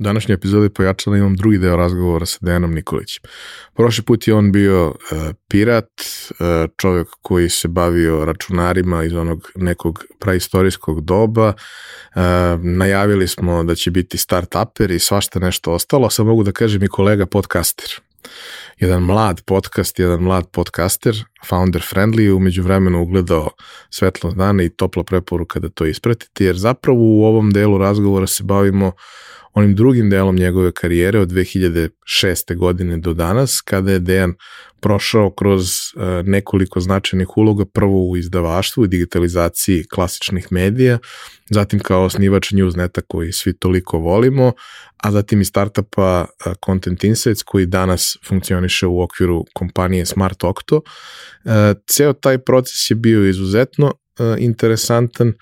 Današnjoj epizodi pojačala imam drugi deo razgovora sa Dejanom Nikolićem. Prošli put je on bio uh, pirat, uh, čovjek koji se bavio računarima iz onog nekog praistorijskog doba. Uh, najavili smo da će biti start-uper i svašta nešto ostalo. Sad mogu da kažem i kolega podcaster jedan mlad podcast, jedan mlad podcaster, founder friendly, umeđu vremenu ugledao svetlo dana i topla preporuka da to ispratite, jer zapravo u ovom delu razgovora se bavimo onim drugim delom njegove karijere od 2006. godine do danas, kada je Dejan prošao kroz uh, nekoliko značajnih uloga, prvo u izdavaštvu i digitalizaciji klasičnih medija, zatim kao osnivač Newsneta koji svi toliko volimo, a zatim i startupa uh, Content Insights koji danas funkcioniše u okviru kompanije Smart Octo. Uh, ceo taj proces je bio izuzetno interesantan,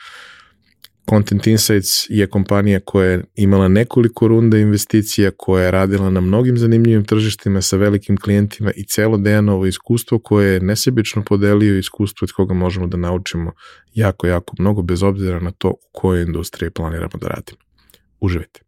Content Insights je kompanija koja je imala nekoliko runda investicija, koja je radila na mnogim zanimljivim tržištima sa velikim klijentima i celo Dejanovo iskustvo koje je nesebično podelio iskustvo od koga možemo da naučimo jako, jako mnogo, bez obzira na to u kojoj industriji planiramo da radimo. Uživajte!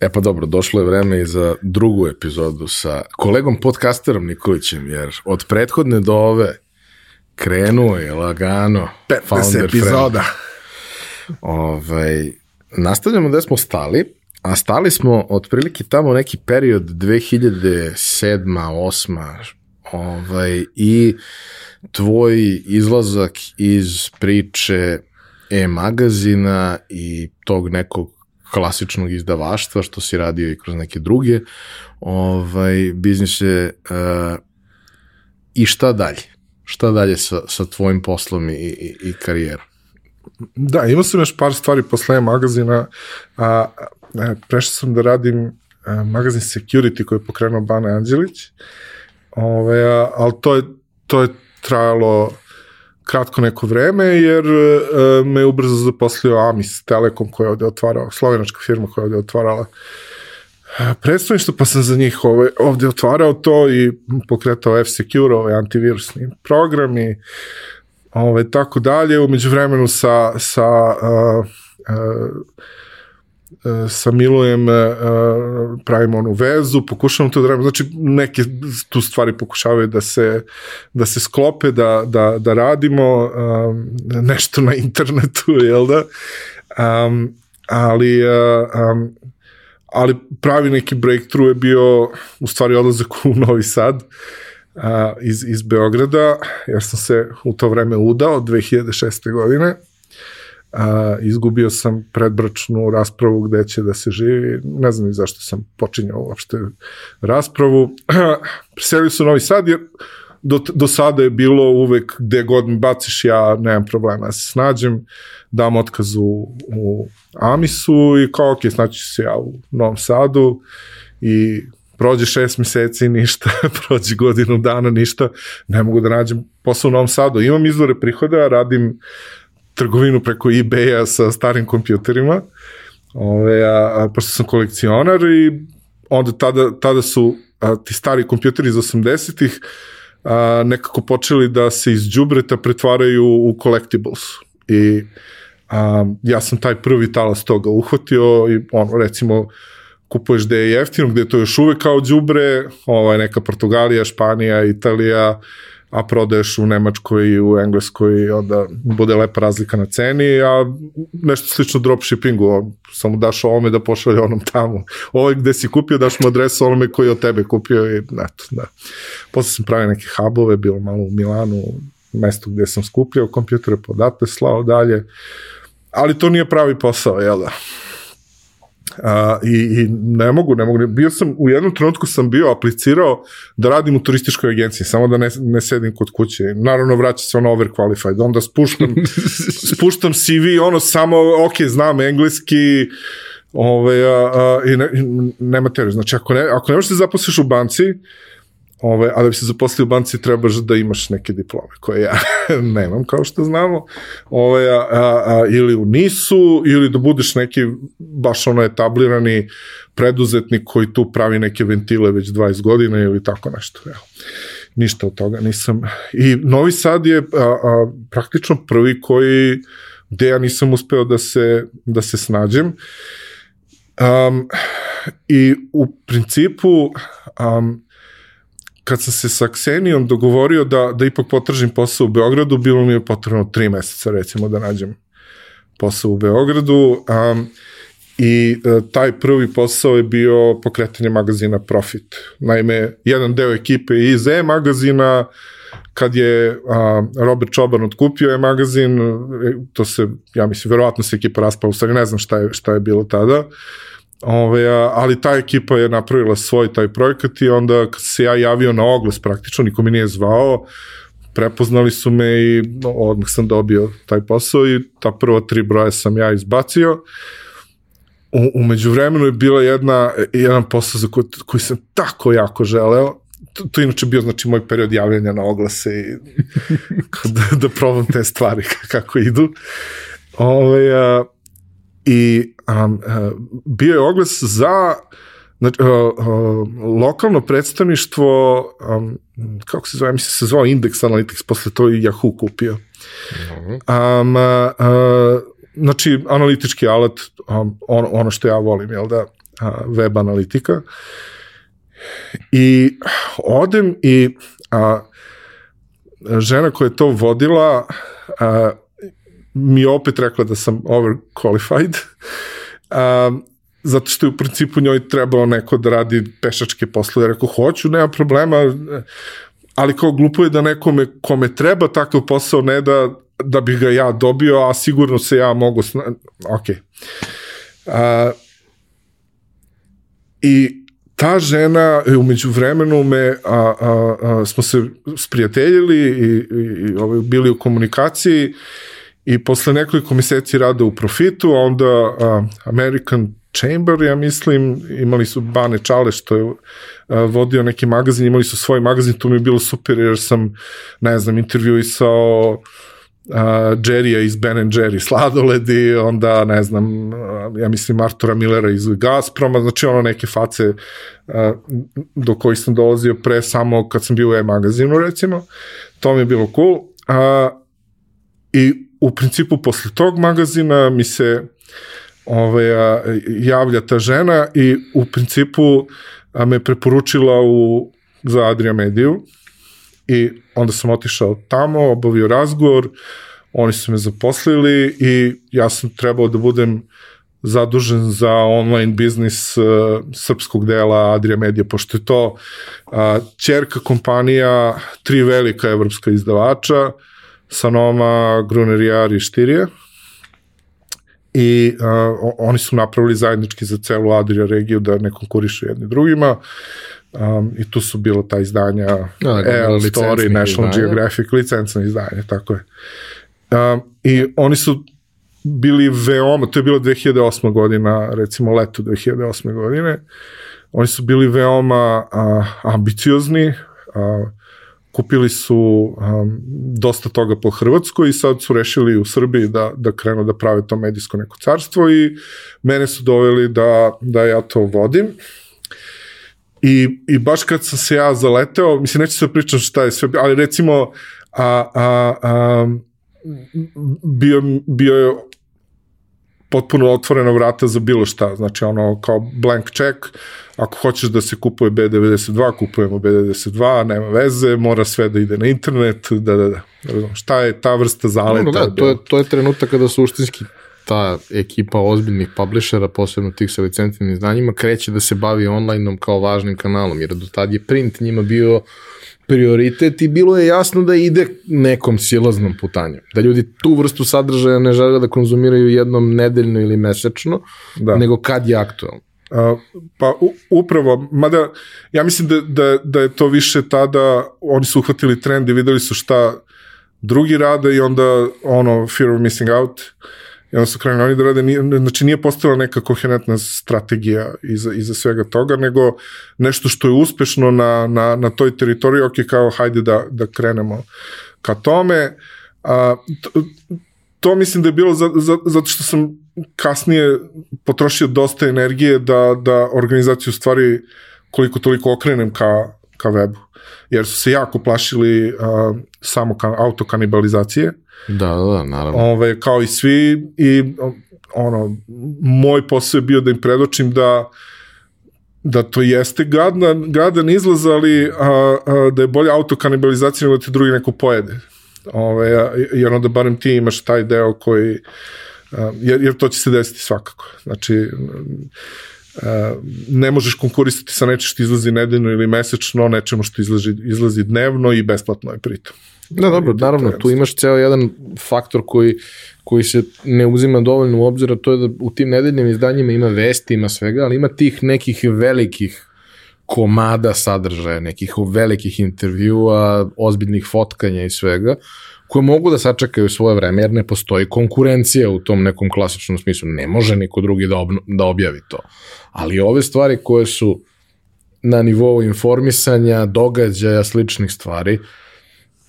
E pa dobro, došlo je vreme i za drugu epizodu sa kolegom podcasterom Nikolićem, jer od prethodne do ove krenuo je lagano. 15 epizoda. Ovaj, nastavljamo gde smo stali, a stali smo otprilike tamo neki period 2007. 8. Ovaj, i tvoj izlazak iz priče e-magazina i tog nekog klasičnog izdavaštva, što si radio i kroz neke druge ovaj, biznise uh, i šta dalje? Šta dalje sa, sa tvojim poslom i, i, i karijerom? Da, imao sam još par stvari posle magazina, a, a prešao sam da radim a, magazin Security koji je pokrenuo Bana Anđelić, Ove, ovaj, a, ali to je, to je trajalo kratko neko vreme, jer uh, me ubrzo zaposlio Amis Telekom koja je ovde otvarao, slovenačka firma koja je ovde otvarala e, predstavništvo, pa sam za njih ovaj, ovde otvarao to i pokretao F-Secure, ovaj antivirusni program i ovaj, tako dalje. Umeđu vremenu sa, sa uh, uh, E, sa Milujem e, e, pravimo onu vezu, pokušavamo to da radimo, znači neke tu stvari pokušavaju da se, da se sklope, da, da, da radimo nešto na internetu, jel da? Um, ali um, ali pravi neki breakthrough je bio u stvari odlazak u Novi Sad iz, iz Beograda, jer sam se u to vreme udao 2006. godine a, izgubio sam predbračnu raspravu gde će da se živi, ne znam ni zašto sam počinjao uopšte raspravu. Preselio su Novi Sad jer do, do sada je bilo uvek gde god mi baciš ja nemam problema ja se snađem, dam otkaz u, u Amisu i kao ok, znači se ja u Novom Sadu i prođe šest meseci ništa, prođe godinu dana ništa, ne mogu da nađem posao u Novom Sadu. Imam izvore prihoda, radim trgovinu preko eBay-a sa starim kompjuterima, ove, a, a, pošto sam kolekcionar i onda tada, tada su a, ti stari kompjuteri iz 80-ih nekako počeli da se iz džubreta pretvaraju u collectibles. I a, ja sam taj prvi talas toga uhvatio i ono, recimo, kupuješ gde je jeftino, gde je to još uvek kao đubre, ovaj, neka Portugalija, Španija, Italija, a prodaješ u Nemačkoj i u Engleskoj i onda bude lepa razlika na ceni, a nešto slično dropshippingu, samo daš ovome da pošalje onom tamo. Ovo gde si kupio, daš mu adresu onome koji je od tebe kupio i eto, da. Posle sam pravio neke hubove, bilo malo u Milanu, mesto gde sam skupljao kompjutere, podatle slao dalje, ali to nije pravi posao, jel da? A, i, I ne mogu, ne mogu. Bio sam, u jednom trenutku sam bio aplicirao da radim u turističkoj agenciji, samo da ne, ne sedim kod kuće. Naravno, vraća se ono overqualified. Onda spuštam, spuštam CV, ono samo, ok, znam engleski, Ove, a, a, i ne, nema teorije. Znači, ako ne, ako ne možeš da se zaposliš u banci, Ove, a da bi se zaposlio u banci trebaš da imaš neke diplome koje ja nemam kao što znamo. Ove, a, a, a, ili u NIS-u ili da budeš neki baš ono etablirani preduzetnik koji tu pravi neke ventile već 20 godina ili tako nešto. Evo. Ništa od toga nisam. I Novi Sad je a, a, praktično prvi koji gde ja nisam uspeo da se, da se snađem. Um, I u principu um, kad sam se sa Ksenijom dogovorio da, da ipak potražim posao u Beogradu, bilo mi je potrebno tri meseca recimo da nađem posao u Beogradu um, i uh, taj prvi posao je bio pokretanje magazina Profit. Naime, jedan deo ekipe iz E magazina kad je uh, Robert Čoban otkupio je magazin, e, to se, ja mislim, verovatno se ekipa raspala, u stvari ne znam šta je, šta je bilo tada, Ove, ali ta ekipa je napravila svoj taj projekat i onda kad se ja javio na oglas praktično, niko mi nije zvao, prepoznali su me i odmah sam dobio taj posao i ta prva tri broja sam ja izbacio. U, umeđu vremenu je bila jedna, jedan posao za koji, koji sam tako jako želeo, to, to inače bio znači moj period javljanja na oglase i da, da probam te stvari kako idu. Ove, a, I um, uh, bio je oglas za znači, uh, uh, lokalno predstavništvo, um, kako se zove, mislim se zvao Index Analytics, posle to i Yahoo kupio. Um, uh, uh, znači, analitički alat, um, ono, ono što ja volim, jel da, uh, web analitika. I odem i a, žena koja je to vodila a, mi je opet rekla da sam overqualified, um, zato što je u principu njoj trebao neko da radi pešačke poslove. Rekao, hoću, nema problema, ali kao glupo je da nekome kome treba takav posao ne da, da bih ga ja dobio, a sigurno se ja mogu... Sna... Ok. Uh, I ta žena umeđu vremenu me a, a, a, smo se sprijateljili i, i, i ovaj, bili u komunikaciji I posle nekoliko meseci rada u profitu, onda uh, American Chamber, ja mislim, imali su Bane Čale što je vodio neki magazin, imali su svoj magazin, to mi je bilo super jer sam, ne znam, intervjuisao Jerrya iz Ben Jerry sladoledi, onda ne znam, ja mislim Artura Millera iz Gazproma, znači ono neke face uh, do kojih sam dolazio pre samo kad sam bio u e-magazinu recimo, to mi je bilo cool. Uh, I u principu posle tog magazina mi se ovaj, javlja ta žena i u principu a, me preporučila u, za Adria Mediju i onda sam otišao tamo, obavio razgovor, oni su me zaposlili i ja sam trebao da budem zadužen za online biznis uh, srpskog dela Adria Media, pošto je to uh, čerka kompanija tri velika evropska izdavača, Sanoma, Gruner i Štirije i uh, oni su napravili zajednički za celu Adria regiju da ne konkurišu jedni drugima um, i tu su bilo ta izdanja no, da, EL Story, National izdanja. Geographic, licencne izdanje, tako je. Um, I oni su bili veoma, to je bilo 2008. godina, recimo leto 2008. godine, oni su bili veoma uh, ambiciozni, uh, kupili su um, dosta toga po Hrvatskoj i sad su rešili u Srbiji da, da krenu da prave to medijsko neko carstvo i mene su doveli da, da ja to vodim. I, I baš kad sam se ja zaleteo, mislim, neću se pričam šta je sve, ali recimo, a, a, a, bio, bio je potpuno otvorena vrata za bilo šta, znači ono kao blank check, ako hoćeš da se kupuje B92, kupujemo B92, nema veze, mora sve da ide na internet, da, da, da, da šta je ta vrsta zaleta? No, da, to je, to je trenutak kada suštinski ta ekipa ozbiljnih publishera, posebno tih sa licentnim znanjima, kreće da se bavi online-om kao važnim kanalom, jer do tad je print njima bio prioritet i bilo je jasno da ide nekom silaznom putanjem. Da ljudi tu vrstu sadržaja ne žele da konzumiraju jednom nedeljno ili mesečno, da. nego kad je aktualno. Uh, pa u, upravo, mada ja mislim da, da, da je to više tada, oni su uhvatili trend i videli su šta drugi rade i onda ono, fear of missing out, uh, I onda su krenuli da rade, nije, znači nije postala neka koherentna strategija iza, iza svega toga, nego nešto što je uspešno na, na, na toj teritoriji, ok, kao hajde da, da krenemo ka tome. A, to, to mislim da je bilo za, za, zato što sam kasnije potrošio dosta energije da, da organizaciju stvari koliko toliko okrenem ka, ka webu. Jer su se jako plašili uh, samo ka, autokanibalizacije. Da, da, da, naravno. Ove, kao i svi i ono, moj posao je bio da im predočim da da to jeste gadan, gadan izlaz, ali a, a, da je bolja autokanibalizacija nego da te drugi neko pojede. Ove, jer onda barem ti imaš taj deo koji a, jer, jer to će se desiti svakako. Znači, ne možeš konkurisati sa nečem što izlazi nedeljno ili mesečno, nečemu što izlazi, izlazi dnevno i besplatno je pritom. Da, dobro, naravno, tu imaš ceo jedan faktor koji, koji se ne uzima dovoljno u obzira, to je da u tim nedeljnim izdanjima ima vesti, ima svega, ali ima tih nekih velikih komada sadržaja, nekih velikih intervjua, ozbiljnih fotkanja i svega, koje mogu da sačekaju svoje vreme, jer ne postoji konkurencija u tom nekom klasičnom smislu. Ne može niko drugi da, obno, da objavi to. Ali ove stvari koje su na nivou informisanja, događaja, sličnih stvari,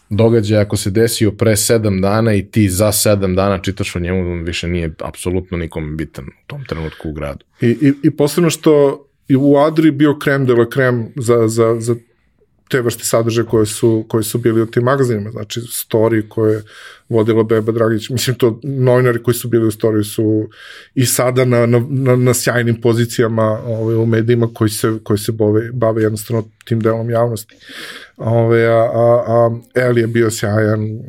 događaj ako se desio pre sedam dana i ti za sedam dana čitaš o njemu, on više nije apsolutno nikom bitan u tom trenutku u gradu. I, i, i posebno što i u Adri bio krem de la krem za, za, za te vrste sadržaja koje su, koje su bili u tim magazinima, znači story koje vodila Beba Dragić, mislim to novinari koji su bili u storiju su i sada na, na, na, na sjajnim pozicijama ovaj, u medijima koji se, koji se bave, bave jednostavno tim delom javnosti. Ove, a, a, a Eli je bio sjajan,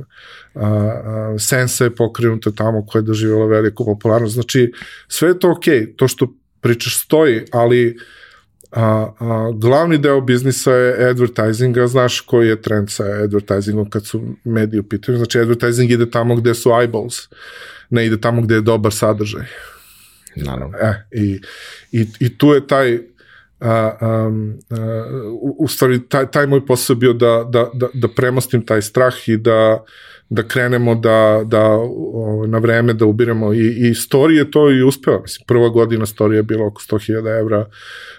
a, a, Sensa je pokrenuta tamo koja je doživjela veliku popularnost, znači sve je to okej, okay. to što pričaš stoji, ali a, a, glavni deo biznisa je advertisinga, znaš koji je trend sa advertisingom kad su mediji u pitanju, znači advertising ide tamo gde su eyeballs, ne ide tamo gde je dobar sadržaj. Naravno. E, i, i, i tu je taj a, um, a, u, u stvari taj, taj moj posao bio da, da, da, da premostim taj strah i da da krenemo da, da o, na vreme da ubiramo i, i story je to i uspeo. Mislim, prva godina story je bila oko 100.000 evra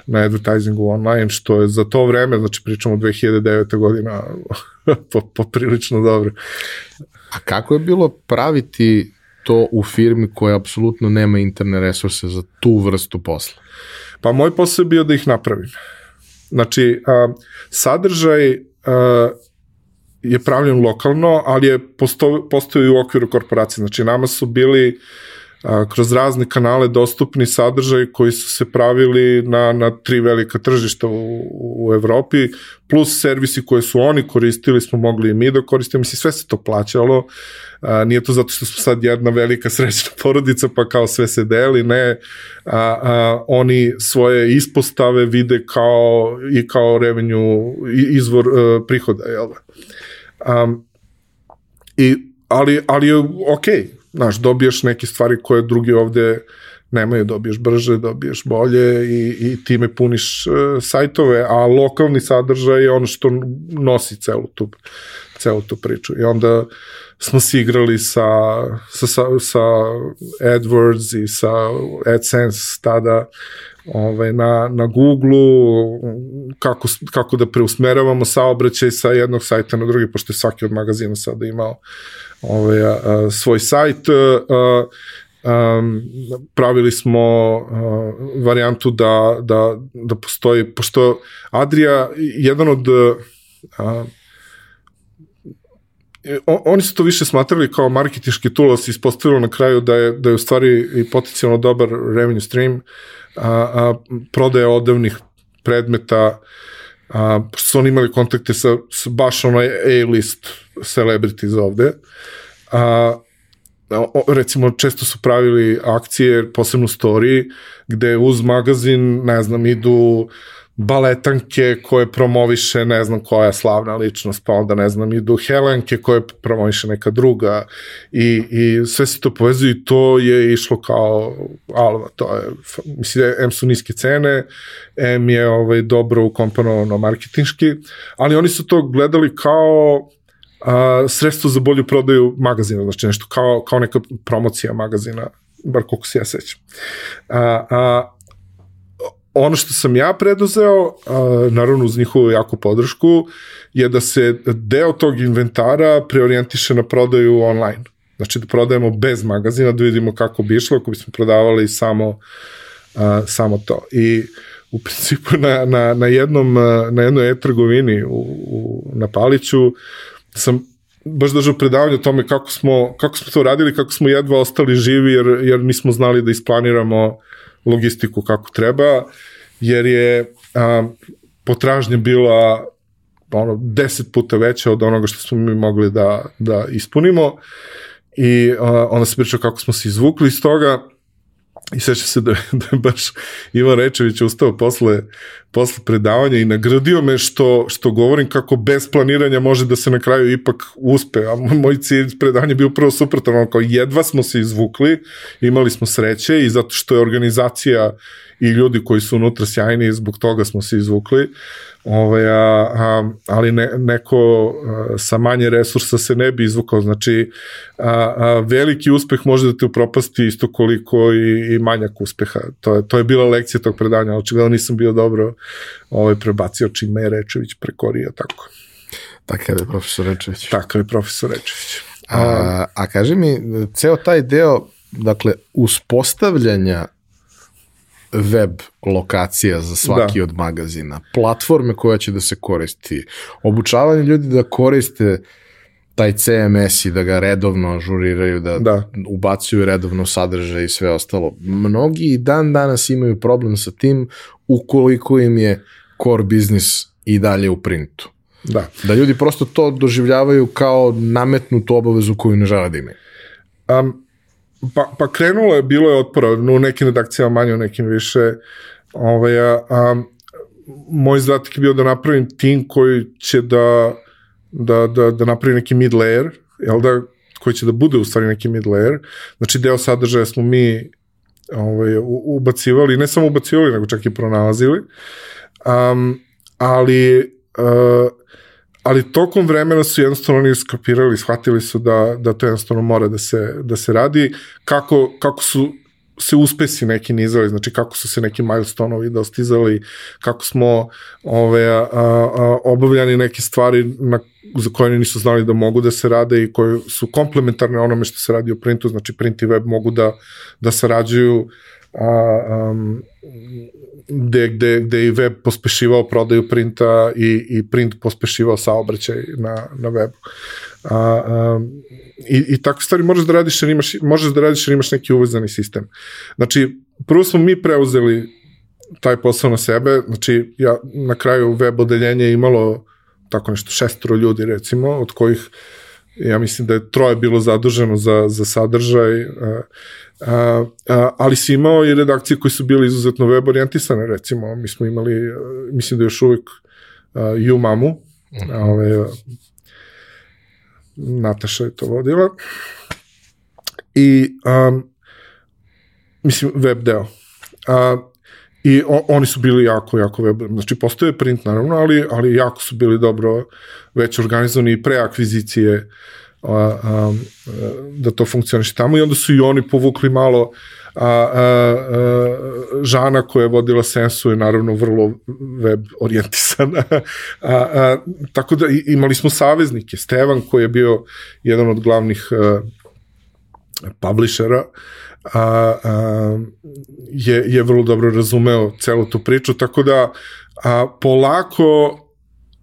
na advertisingu online, što je za to vreme, znači pričamo 2009. godina, po, poprilično dobro. A kako je bilo praviti to u firmi koja apsolutno nema interne resurse za tu vrstu posla? Pa moj posao je bio da ih napravim. Znači, a, sadržaj a, je pravljen lokalno, ali je posto, postoji u okviru korporacije. Znači, nama su bili a, kroz razne kanale dostupni sadržaj koji su se pravili na, na tri velika tržišta u, u Evropi, plus servisi koje su oni koristili smo mogli i mi da koristimo, mislim sve se to plaćalo, a, nije to zato što smo sad jedna velika srećna porodica pa kao sve se deli, ne, a, a, oni svoje ispostave vide kao i kao revenju izvor a, e, prihoda, jel da? Um, i, ali, ali je okej, okay znaš, dobiješ neke stvari koje drugi ovde nemaju, dobiješ brže, dobiješ bolje i, i time puniš uh, sajtove, a lokalni sadržaj je ono što nosi celu tu, celu tu priču. I onda smo se igrali sa, sa, sa, sa AdWords i sa AdSense tada ovaj, na, na Google-u, kako, kako da preusmeravamo saobraćaj sa jednog sajta na drugi, pošto je svaki od magazina sada imao ovaj, a, a, svoj sajt. A, um, pravili smo uh, varijantu da, da, da postoji, pošto Adria, jedan od uh, oni su to više smatrali kao marketinški tool, ali se ispostavilo na kraju da je, da je u stvari i potencijalno dobar revenue stream, a, a prodaje odavnih predmeta, a, su oni imali kontakte sa, sa baš onaj A-list celebrities ovde, a, recimo često su pravili akcije, posebno story, gde uz magazin, ne znam, idu baletanke koje promoviše ne znam koja slavna ličnost, pa onda ne znam idu Helenke koje promoviše neka druga i, i sve se to povezuje i to je išlo kao alva, to je, mislim M su niske cene, M je ovaj, dobro ukomponovano marketinški, ali oni su to gledali kao a, sredstvo za bolju prodaju magazina, znači nešto kao, kao neka promocija magazina, bar koliko se ja sećam. A, a, ono što sam ja preduzeo, naravno uz njihovu jaku podršku, je da se deo tog inventara preorijentiše na prodaju online. Znači da prodajemo bez magazina, da vidimo kako bi išlo, ako bismo prodavali samo, samo to. I u principu na, na, na jednom, na jednoj e-trgovini u, u, na Paliću sam baš držao predavanje o tome kako smo, kako smo to radili, kako smo jedva ostali živi jer, jer nismo znali da isplaniramo logistiku kako treba, jer je a, potražnja bila ono, deset puta veća od onoga što smo mi mogli da, da ispunimo. I a, onda se pričao kako smo se izvukli iz toga I seća se da, da je baš Ivan Rečević ustao posle, posle predavanja i nagradio me što, što govorim kako bez planiranja može da se na kraju ipak uspe. A moj cilj predavanja bio prvo suprotan, kao jedva smo se izvukli, imali smo sreće i zato što je organizacija i ljudi koji su unutra sjajni, zbog toga smo se izvukli. Ovaj, a, a, ali ne, neko a, sa manje resursa se ne bi izvukao. Znači, a, a, veliki uspeh može da te upropasti isto koliko i, i manjak uspeha. To je, to je bila lekcija tog predanja. Očigledno nisam bio dobro ovaj, prebacio čime je Rečević prekorio tako. Takav je profesor Rečević. Takav je profesor Rečević. A, a kaži mi, ceo taj deo, dakle, uspostavljanja web lokacija za svaki da. od magazina, platforme koja će da se koristi, obučavanje ljudi da koriste taj CMS i da ga redovno ažuriraju, da, da. ubacuju redovno sadržaj i sve ostalo. Mnogi i dan danas imaju problem sa tim ukoliko im je core biznis i dalje u printu. Da. Da ljudi prosto to doživljavaju kao nametnutu obavezu koju ne žele da imaju. Um, Pa, pa krenulo je, bilo je otpora, u nekim redakcijama manje, u nekim više. Ovaj, a, a, moj zadatak je bio da napravim tim koji će da, da, da, da napravi neki mid layer, jel da, koji će da bude u stvari neki mid layer. Znači, deo sadržaja smo mi ovaj, ubacivali, ne samo ubacivali, nego čak i pronalazili. Um, ali ali tokom vremena su jednostavno oni skapirali, shvatili su da, da to jednostavno mora da se, da se radi, kako, kako su se uspesi neki nizali, znači kako su se neki milestoneovi dostizali, kako smo ove, a, a, obavljani neke stvari na, za koje oni nisu znali da mogu da se rade i koje su komplementarne onome što se radi u printu, znači print i web mogu da, da sarađuju a, um, gde, gde, gde i web pospešivao prodaju printa i, i print pospešivao saobraćaj na, na webu. A, a, i, I takve stvari možeš da radiš jer imaš, možeš da radiš jer imaš neki uvezani sistem. Znači, prvo smo mi preuzeli taj posao na sebe, znači ja na kraju web odeljenje imalo tako nešto šestoro ljudi recimo, od kojih ja mislim da je troje bilo zaduženo za, za sadržaj, a, a, a, ali si imao i redakcije koje su bile izuzetno web orijentisane, recimo, mi smo imali, mislim da još uvek uh, Mamu, uh -huh. a, ove, Nataša je to vodila, i um, mislim, web deo. A, I o, oni su bili jako, jako web, znači postoje print naravno, ali, ali jako su bili dobro već organizovani i pre akvizicije a, a, da to funkcioniše tamo. I onda su i oni povukli malo a, a, a, Žana koja je vodila Sensu je naravno vrlo web orijentisana. A, a, tako da imali smo saveznike. Stevan koji je bio jedan od glavnih a, publishera a, a, je, je vrlo dobro razumeo celu tu priču, tako da a, polako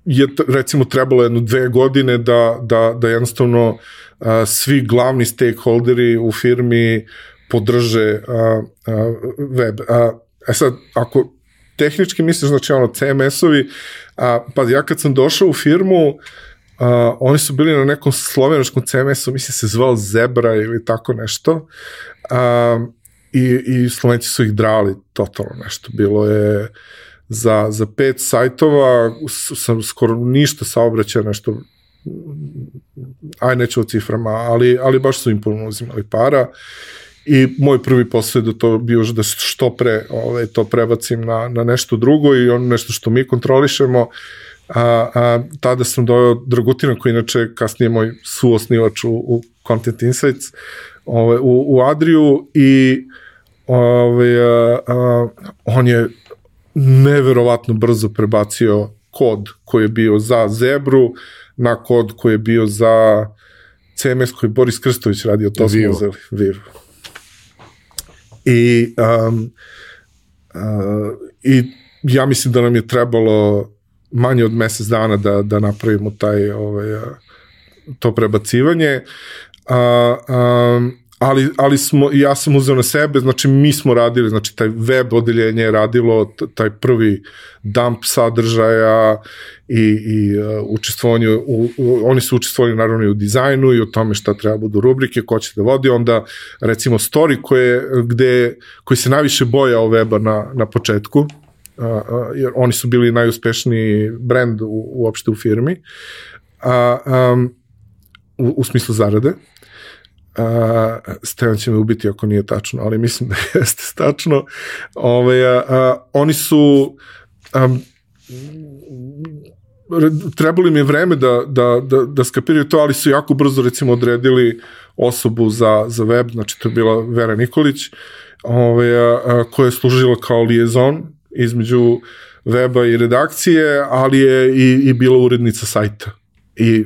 je recimo trebalo jedno dve godine da, da, da jednostavno a, svi glavni stakeholderi u firmi podrže a, a, web. A, e sad, ako tehnički misliš, znači ono CMS-ovi, a, pa ja kad sam došao u firmu, a, oni su bili na nekom slovenačkom CMS-u, mislim se zvao Zebra ili tako nešto, a, i, i slovenci su ih drali totalno nešto. Bilo je za, za pet sajtova sam skoro ništa saobraćaja nešto aj neću o ciframa, ali, ali baš su im puno uzimali para. I moj prvi posao je da to bio da što pre ovaj, to prebacim na, na nešto drugo i on nešto što mi kontrolišemo a, a tada sam doveo Dragutina koji inače kasnije moj suosnivač u, u Content Insights ovaj, u, u Adriju i ovaj, a, a, on je neverovatno brzo prebacio kod koji je bio za Zebru na kod koji je bio za CMS koji Boris Krstović radio, to Vivo. smo uzeli. Vivo. I, um, uh, I ja mislim da nam je trebalo manje od mesec dana da, da napravimo taj, ovaj, to prebacivanje. Uh, um, ali, ali smo, ja sam uzeo na sebe, znači mi smo radili, znači taj web odeljenje je radilo taj prvi dump sadržaja i, i uh, učestvovanje, u, u, oni su učestvovali naravno i u dizajnu i u tome šta treba budu rubrike, ko će da vodi, onda recimo story koje, gde, koji se najviše boja o weba na, na početku, uh, jer oni su bili najuspešniji brand u, uopšte u firmi, a, um, u, u smislu zarade, a, Stevan će me ubiti ako nije tačno, ali mislim da jeste tačno. Ove, a, a, oni su a, trebali mi je vreme da, da, da, da skapiraju to, ali su jako brzo recimo odredili osobu za, za web, znači to je bila Vera Nikolić, ove, a, a, koja je služila kao liaison između weba i redakcije, ali je i, i bila urednica sajta. I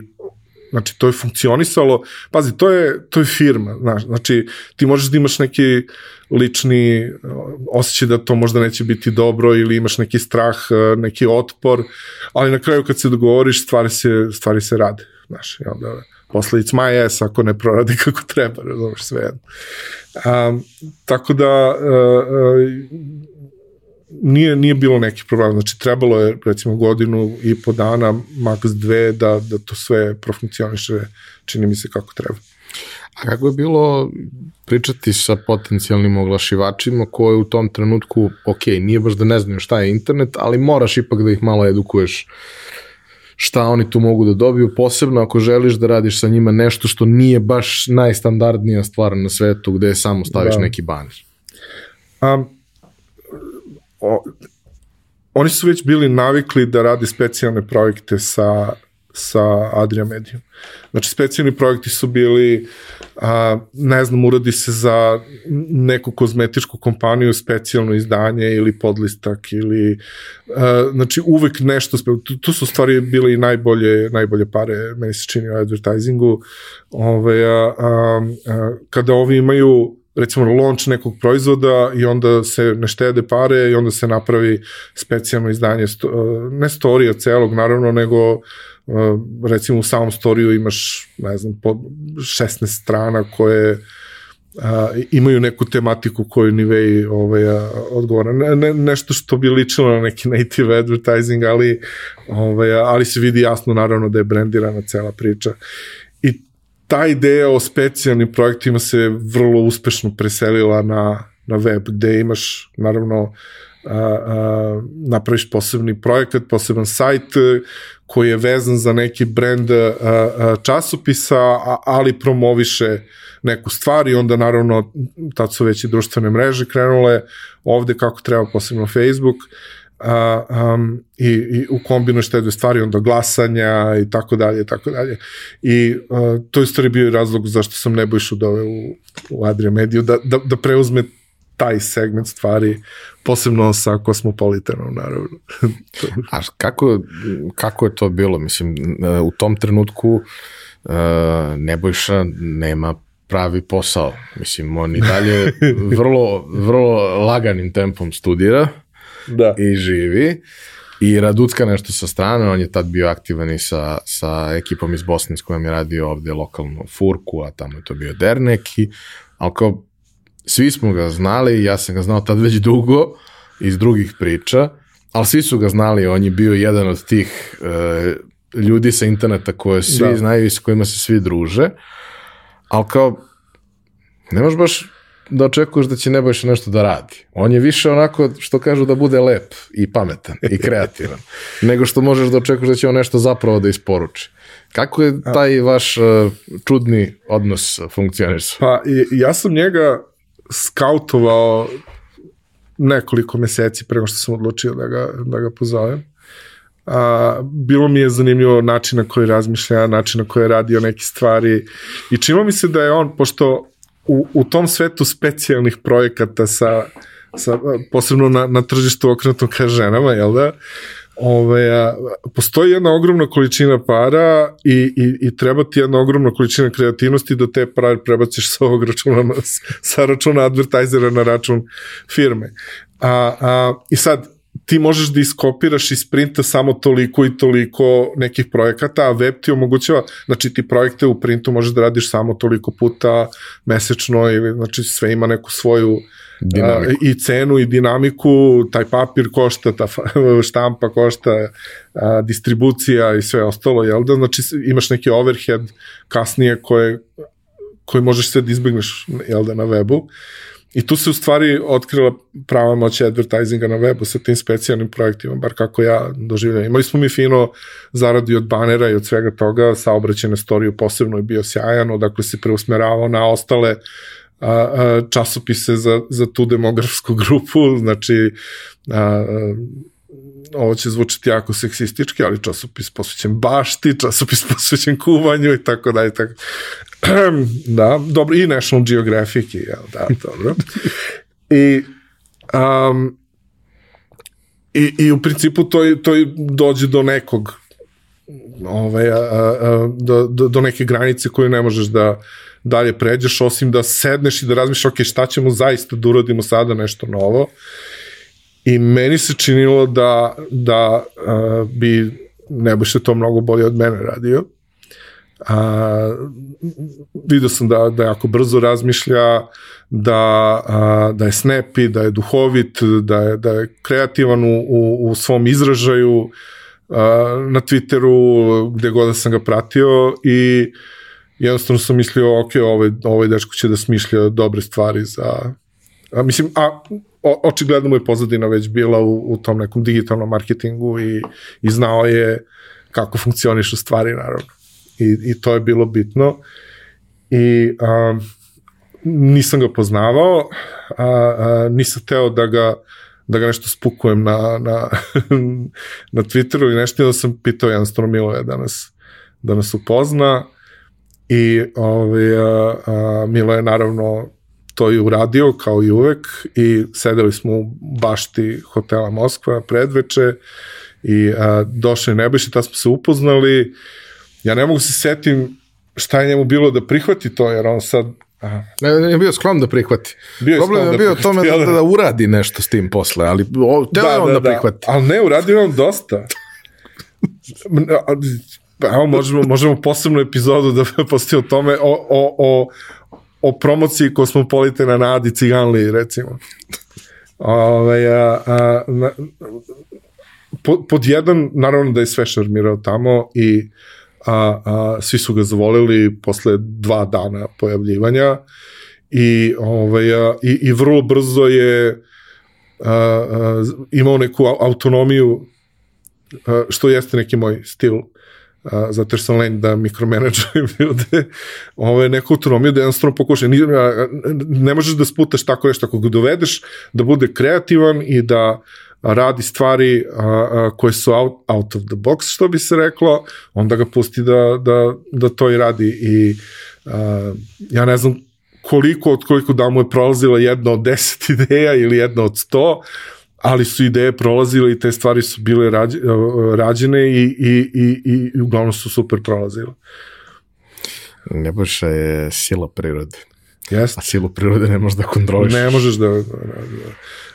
Znači, to je funkcionisalo. Pazi, to je, to je firma, znaš. Znači, ti možeš da imaš neki lični osjećaj da to možda neće biti dobro ili imaš neki strah, uh, neki otpor, ali na kraju kad se dogovoriš, stvari se, stvari se rade, znaš. I onda posle it's my ass ako ne proradi kako treba, razumeš sve jedno. Um, tako da, uh, uh, nije, nije bilo neki problem, znači trebalo je recimo godinu i po dana, maks dve, da, da to sve profunkcioniše, čini mi se kako treba. A kako je bilo pričati sa potencijalnim oglašivačima koji u tom trenutku, ok, nije baš da ne znaju šta je internet, ali moraš ipak da ih malo edukuješ šta oni tu mogu da dobiju, posebno ako želiš da radiš sa njima nešto što nije baš najstandardnija stvar na svetu gde samo staviš da. neki baner. Um, o, oni su već bili navikli da rade specijalne projekte sa, sa Adria Medijom. Znači, specijalni projekti su bili, a, ne znam, uradi se za neku kozmetičku kompaniju specijalno izdanje ili podlistak ili, a, znači, uvek nešto, tu, tu su stvari bile i najbolje, najbolje pare, meni se čini u advertisingu, ove, a, a, a, kada ovi imaju recimo launch nekog proizvoda i onda se ne štede pare i onda se napravi specijalno izdanje, ne storija celog naravno, nego recimo u samom storiju imaš, ne znam, po 16 strana koje a, imaju neku tematiku koju Nivei ovaj, odgovara. Ne, ne, nešto što bi ličilo na neki native advertising, ali, ovaj, ali se vidi jasno naravno da je brendirana cela priča ta ideja o specijalnim projektima se vrlo uspešno preselila na, na web, gde imaš, naravno, a, a, napraviš posebni projekat, poseban sajt koji je vezan za neki brend a, a, časopisa, a, ali promoviše neku stvar i onda naravno tad su već i društvene mreže krenule ovde kako treba, posebno Facebook, a, um, i, i u kombinuješ te dve stvari, onda glasanja i tako dalje, i tako dalje. I uh, to je stvari bio razlog zašto sam Nebojšu doveo u, u Adria Mediju, da, da, da preuzme taj segment stvari, posebno sa kosmopolitanom, naravno. A kako, kako je to bilo? Mislim, u tom trenutku uh, Nebojša nema pravi posao. Mislim, on i dalje vrlo, vrlo laganim tempom studira, da. i živi i Radutka nešto sa strane, on je tad bio aktivan i sa, sa ekipom iz Bosne s kojom je radio ovde lokalnu furku, a tamo je to bio Dernek i, ali kao, svi smo ga znali, ja sam ga znao tad već dugo iz drugih priča, ali svi su ga znali, on je bio jedan od tih e, ljudi sa interneta koje svi da. znaju i s kojima se svi druže, ali kao, ne možeš baš da očekuješ da će Nebojša nešto da radi. On je više onako, što kažu, da bude lep i pametan i kreativan, nego što možeš da očekuješ da će on nešto zapravo da isporuči. Kako je taj vaš uh, čudni odnos funkcionisao? Pa, ja sam njega skautovao nekoliko meseci prema što sam odlučio da ga, da ga pozovem. A, bilo mi je zanimljivo način na koji razmišlja, način na koji je radio neke stvari i činilo mi se da je on, pošto u, u tom svetu specijalnih projekata sa, sa posebno na, na tržištu okrenutom ka ženama, jel da, Ove, a, postoji jedna ogromna količina para i, i, i treba ti jedna ogromna količina kreativnosti da te pare prebaciš sa ovog računa, na, sa računa advertajzera na račun firme. A, a, I sad, ti možeš da iskopiraš iz printa samo toliko i toliko nekih projekata, a web ti omogućava, znači ti projekte u printu možeš da radiš samo toliko puta mesečno, i, znači sve ima neku svoju dinamiku. i cenu i dinamiku, taj papir košta, ta štampa košta, a, distribucija i sve ostalo, jel da? Znači imaš neki overhead kasnije koje, koje možeš sve da izbegneš, jel da, na webu. I tu se u stvari otkrila prava moć advertisinga na webu sa tim specijalnim projektima, bar kako ja doživljam. Imali smo mi fino zaradi od banera i od svega toga, saobraćaj na storiju posebno je bio sjajan, odakle se preusmeravao na ostale a, a, časopise za, za tu demografsku grupu, znači a, a, ovo će zvučiti jako seksistički, ali časopis posvećen bašti, časopis posvećen kuvanju i tako da i tako. da, dobro, i National Geographic, ja, da, dobro. I, um, i, i u principu to, to dođe do nekog ovaj, a, a, do, do, do neke granice koju ne možeš da dalje pređeš, osim da sedneš i da razmišljaš, ok, šta ćemo zaista da uradimo sada nešto novo. I meni se činilo da, da uh, bi Nebojša to mnogo bolje od mene radio. A, vidio sam da, da jako brzo razmišlja, da, a, da je snappy, da je duhovit, da je, da je kreativan u, u, u svom izražaju a, na Twitteru, gde god da sam ga pratio i jednostavno sam mislio, ok, ovaj, ovaj dečko će da smišlja dobre stvari za... A, mislim, a o, očigledno mu je pozadina već bila u, u tom nekom digitalnom marketingu i, i znao je kako funkcionišu stvari, naravno i, i to je bilo bitno. I a, nisam ga poznavao, a, a, nisam teo da ga da ga nešto spukujem na, na, na Twitteru i nešto da sam pitao jednostavno Miloje da nas, da nas upozna i ovaj, a, a, Milo je naravno to i uradio kao i uvek i sedeli smo u bašti hotela Moskva predveče i a, došli Nebojša, ta smo se upoznali ja ne mogu se setim šta je njemu bilo da prihvati to, jer on sad Aha. Ne, ne, je bio sklon da prihvati. Bio Problem je da bio tome da, da, da uradi nešto s tim posle, ali o, teo da, je on da, da, da prihvati. Ali ne, uradio on dosta. Evo, možemo, možemo posebnu epizodu da postoji o tome, o, o, o, o promociji Kosmopolite na Nadi Ciganli, recimo. Ove, a, a, na, pod, pod jedan, naravno da je sve šarmirao tamo i a, a svi su ga zavolili posle dva dana pojavljivanja i, ovaj, a, i, i vrlo brzo je a, a, imao neku autonomiju a, što jeste neki moj stil a, zato jer sam len da mikromenadžujem ljude, ove, neku autonomiju da jednostavno pokušaj. Ne, ne možeš da sputaš tako nešto, ako ga dovedeš da bude kreativan i da radi stvari a, a, koje su out, out of the box, što bi se reklo, onda ga pusti da, da, da to i radi. I a, ja ne znam koliko od koliko da mu je prolazila jedna od deset ideja ili jedna od sto, ali su ideje prolazile i te stvari su bile rađe, rađene i, i, i, i uglavnom su super prolazile. Nebojša je sila prirode. Jeste. A silu prirode ne možeš da kontroliš. Ne možeš da, da,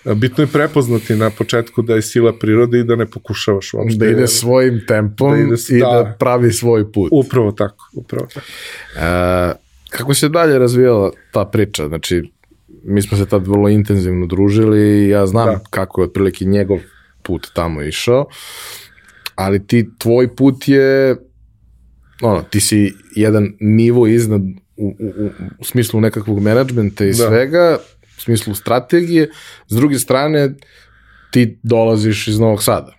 da. Bitno je prepoznati na početku da je sila prirode i da ne pokušavaš uopšte. Da ide svojim tempom da ide- i da. da pravi svoj put. Upravo tako, upravo tako. E, kako se dalje razvijala ta priča? Znači, mi smo se tad vrlo intenzivno družili i ja znam Da. kako je otprilike njegov put tamo išao, ali ti, tvoj put je, ono, ti si jedan nivo iznad u, u, u, smislu nekakvog menadžmenta i Da. svega, u smislu strategije, s druge strane, ti dolaziš iz Novog Sada,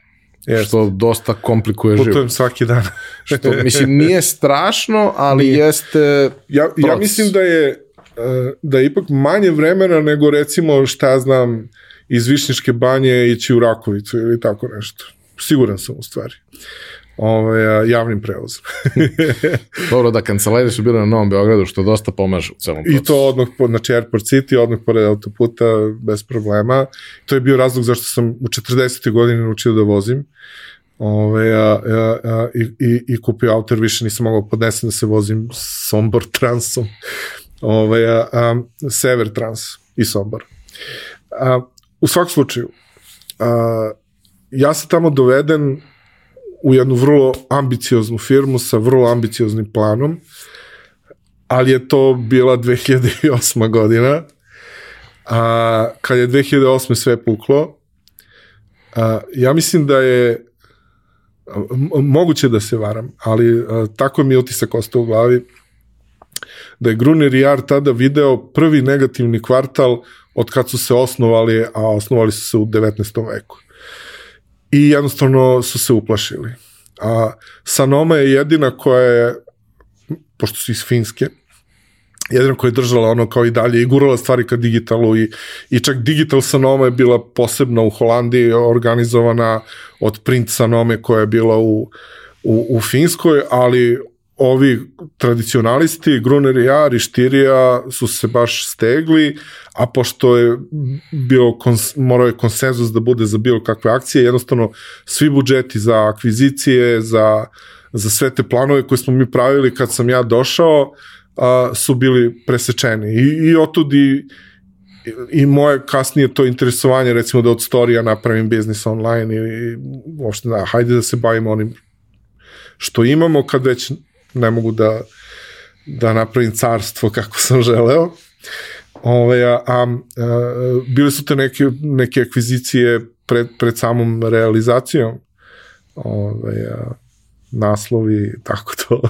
Jeste. što dosta komplikuje život. Putujem svaki dan. Što, mislim, nije strašno, ali Nije. jeste... Ja, ja proces. mislim da je, da je ipak manje vremena nego recimo šta znam iz Višnjiške banje ići u Rakovicu ili tako nešto. Siguran sam u stvari. Ove, a, javnim prevozom. Dobro da kancelarije su bile na Novom Beogradu, što dosta pomaže u celom procesu. I to odmah, po, znači Airport City, odmah pored autoputa, bez problema. To je bio razlog zašto sam u 40. godini naučio da vozim. Ove, a, a, a, i, i, I kupio auto, više nisam mogao podnesem da se vozim Sombor Transom. Ove, a, a, Sever Trans i Sombor. A, u svakom slučaju, a, ja sam tamo doveden u jednu vrlo ambicioznu firmu sa vrlo ambicioznim planom, ali je to bila 2008. godina, a kad je 2008. sve puklo, a, ja mislim da je moguće da se varam, ali a, tako mi je utisak ostao u glavi, da je Gruner i Jar tada video prvi negativni kvartal od kad su se osnovali, a osnovali su se u 19. veku. I jednostavno su se uplašili. A Sanoma je jedina koja je, pošto su iz Finske, jedina koja je držala ono kao i dalje i gurala stvari ka digitalu i, i čak digital Sanoma je bila posebna u Holandiji organizovana od print Sanome koja je bila u, u, u Finskoj, ali ovi tradicionalisti, Gruner i Jar i Štirija su se baš stegli, a pošto je bio kons, morao je konsenzus da bude za bilo kakve akcije, jednostavno svi budžeti za akvizicije, za, za sve te planove koje smo mi pravili kad sam ja došao, a, su bili presečeni. I, i otud i, i moje kasnije to interesovanje, recimo da od storija napravim biznis online i uopšte da, hajde da se bavimo onim što imamo kad već ne mogu da, da napravim carstvo kako sam želeo. Ove, a, a, a bile su te neke, neke akvizicije pred, pred samom realizacijom. Ove, a, naslovi, tako to.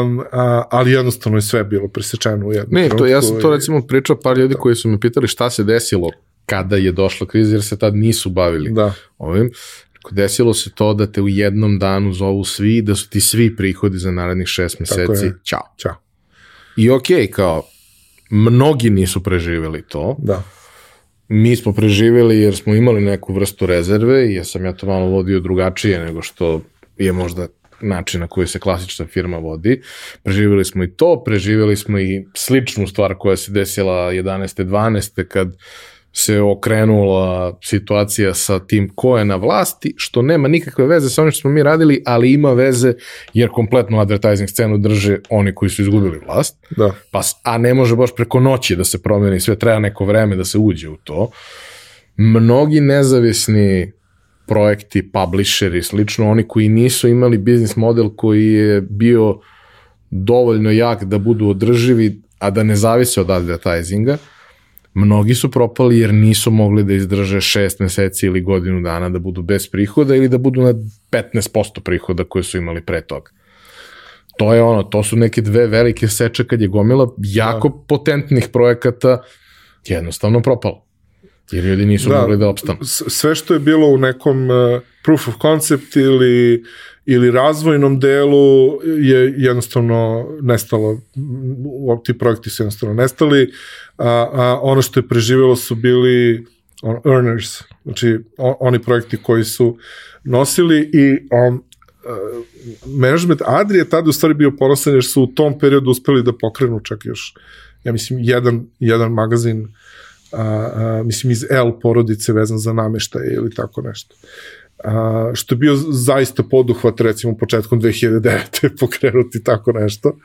um, a, ali jednostavno je sve bilo presečeno u jednom Ne, to, ja sam to recimo pričao par ljudi koji su me pitali šta se desilo kada je došla kriza, jer se tad nisu bavili Da, ovim. Desilo se to da te u jednom danu zovu svi, da su ti svi prihodi za narednih šest meseci. Ćao. čao. I okej, okay, kao, mnogi nisu preživeli to. Da, Mi smo preživeli jer smo imali neku vrstu rezerve i ja sam ja to malo vodio drugačije nego što je možda način na koji se klasična firma vodi. Preživjeli smo i to, preživjeli smo i sličnu stvar koja se desila 11. 12. kad se okrenula situacija sa tim ko je na vlasti, što nema nikakve veze sa onim što smo mi radili, ali ima veze jer kompletnu advertising scenu drže oni koji su izgubili vlast da. pa, a ne može baš preko noći da se promeni, sve treba neko vreme da se uđe u to. Mnogi nezavisni projekti, publisheri, slično, oni koji nisu imali biznis model koji je bio dovoljno jak da budu održivi, a da ne zavise od advertisinga, mnogi su propali jer nisu mogli da izdrže šest meseci ili godinu dana da budu bez prihoda ili da budu na 15% prihoda koje su imali pre toga to je ono, to su neke dve velike seče kad je gomila jako da. potentnih projekata jednostavno propalo. Jer ljudi nisu da. mogli da opstanu. Sve što je bilo u nekom uh, proof of concept ili ili razvojnom delu je jednostavno nestalo, ti projekti su jednostavno nestali, a, a ono što je preživjelo su bili on, earners, znači on, oni projekti koji su nosili i um, uh, management Adri je tada u stvari bio ponosan jer su u tom periodu uspeli da pokrenu čak još, ja mislim, jedan, jedan magazin a, a, mislim iz L porodice vezan za nameštaje ili tako nešto. A, što je bio zaista poduhvat recimo početkom 2009. pokrenuti tako nešto.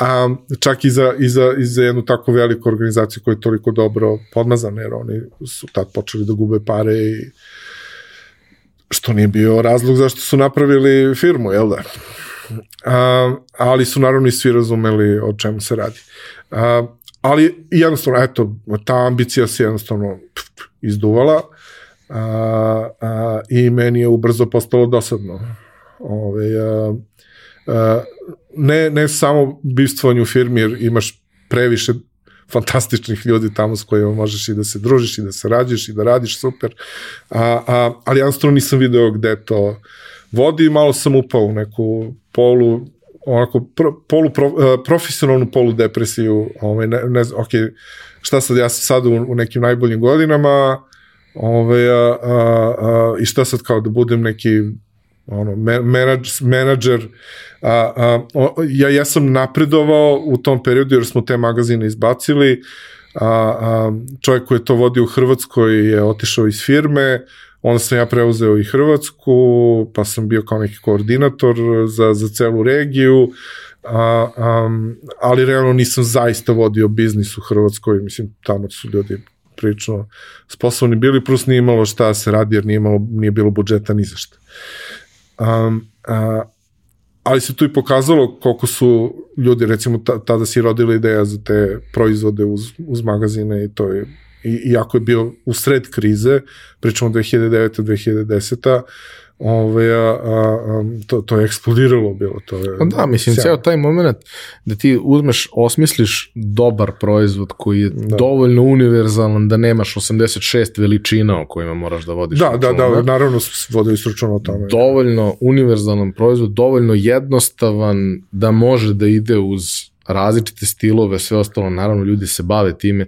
a, čak i za, i, za, i za jednu tako veliku organizaciju koja je toliko dobro podmazana, jer oni su tad počeli da gube pare i što nije bio razlog zašto su napravili firmu, jel da? A, ali su naravno i svi razumeli o čemu se radi. A, ali jednostavno, eto, ta ambicija se jednostavno izduvala a, a, i meni je ubrzo postalo dosadno. Ove, a, a, ne, ne samo bivstvovanje u firmi, jer imaš previše fantastičnih ljudi tamo s kojima možeš i da se družiš i da se rađeš i da radiš super, a, a, ali jednostavno nisam video gde to vodi. I malo sam upao u neku polu onako pro, polu pro, uh, profesionalnu polu depresiju, ovaj ne, ne znam, okay, šta sad ja sam sad u, u nekim najboljim godinama, ovaj a, a, a, i šta sad kao da budem neki ono menadž, menadžer a, a, ja ja sam napredovao u tom periodu jer smo te magazine izbacili a, a čovjek koji je to vodio u Hrvatskoj je otišao iz firme onda sam ja preuzeo i Hrvatsku, pa sam bio kao neki koordinator za, za celu regiju, a, um, ali realno nisam zaista vodio biznis u Hrvatskoj, mislim, tamo su ljudi prilično sposobni bili, plus nije imalo šta se radi, jer nije, imalo, nije bilo budžeta ni za šta. Um, a, ali se tu i pokazalo koliko su ljudi, recimo, tada si rodila ideja za te proizvode uz, uz magazine i to je i, iako je bio u sred krize, pričamo 2009. 2010. Ove, a, a, to, to je eksplodiralo bilo. To je, pa da, mislim, sjajno. ceo taj moment da ti uzmeš, osmisliš dobar proizvod koji je da. dovoljno univerzalan da nemaš 86 veličina o kojima moraš da vodiš da, da, da, naravno vodaju stručno o tome. Dovoljno univerzalan proizvod, dovoljno jednostavan da može da ide uz različite stilove, sve ostalo, naravno ljudi se bave time,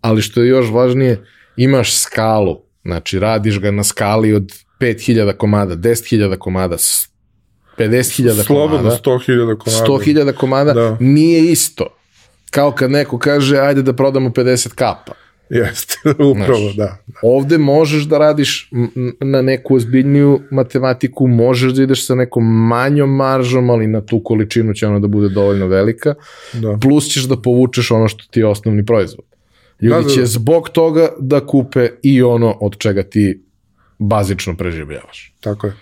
ali što je još važnije, imaš skalu, znači radiš ga na skali od 5000 komada, 10.000 komada, 50.000 komada. Slobodno 100.000 komada. 100.000 komada da. nije isto. Kao kad neko kaže, ajde da prodamo 50 kapa. Jeste, upravo, Znaš, da, da. Ovde možeš da radiš na neku ozbiljniju matematiku, možeš da ideš sa nekom manjom maržom, ali na tu količinu će ona da bude dovoljno velika, da. plus ćeš da povučeš ono što ti je osnovni proizvod. Ljudi da, da, će da. zbog toga da kupe i ono od čega ti bazično preživljavaš. Tako je.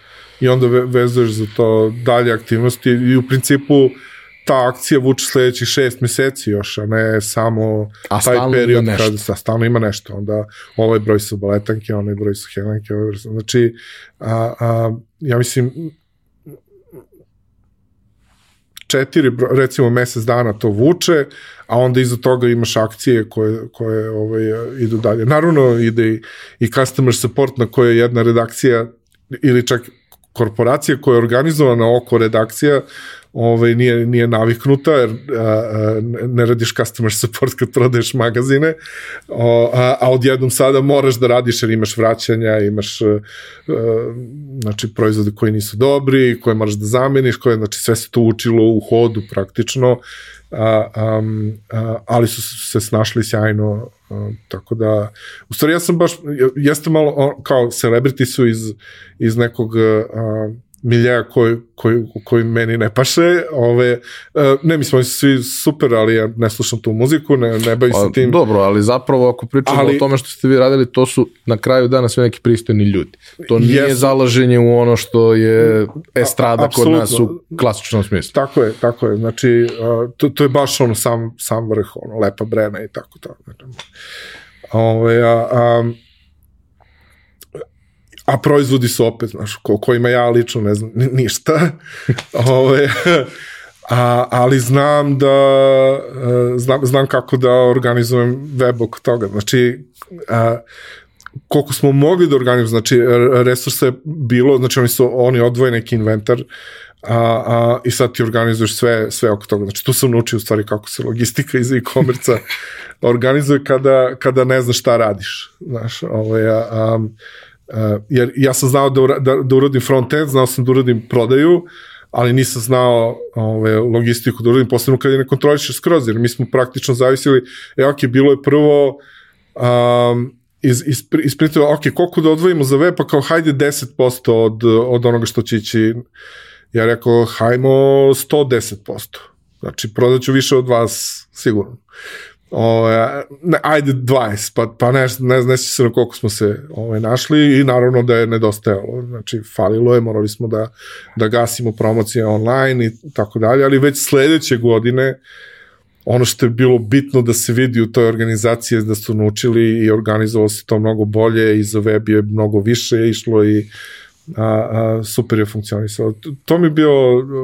I onda vezuješ za to dalje aktivnosti i u principu ta akcija vuče sledećih šest meseci još, a ne samo a taj period kad sa, stalno ima nešto. Onda ovaj broj su baletanke, onaj broj su helenke, ovaj broj su, znači a, a, ja mislim četiri, recimo mesec dana to vuče, a onda iza toga imaš akcije koje, koje ovaj, idu dalje. Naravno ide i, i customer support na koje jedna redakcija ili čak korporacija koja je organizovana oko redakcija ovaj, nije, nije naviknuta, jer a, a, ne radiš customer support kad prodaješ magazine, o, a, a odjednom sada moraš da radiš jer imaš vraćanja, imaš a, a, znači, proizvode koji nisu dobri, koje moraš da zameniš, koje, znači sve se to učilo u hodu praktično, a, a, a, ali su se snašli sjajno, a, tako da, u stvari ja sam baš, jeste malo, kao celebrity su iz, iz nekog a, miljeja koji, koji, koji meni ne paše. Ove, e, ne, mislim, oni su svi super, ali ja ne slušam tu muziku, ne, ne bavim se tim. Dobro, ali zapravo ako pričamo ali, o tome što ste vi radili, to su na kraju dana sve neki pristojni ljudi. To nije jesu, zalaženje u ono što je estrada a, kod nas u klasičnom smislu. Tako je, tako je. Znači, to, to je baš ono sam, sam vrh, ono, lepa brena i tako to. Ove, a, a, a proizvodi su opet, znaš, ko, kojima ja lično ne znam ništa, Ove, a, ali znam da, e, znam, znam kako da organizujem web oko toga, znači, a, koliko smo mogli da organizujemo, znači resursa je bilo, znači oni su, oni odvoje neki inventar, a, a, i sad ti organizuješ sve, sve oko toga. Znači tu sam naučio u stvari kako se logistika iz e-komerca organizuje kada, kada ne znaš šta radiš. Znaš, ovaj, a, a, Uh, jer ja sam znao da, da, da uradim front-end, znao sam da uradim prodaju, ali nisam znao ove, logistiku da uradim, posebno kad je ne kontrolišeš skroz, jer mi smo praktično zavisili, e, ok, bilo je prvo um, iz, iz, ispritio, ok, koliko da odvojimo za web, pa kao hajde 10% od, od onoga što će ići, ja rekao, hajmo 110%. Znači, prodaću više od vas, sigurno. O, ne, ajde 20, pa, pa ne, ne, ne se na koliko smo se ovaj, našli i naravno da je nedostajalo, znači falilo je, morali smo da, da gasimo promocije online i tako dalje, ali već sledeće godine ono što je bilo bitno da se vidi u toj organizaciji da su naučili i organizovalo se to mnogo bolje i za web je mnogo više išlo i a, a, super je funkcionisalo. To, to mi je bio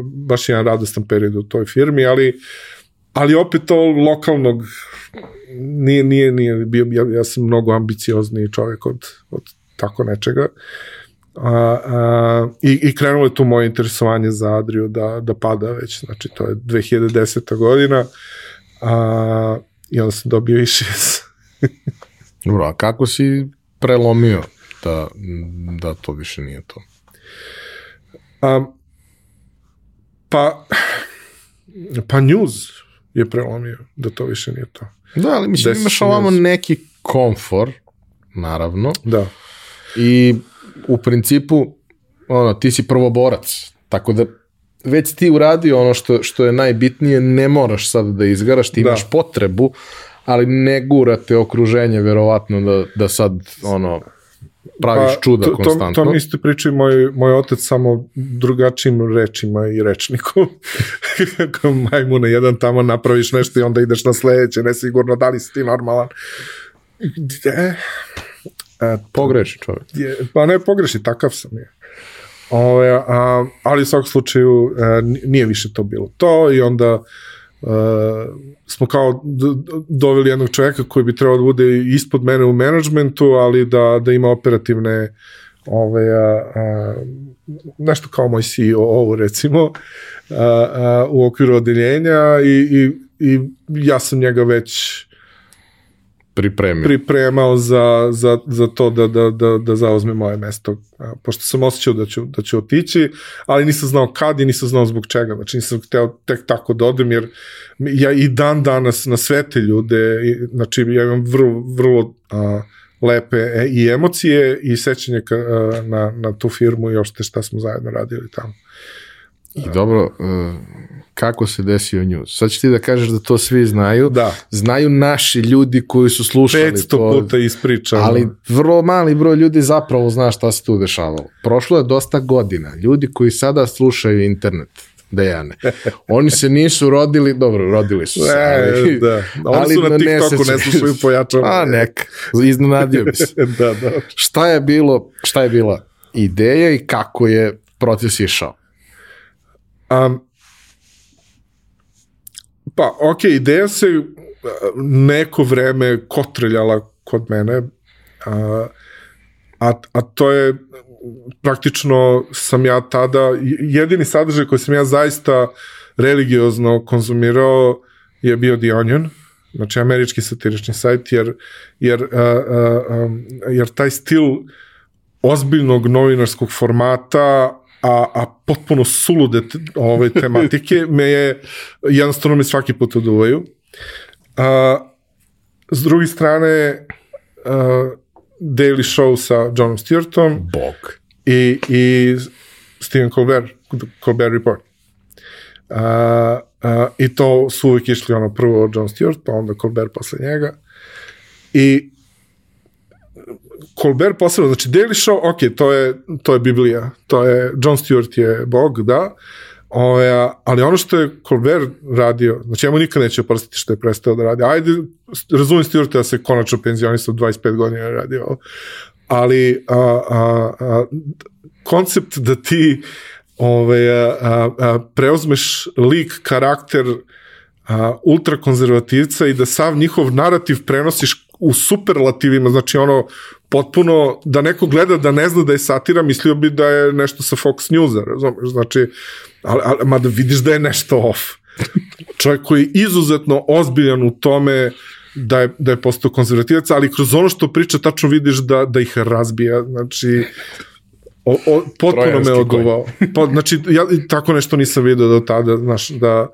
baš jedan radostan period u toj firmi, ali ali opet to lokalnog nije, nije, nije bio, ja, ja sam mnogo ambiciozniji čovjek od, od tako nečega. A, a, i, I krenulo je tu moje interesovanje za Adriju da, da pada već, znači to je 2010. godina a, i onda sam dobio i šest. Dobro, a kako si prelomio da, da to više nije to? A, pa, pa news je prelomio da to više nije to. Da, ali mislim, imaš ovamo neki komfor, naravno. Da. I u principu, ono, ti si prvoborac, tako da već ti uradio ono što, što je najbitnije, ne moraš sad da izgaraš, ti da. imaš potrebu, ali ne gurate okruženje verovatno da, da sad ono praviš pa, čuda to, konstantno. To, to mi isto priča moj, moj otac samo drugačijim rečima i rečnikom. Kako majmune, jedan tamo napraviš nešto i onda ideš na sledeće, nesigurno da li si ti normalan. E, e, pogreši čovjek. Je, pa ne pogreši, takav sam je. Ove, a, ali u svakom slučaju a, e, nije više to bilo to i onda Uh, smo kao doveli jednog čoveka koji bi trebao da bude ispod mene u menadžmentu, ali da, da ima operativne ove, a, a, nešto kao moj CEO recimo a, a, u okviru odeljenja i, i, i ja sam njega već pripremio. pripremao za, za, za to da, da, da, da zauzme moje mesto. Pošto sam osjećao da ću, da ću otići, ali nisam znao kad i nisam znao zbog čega. Znači nisam hteo tek tako da odem, jer ja i dan danas na sve te ljude, znači ja imam vrlo, vrlo a, lepe e, i emocije i sećanje ka, a, na, na tu firmu i ošte šta smo zajedno radili tamo. I dobro, uh, kako se desio news? Sad ću ti da kažeš da to svi znaju. Da. Znaju naši ljudi koji su slušali 500 to. 500 puta ispričano. Ali vrlo mali broj ljudi zapravo zna šta se tu dešavalo. Prošlo je dosta godina. Ljudi koji sada slušaju internet, Dejane. Oni se nisu rodili, dobro, rodili su se. Ali, da. Oni ali su na TikToku, ne slušaju pojačano. A, nek, iznenadio bi se. da, da. Šta je bilo, šta je bila ideja i kako je proces išao? Um, pa, ok, ideja se uh, neko vreme kotreljala kod mene, a, a, a to je praktično sam ja tada, jedini sadržaj koji sam ja zaista religiozno konzumirao je bio The Onion, znači američki satirični sajt, jer, jer, uh, uh, um, jer taj stil ozbiljnog novinarskog formata, a, a potpuno sulude ove tematike me je, jednostavno me svaki put oduvaju. A, s druge strane, a, Daily Show sa Johnom Stewartom. Bog. I, i Stephen Colbert, Colbert Report. A, a, I to su uvijek išli ono prvo John Stewart, pa onda Colbert posle njega. I Colbert posebno, znači Daily Show, ok, to je, to je Biblija, to je, John Stewart je bog, da, Ove, ali ono što je Colbert radio, znači ja mu nikad neće oprostiti što je prestao da radi. Ajde, razumijem Stewart da se konačno penzionisao 25 godina radio, ali a, a, a, koncept da ti ove, a, a, a, preuzmeš lik, karakter a, ultrakonzervativca i da sav njihov narativ prenosiš u superlativima, znači ono potpuno, da neko gleda da ne zna da je satira, mislio bi da je nešto sa Fox Newsa, razumeš, znači, ali, ali, mada vidiš da je nešto off. Čovjek koji je izuzetno ozbiljan u tome da je, da je postao konzervativac, ali kroz ono što priča tačno vidiš da, da ih razbija, znači, o, o, potpuno me oduvao. Pa, znači, ja tako nešto nisam vidio do tada, znaš, da,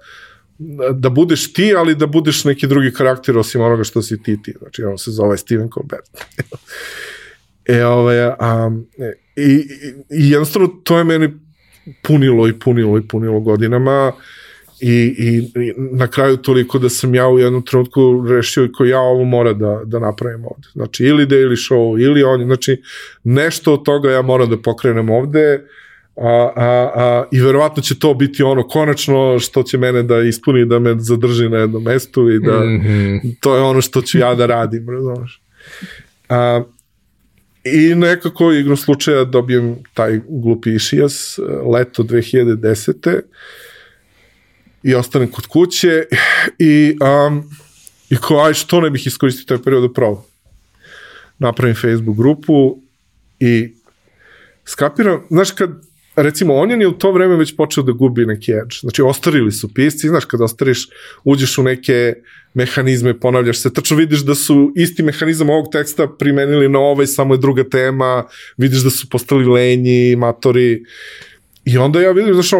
da budeš ti, ali da budeš neki drugi karakter osim onoga što si ti ti. Znači, on se zove Steven Colbert. e, ove, a, i, i, i jednostavno to je meni punilo i punilo i punilo godinama, I, i, I na kraju toliko da sam ja u jednom trenutku rešio ko ja ovo mora da, da napravim ovde. Znači ili Daily Show ili on, znači nešto od toga ja moram da pokrenem ovde a, a, a, i verovatno će to biti ono konačno što će mene da ispuni, da me zadrži na jednom mestu i da mm -hmm. to je ono što ću ja da radim, razumeš. A, I nekako igrom slučaja dobijem taj glupi išijas leto 2010 i ostanem kod kuće i, um, i ko, aj što ne bih iskoristio taj period da probam. Napravim Facebook grupu i skapiram, znaš kad recimo on je u to vreme već počeo da gubi neki edge. Znači, ostarili su pisci, znaš, kada ostariš, uđeš u neke mehanizme, ponavljaš se, tačno vidiš da su isti mehanizam ovog teksta primenili na ovaj, samo je druga tema, vidiš da su postali lenji, matori, I onda ja vidim, znaš,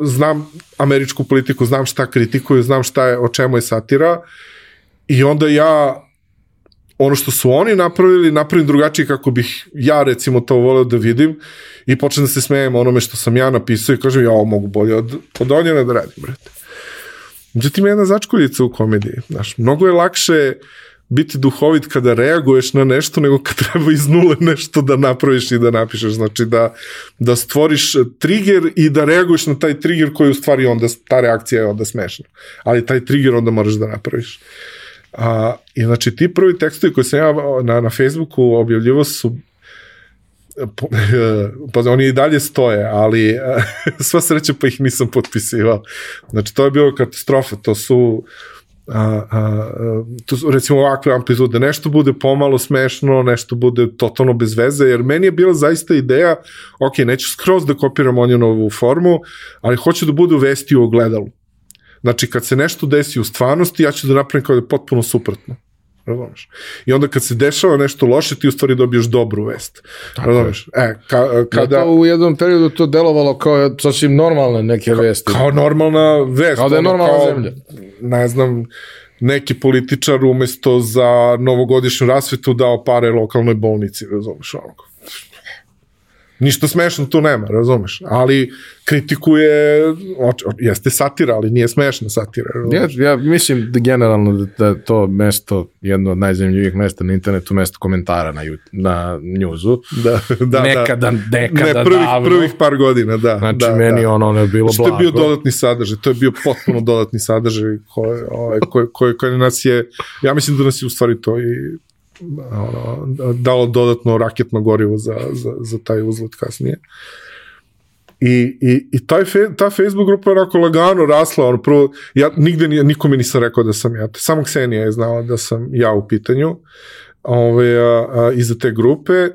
znam američku politiku, znam šta kritikuju, znam šta je, o čemu je satira i onda ja ono što su oni napravili, napravim drugačije kako bih ja recimo to voleo da vidim i počnem da se smejem onome što sam ja napisao i kažem ja ovo mogu bolje od, od Onjena da radim, brate. Međutim, jedna začkoljica u komediji, znaš, mnogo je lakše biti duhovit kada reaguješ na nešto nego kad treba iz nule nešto da napraviš i da napišeš, znači da, da stvoriš trigger i da reaguješ na taj trigger koji u stvari onda, ta reakcija je onda smešna, ali taj trigger onda moraš da napraviš. A, I znači ti prvi tekstovi koje sam ja na, na Facebooku objavljivo su pa oni i dalje stoje, ali sva sreća pa ih nisam potpisivao. Znači to je bilo katastrofa, to su a, a, to su recimo ovakve amplitude, nešto bude pomalo smešno, nešto bude totalno bez veze, jer meni je bila zaista ideja, ok, neću skroz da kopiram novu formu, ali hoću da budu vesti u ogledalu. Znači, kad se nešto desi u stvarnosti, ja ću da napravim kao da je potpuno suprotno. Razumeš? I onda kad se dešava nešto loše, ti u stvari dobiješ dobru vest. Razumeš? E, ka, kada... Ja to u jednom periodu to delovalo kao sasvim normalne neke vesti. Kao normalna vest. Kao da je normalna kao, zemlja. Ne znam, neki političar umesto za novogodišnju rasvetu dao pare lokalnoj bolnici, razumeš? Ono, Ništa smešno tu nema, razumeš? Ali kritikuje, jeste satira, ali nije smešna satira. Razumeš? Ja, ja mislim da generalno da, da to mesto, jedno od najzemljivih mesta na internetu, mesto komentara na, na njuzu. Da, da, nekada, da. nekada ne, prvih, davno. prvih par godina, da. Znači, da, meni da. ono, ono je bilo Što blago. je bio dodatni sadržaj, to je bio potpuno dodatni sadržaj koji, ovaj, koji, koji, koji nas je, ja mislim da nas je u stvari to i ono, dalo dodatno raketno gorivo za, za, za taj uzlet kasnije. I, i, i taj fe, ta Facebook grupa je onako lagano rasla, ono prvo, ja nigde ni, nikome nisam rekao da sam ja, samo Ksenija je znala da sam ja u pitanju ove, a, a, iza te grupe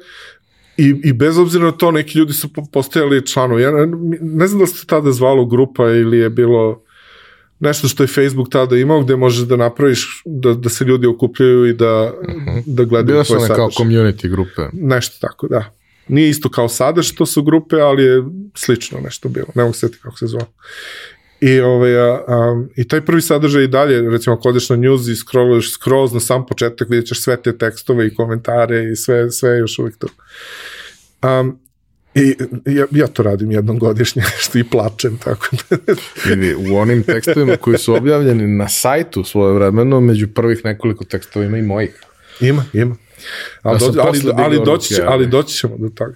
I, I bez obzira na to, neki ljudi su postojali članovi. Ja ne, ne znam da se tada zvalo grupa ili je bilo nešto što je Facebook tada imao gde možeš da napraviš da, da se ljudi okupljaju i da, uh Mhm. -huh. da gledaju Bilo su tvoj kao community grupe. Nešto tako, da. Nije isto kao sada što su grupe, ali je slično nešto bilo. Ne mogu se setiti kako se zove. I, ovaj, a, a, I taj prvi sadržaj i dalje, recimo ako odeš na news i scrolluješ skroz na sam početak, vidjet ćeš sve te tekstove i komentare i sve, sve je još uvijek to. Um, I ja, ja to radim jednom godišnje, što i plačem, tako da. Vidi, u onim tekstovima koji su objavljeni na sajtu svoje vremeno, među prvih nekoliko tekstova ima i mojih. Ima, ima. Ali, Ja dođe, ali, ali, doći, će- ali- doći ćemo do toga.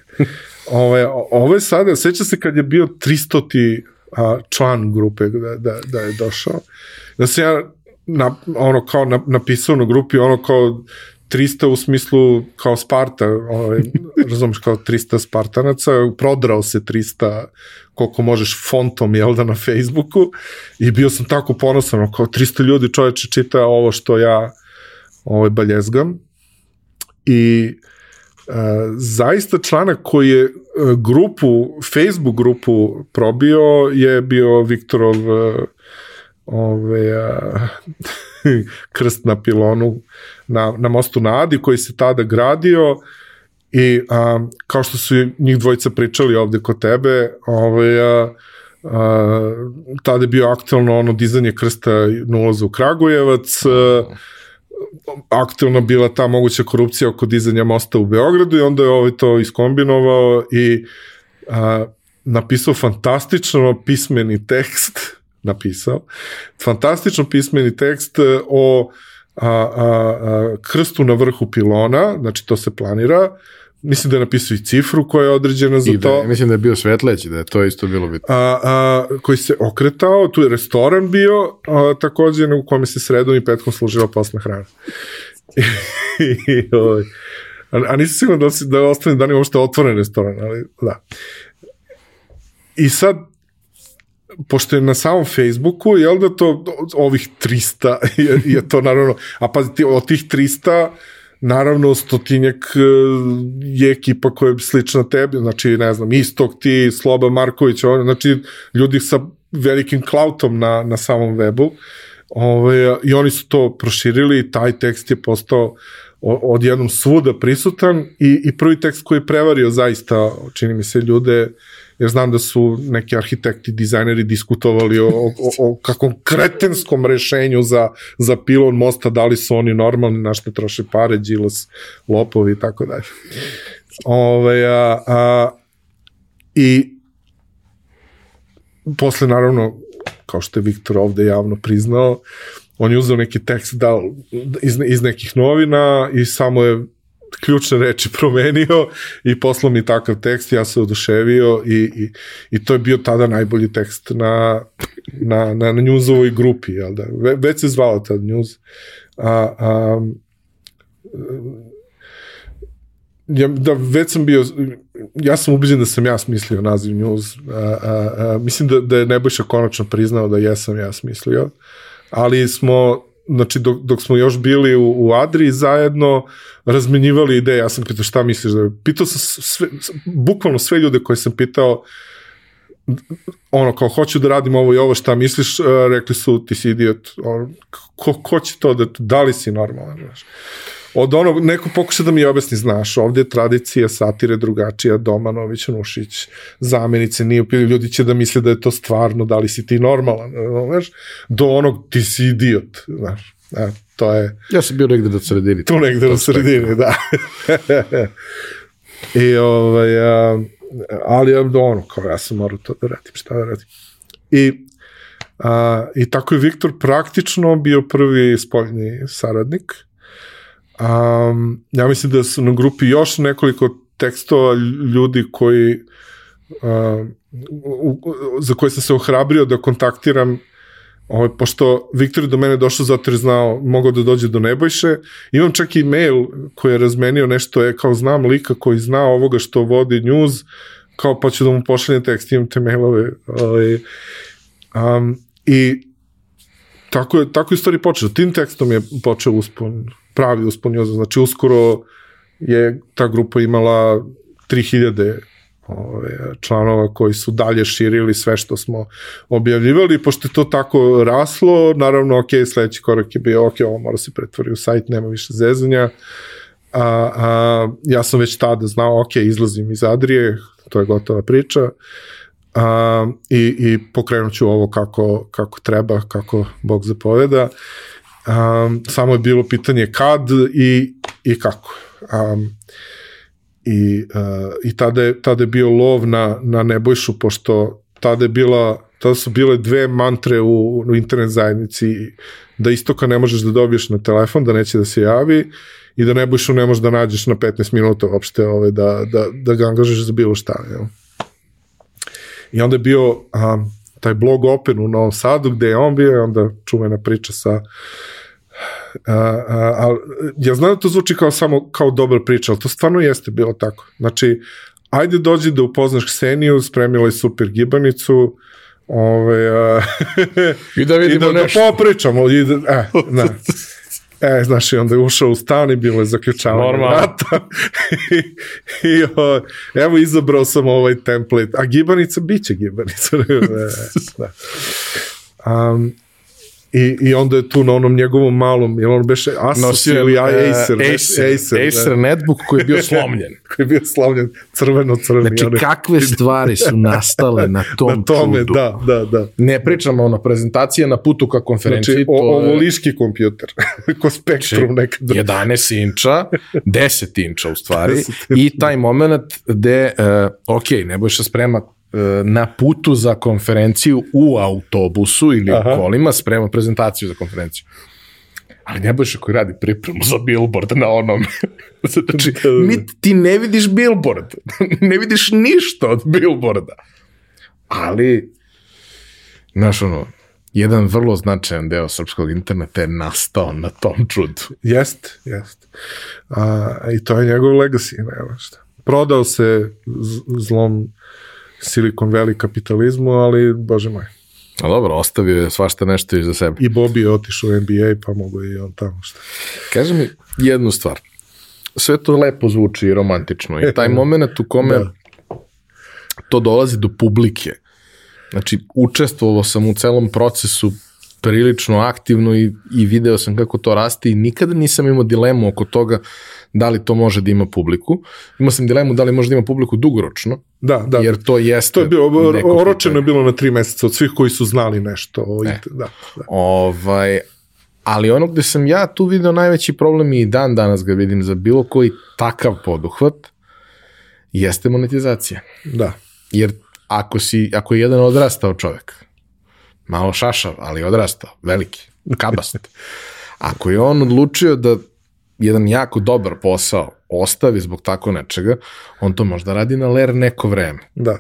Ove, ovo je sada, seća se kad je bio 300 a, član grupe da, da, da je došao, da sam ja na, ono kao na, napisao na grupi ono kao 300 u smislu kao Sparta, ovaj, razumeš, kao 300 Spartanaca, prodrao se 300 koliko možeš fontom, jel da, na Facebooku i bio sam tako ponosan, ono, kao 300 ljudi čoveče čita ovo što ja ovaj, baljezgam. I Uh, zaista članak koji je uh, grupu, Facebook grupu probio je bio Viktorov uh, ove, uh, krst na pilonu na, na mostu na Adi koji se tada gradio i um, kao što su njih dvojica pričali ovde kod tebe, ovaj, uh, Uh, tada je bio aktualno ono dizanje krsta na ulazu u Kragujevac, uh, aktualna bila ta moguća korupcija oko dizanja mosta u Beogradu i onda je ovaj to iskombinovao i a, napisao fantastično pismeni tekst napisao. Fantastično pismeni tekst e, o a, a, a, krstu na vrhu pilona, znači to se planira, mislim da je napisao i cifru koja je određena za I da, to. mislim da je bio svetleći, da je to isto bilo bitno. A, a, koji se okretao, tu je restoran bio, a, takođe u kome se sredom i petkom služila posna hrana. I, ovaj, a, a nisam siguran da, da ostane dani uopšte otvoren restoran, ali da. I sad, pošto je na samom Facebooku, jel da to ovih 300 je, je to naravno, a pazite, od tih 300 naravno stotinjak e, je ekipa koja je slična tebi, znači ne znam, Istok ti, Sloba Marković, on, znači ljudi sa velikim klautom na, na samom webu Ove, i oni su to proširili i taj tekst je postao odjednom svuda prisutan i, i prvi tekst koji je prevario zaista, čini mi se, ljude jer znam da su neki arhitekti, dizajneri diskutovali o, o, o kakvom kretenskom rešenju za, za pilon mosta, da li su oni normalni, na što troše pare, džilas, lopovi i tako dalje. Ove, a, a, I posle, naravno, kao što je Viktor ovde javno priznao, on je uzeo neki tekst da, iz, iz nekih novina i samo je ključne reči promenio i poslao mi takav tekst, ja se oduševio i, i, i to je bio tada najbolji tekst na, na, na, na njuzovoj grupi, jel da? Ve, već se zvala tad njuz. A, a, ja, da već sam bio, ja sam ubeđen da sam ja smislio naziv News. A, a, a, mislim da, da je Nebojša konačno priznao da jesam ja smislio, ali smo znači dok, dok smo još bili u, u Adri zajedno razmenjivali ideje, ja sam pitao šta misliš? Da pitao sam sve, bukvalno sve ljude koje sam pitao ono kao hoću da radim ovo i ovo šta misliš, rekli su ti si idiot, ko, ko će to da, da li si normalan, znaš od onog, neko pokuša da mi objasni, znaš, ovde je tradicija satire drugačija, Domanović, Nušić, zamenice, nije upili, ljudi će da misle da je to stvarno, da li si ti normalan, znaš, do onog, ti si idiot, znaš, e, to je... Ja sam bio negde do sredini. Tu negde do sredini, da. I ovaj, a, ali ono, kao ja sam morao to da radim, šta da radim. I, a, I tako je Viktor praktično bio prvi spoljni saradnik, Um, ja mislim da su na grupi još nekoliko tekstova ljudi koji uh, za koje sam se ohrabrio da kontaktiram ovaj, pošto Viktor je do mene došao zato jer znao, mogao da dođe do Nebojše. Imam čak i mail koji je razmenio nešto, je kao znam lika koji zna ovoga što vodi news, kao pa ću da mu pošaljem tekst, imam te mailove. Ovaj, um, I tako je, tako je stvari počeo. Tim tekstom je počeo uspon pravi uspon Znači, uskoro je ta grupa imala 3000 ove, članova koji su dalje širili sve što smo objavljivali, pošto je to tako raslo, naravno, ok, sledeći korak je bio, ok, ovo mora se pretvori u sajt, nema više zezanja, a, a, ja sam već tada znao, ok, izlazim iz Adrije, to je gotova priča, a, i, i pokrenut ću ovo kako, kako treba, kako Bog zapoveda, Um, samo je bilo pitanje kad i, i kako. Um, I, uh, i tada, je, tada je bio lov na, na Nebojšu, pošto tada je bila tada su bile dve mantre u, u internet zajednici da istoka ne možeš da dobiješ na telefon, da neće da se javi i da Nebojšu ne možeš da nađeš na 15 minuta uopšte ove, da, da, da ga angažeš za bilo šta. Jel? I onda je bio um, taj blog Open u Novom Sadu gde je on bio i onda čuvena priča sa a, a, a, ja znam da to zvuči kao samo kao dobra priča, ali to stvarno jeste bilo tako. Znači, ajde dođi da upoznaš Kseniju, spremila je super gibanicu, ove, a, I da vidimo i da, nešto. Da popričamo, i da, e, da. E, znaš, i onda je ušao u stan i bilo je zaključavanje vrata. I, i o, evo, izabrao sam ovaj template. A gibanica, bit će gibanica. da. Um, I, I onda je tu na onom njegovom malom, jel on beše Asus ili uh, Acer, Acer, Acer, Acer da. netbook koji je bio slomljen. koji je bio slomljen, crveno-crveni. Znači, one. kakve stvari su nastale na tom na tome, čudu. Da, da, da. Ne pričamo ono, prezentacije na putu ka konferenciji. Znači, o, ovo liški kompjuter, ko spektrum znači, nekada. 11 inča, 10 inča u stvari, i taj moment gde, uh, ok, Nebojša sprema na putu za konferenciju u autobusu ili Aha. u kolima sprema prezentaciju za konferenciju. Ali Nebojša koji radi pripremu za billboard na onom. znači, niti ti ne vidiš billboard. ne vidiš ništa od billboarda. Ali, znaš ono, jedan vrlo značajan deo srpskog interneta je nastao na tom čudu. Jest, jest. A, I to je njegov legacy, nema šta. Prodao se zlom Silicon Valley kapitalizmu, ali, bože moj. A dobro, ostavio je svašta nešto iza sebe. I Bobby je otišao u NBA, pa mogu i on tamo šta. Kaži mi jednu stvar. Sve to lepo zvuči i romantično i taj moment u kome Da. to dolazi do publike. Znači, učestvovao sam u celom procesu prilično aktivno i, i video sam kako to raste i nikada nisam imao dilemu oko toga da li to može da ima publiku. Imao sam dilemu da li može da ima publiku dugoročno, Da, da. jer to jeste... to je bilo, oročeno je bilo na tri meseca od svih koji su znali nešto. O, E. da, da. Ovaj, ali ono gde sam ja tu video najveći problem i dan danas ga vidim za bilo koji takav poduhvat jeste monetizacija. da. Jer ako, si, ako je jedan odrastao čovek, malo šašav, ali odrastao, veliki, kabast, ako je on odlučio da jedan jako dobar posao ostavi zbog tako nečega, on to možda radi na ler neko vreme Da.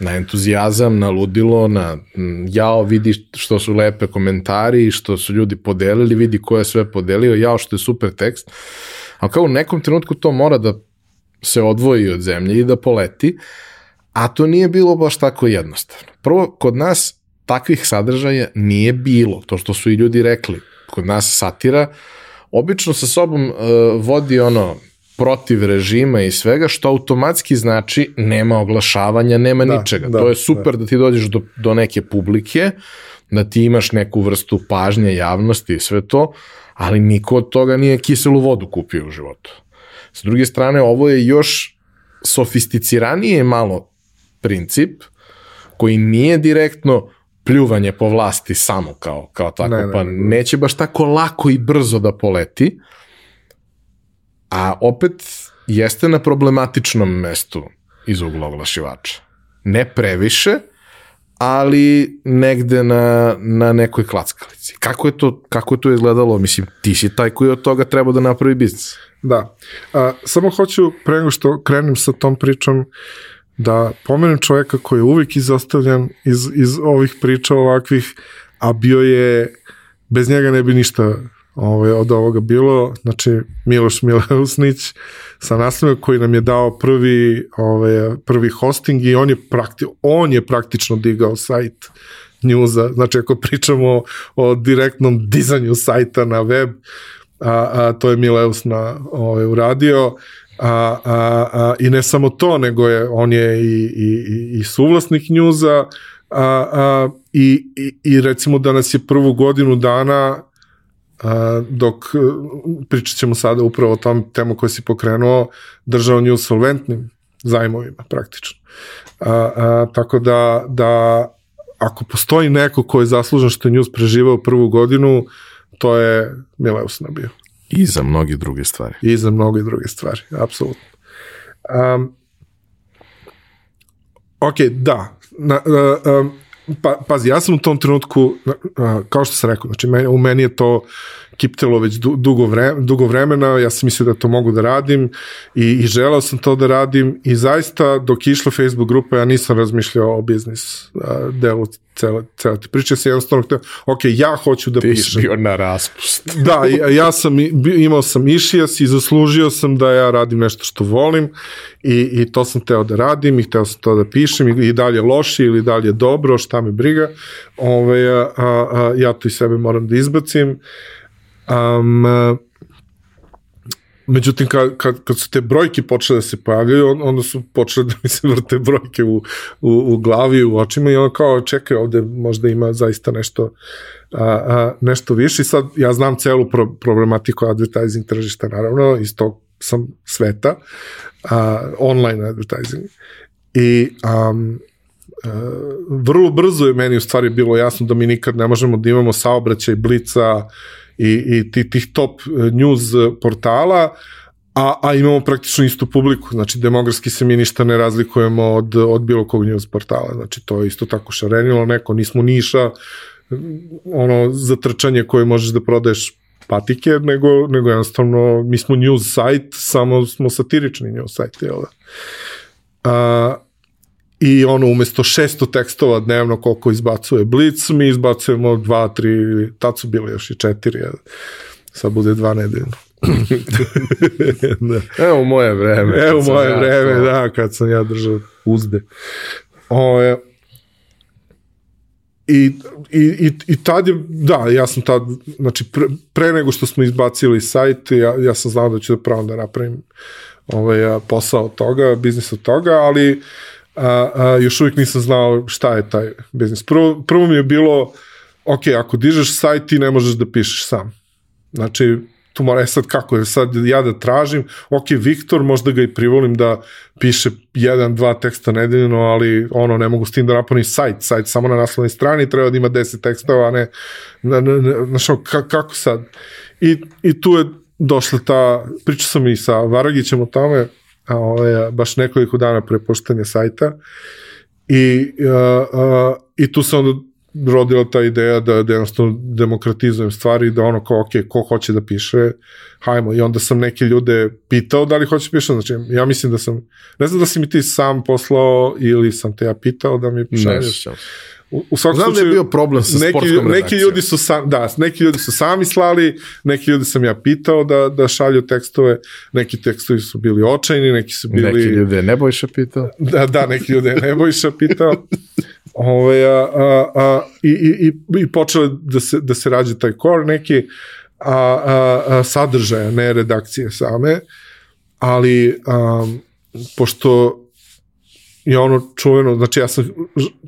na entuzijazam, na ludilo, na jao vidi što su lepe komentari što su ljudi podelili, vidi ko je sve podelio, jao što je super tekst. A kao u nekom trenutku to mora da se odvoji od zemlje i da poleti, a to nije bilo baš tako jednostavno. Prvo, kod nas takvih sadržaja nije bilo, to što su i ljudi rekli. Kod nas satira obično sa sobom uh, vodi ono protiv režima i svega, što automatski znači nema oglašavanja, nema Da, ničega. da, to je super da. ti dođeš do, do neke publike, da ti imaš neku vrstu pažnje javnosti i sve to, ali niko od toga nije kiselu vodu kupio u životu. S druge strane, ovo je još sofisticiranije malo princip, koji nije direktno pljuvanje po vlasti samo kao, kao tako, Ne, ne, pa ne. neće baš tako lako i brzo da poleti, a opet jeste na problematičnom mestu iz ugla oglašivača. Ne previše, ali negde na, na nekoj klackalici. Kako je, to, kako je to izgledalo? Mislim, ti si taj koji od toga treba da napravi biznis. Da. A, samo hoću, pre nego što krenem sa tom pričom, da pomenem čoveka koji je uvijek izostavljan iz, iz ovih priča ovakvih, a bio je, bez njega ne bi ništa ovaj, od ovoga bilo, znači Miloš Mileusnić sa naslovima koji nam je dao prvi, ovaj, prvi hosting i on je, prakti, on je praktično digao sajt njuza, znači ako pričamo o direktnom dizanju sajta na web, a, a to je Mileus na, ovaj, uradio, a, a, a, i ne samo to, nego je, on je i, i, i- suvlasnik njuza, a, a, i, i, i recimo da nas je prvu godinu dana dok e, pričat ćemo sada upravo o tom temu koju si pokrenuo, držao nju solventnim zajmovima praktično. A, a, tako da, da ako postoji neko ko je zaslužen što je News preživao prvu godinu, to je Mileus nabio. I za mnogi druge stvari. I za mnogo i druge stvari, apsolutno. Um, ok, da. Na, uh, um, pa, pazi, ja sam u tom trenutku, kao što sam rekao, znači meni, u meni je to kiptelo već du, dugo, vre, dugo vremena, ja sam mislio da to mogu da radim i, i želao sam to da radim i zaista dok je išla Facebook grupa ja nisam razmišljao o biznis uh, delu cele, cele te priče, sam jednostavno htio, ok, ja hoću da Ti si pišem. bio na raspust. Da, i- ja sam i- imao sam išijas i zaslužio sam da ja radim nešto što volim i, i to sam teo da radim i hteo sam to da pišem i, i dalje loše ili dalje dobro, šta me briga. Ove, a, a, a, ja to iz sebe moram da izbacim. Um, Međutim, kad, kad, kad su te brojke počele da se pojavljaju, on, onda su počele da mi se vrte brojke u, u, u glavi, u očima i ono kao, čekaj, ovde možda ima zaista nešto, a, a, nešto više. I sad, ja znam celu pro, problematiku advertising tržišta, naravno, iz tog sam sveta, a, online advertising. I um, uh, vrlo brzo je meni u stvari bilo jasno da mi nikad ne možemo da imamo saobraćaj blica i, i ti, tih top eh, news portala, a, a imamo praktično istu publiku, znači demografski se mi ništa ne razlikujemo od, od bilo kog news portala, znači to je isto tako šarenilo neko, nismo niša, ono za trčanje koje možeš da prodaješ patike, nego, nego jednostavno mi smo news site, samo smo satirični news site, jel da? A, I ono, umesto 600 tekstova dnevno koliko izbacuje Blitz, mi izbacujemo dva, tri, tad su bile još i četiri, jel? sad bude dva nedeljno. da. Evo moje vreme. Evo moje ja vreme, to... da, kad sam ja držao uzde. O, I, i, i, i tad je, da, ja sam tad, znači pre, pre nego što smo izbacili sajt, ja, ja sam znao da ću da pravo da napravim ovaj, posao od toga, biznis od toga, ali a, a, još uvijek nisam znao šta je taj biznis. Prvo, prvo mi je bilo, ok, ako dižeš sajt, ti ne možeš da pišeš sam. Znači, tu mora, e sad kako je, sad ja da tražim, ok, Viktor, možda ga i privolim da piše jedan, dva teksta nedeljno, ali ono, ne mogu s tim da napunim sajt, sajt samo na naslovnoj strani treba da ima 10 tekstova, a ne, na, na, na, na šo, ka, kako sad? I, I tu je došla ta, pričao sam i sa Varagićem o tome, a, ovaj, baš nekoliko dana pre poštanja sajta, i, a, a, i tu se onda rodila ta ideja da, da jednostavno demokratizujem stvari, da ono kao, ok, ko hoće da piše, hajmo. I onda sam neke ljude pitao da li hoće da piše, znači ja mislim da sam, ne znam da si mi ti sam poslao ili sam te ja pitao da mi šalješ. U, u svakom Znam slučaju, da je bio problem sa neki, sportskom neki ljudi su sam, da, neki ljudi su sami slali, neki ljudi sam ja pitao da, da šalju tekstove, neki tekstovi su bili očajni, neki su bili... Neki ljudi je Nebojša pitao. Da, da, neki ljudi je Nebojša pitao. Ove, a, a, a, i, i, i počeo da se, da se rađe taj kor neki a, a, a, sadržaja, ne redakcije same, ali a, pošto je ono čuveno, znači ja sam,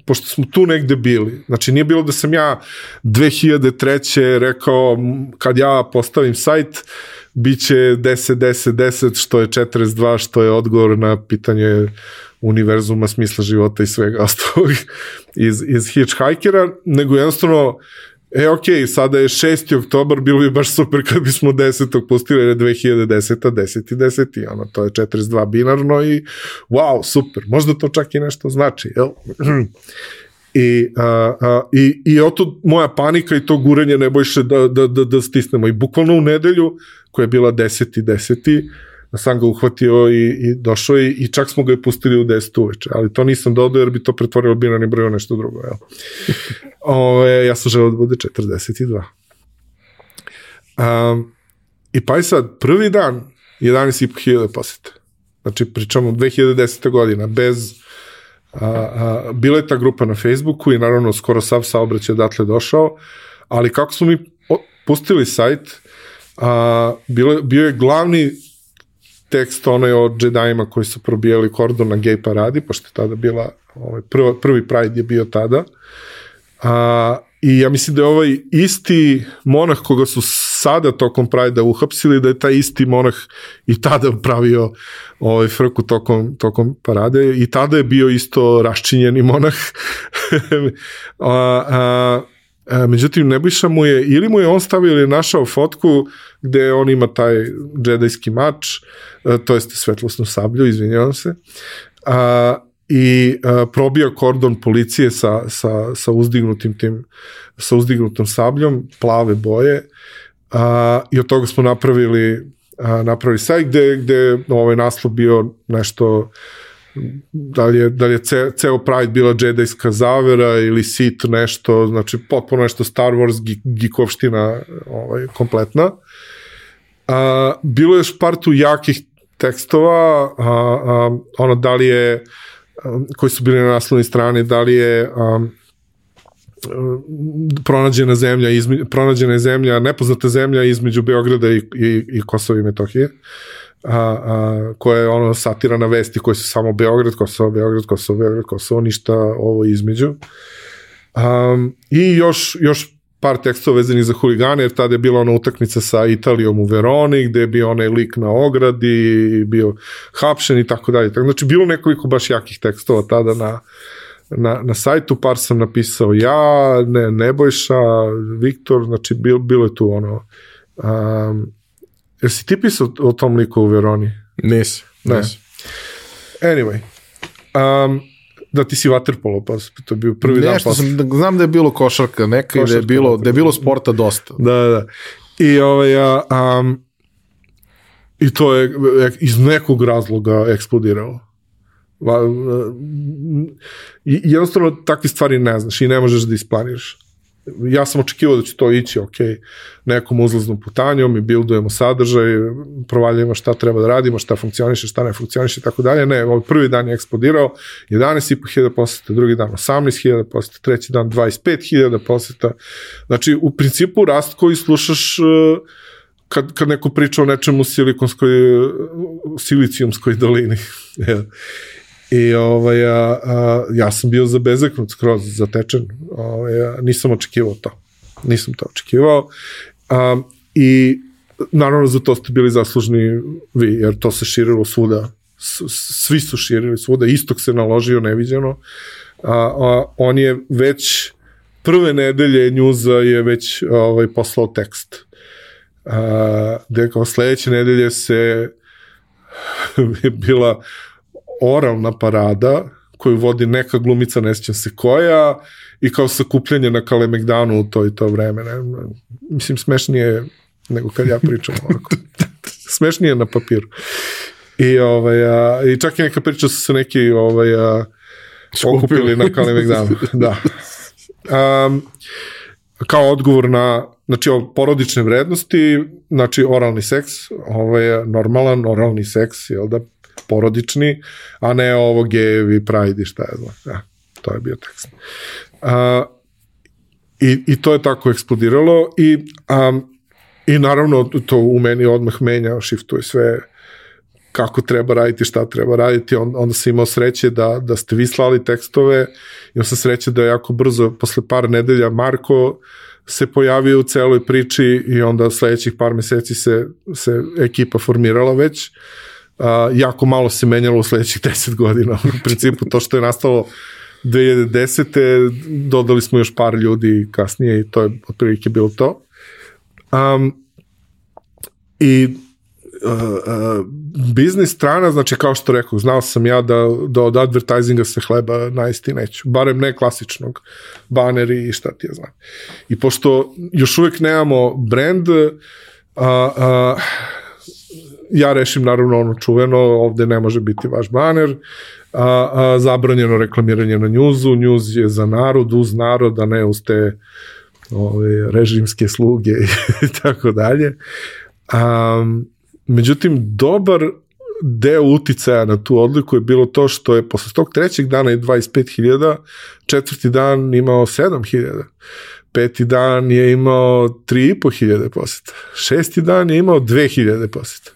pošto smo tu negde bili, znači nije bilo da sam ja 2003. rekao kad ja postavim sajt, bit će 10, 10, 10, što je 42, što je odgovor na pitanje univerzuma, smisla života i svega ostalog iz, iz Hitchhikera, nego jednostavno E, ok, sada je 6. oktobar, bilo bi baš super kad bismo 10. pustili, jer je 2010. 10. 10. Ono, to je 42 binarno i wow, super. Možda to čak i nešto znači, jel? I, a, a, i, i oto moja panika i to gurenje Nebojše da, da, da, da stisnemo. I bukvalno u nedelju, koja je bila 10. 10 da sam ga uhvatio i, i došao i, i čak smo ga i pustili u 10 uveče, ali to nisam dodao jer bi to pretvorilo binarni broj u nešto drugo, jel? Ove, ja sam želeo da bude 42. Um, I pa i sad, prvi dan 11.500 posete. Znači, pričamo 2010. godina, bez a, a, bila je ta grupa na Facebooku i naravno skoro sav saobraćaj odatle došao, ali kako smo mi pustili sajt, a, bilo, bio je glavni tekst onaj o džedajima koji su probijali kordon na gej paradi, pošto je tada bila, ovaj, prvi, prvi Pride je bio tada. A, I ja mislim da je ovaj isti monah koga su sada tokom Pride-a uhapsili, da je taj isti monah i tada pravio ovaj frku tokom, tokom parade i tada je bio isto raščinjeni monah. a, a, a, međutim, Nebojša mu je, ili mu je on stavio ili našao fotku gde on ima taj džedajski mač, E, to jeste svetlosnu sablju, izvinjavam se, a, i a, probija kordon policije sa, sa, sa uzdignutim tim, sa uzdignutom sabljom, plave boje, a, i od toga smo napravili a, napravili sajt gde, gde ovaj naslov bio nešto da li je, da li je ce, ceo Pride bila džedajska zavera ili sit nešto, znači potpuno nešto Star Wars gikovština ovaj, kompletna. A, bilo je još par tu jakih tekstova, a, a, ono da li je, a, koji su bili na naslovnoj strani, da li je a, pronađena zemlja, izme, pronađena je zemlja, nepoznata zemlja između Beograda i, i, i Kosova i Metohije, a, a, koja je ono satira na vesti koje su samo Beograd, Kosovo, Beograd, Kosovo, Beograd, Kosovo, ništa ovo između. Um, I još, još par tekstova vezanih za huligane, jer tada je bila ona utakmica sa Italijom u Veroni, gde je bio onaj lik na ogradi, bio hapšen i tako dalje. Znači, bilo nekoliko baš jakih tekstova tada na, na, na sajtu, par sam napisao ja, ne, Nebojša, Viktor, znači, bil, bilo je tu ono, um, Jesi ti pisao o tom liku u Veroni? Nisi. Ne. nisi. Anyway. Um, da ti si vaterpolo, pa to je bio prvi dan Nešto posle. sam, znam da je bilo košarka neka i da je Košarka, bilo, da. je bilo sporta dosta. Da, da, da. I, ovaj, a, um, I to je iz nekog razloga eksplodiralo. Va, i, jednostavno takve stvari ne znaš i ne možeš da isplaniraš. Ja sam očekivao da će to ići, ok, nekom uzlaznom putanjom i bildujemo sadržaj, provaljujemo šta treba da radimo, šta funkcioniše, šta ne funkcioniše i tako dalje. Ne, ovaj prvi dan je eksplodirao, 11.500 poseta, drugi dan 18.000 poseta, treći dan 25.000 poseta. Znači, u principu rast koji slušaš uh, kad, kad neko priča o nečemu silikonskoj, silicijumskoj dolini. I ovaj, a, a, ja sam bio zabezeknut skroz, zatečen. Ovaj, a, nisam očekivao to. Nisam to očekivao. A, I naravno za to ste bili zaslužni vi, jer to se širilo svuda. S, svi su širili svuda. Istok se naložio neviđeno. A, a, on je već prve nedelje njuza je već ovaj, poslao tekst a, gde kao sledeće nedelje se bila oralna parada koju vodi neka glumica, ne sjećam se koja, i kao sakupljanje na Kalemegdanu u to i to vreme. Ne? Mislim, smešnije nego kad ja pričam ovako. smešnije na papiru. I, ovaj, a, I čak i neka priča su se neki ovaj, a, okupili na Kalemegdanu. da. Um, kao odgovor na znači o porodične vrednosti, znači oralni seks, ovo je normalan oralni seks, jel da, porodični, a ne ovo gejevi, pride i šta je znam. Ja, to je bio tekst. A, i, I to je tako eksplodiralo i, a, i naravno to u meni odmah menja, shiftuje sve kako treba raditi, šta treba raditi, On, onda sam imao sreće da, da ste vi slali tekstove, imao sam sreće da je jako brzo, posle par nedelja, Marko se pojavio u celoj priči i onda sledećih par meseci se, se ekipa formirala već. Uh, jako malo se menjalo u sledećih 10 godina. U principu to što je nastalo 2010. dodali smo još par ljudi kasnije i to je otprilike bilo to. Um, I uh, uh, biznis strana, znači kao što rekao, znao sam ja da, da od advertisinga se hleba najesti neću, barem ne klasičnog, baneri i šta ti ja znam. I pošto još uvek nemamo brand, a, a, ja rešim naravno ono čuveno, ovde ne može biti vaš baner, a, a, zabranjeno reklamiranje na njuzu, njuz je za narod, uz narod, a ne uz te ove, režimske sluge i tako dalje. Um, Međutim, dobar deo uticaja na tu odliku je bilo to što je posle tog trećeg dana je 25.000, četvrti dan imao 7.000, peti dan je imao 3.500 poseta, šesti dan je imao 2.000 poseta.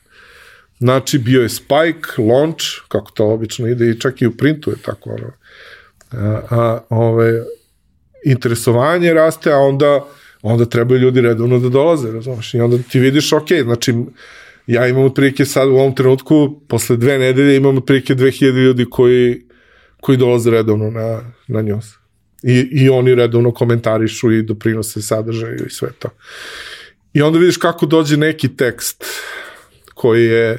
Znači, bio je spike, launch, kako to obično ide i čak i u printu je tako ono. A, a ove, interesovanje raste, a onda onda trebaju ljudi redovno da dolaze, razumeš? I onda ti vidiš, ok, znači, ja imam otprilike sad u ovom trenutku, posle dve nedelje imam otprilike 2000 ljudi koji, koji dolaze redovno na, na news. I, I oni redovno komentarišu i doprinose sadržaju i sve to. I onda vidiš kako dođe neki tekst koji je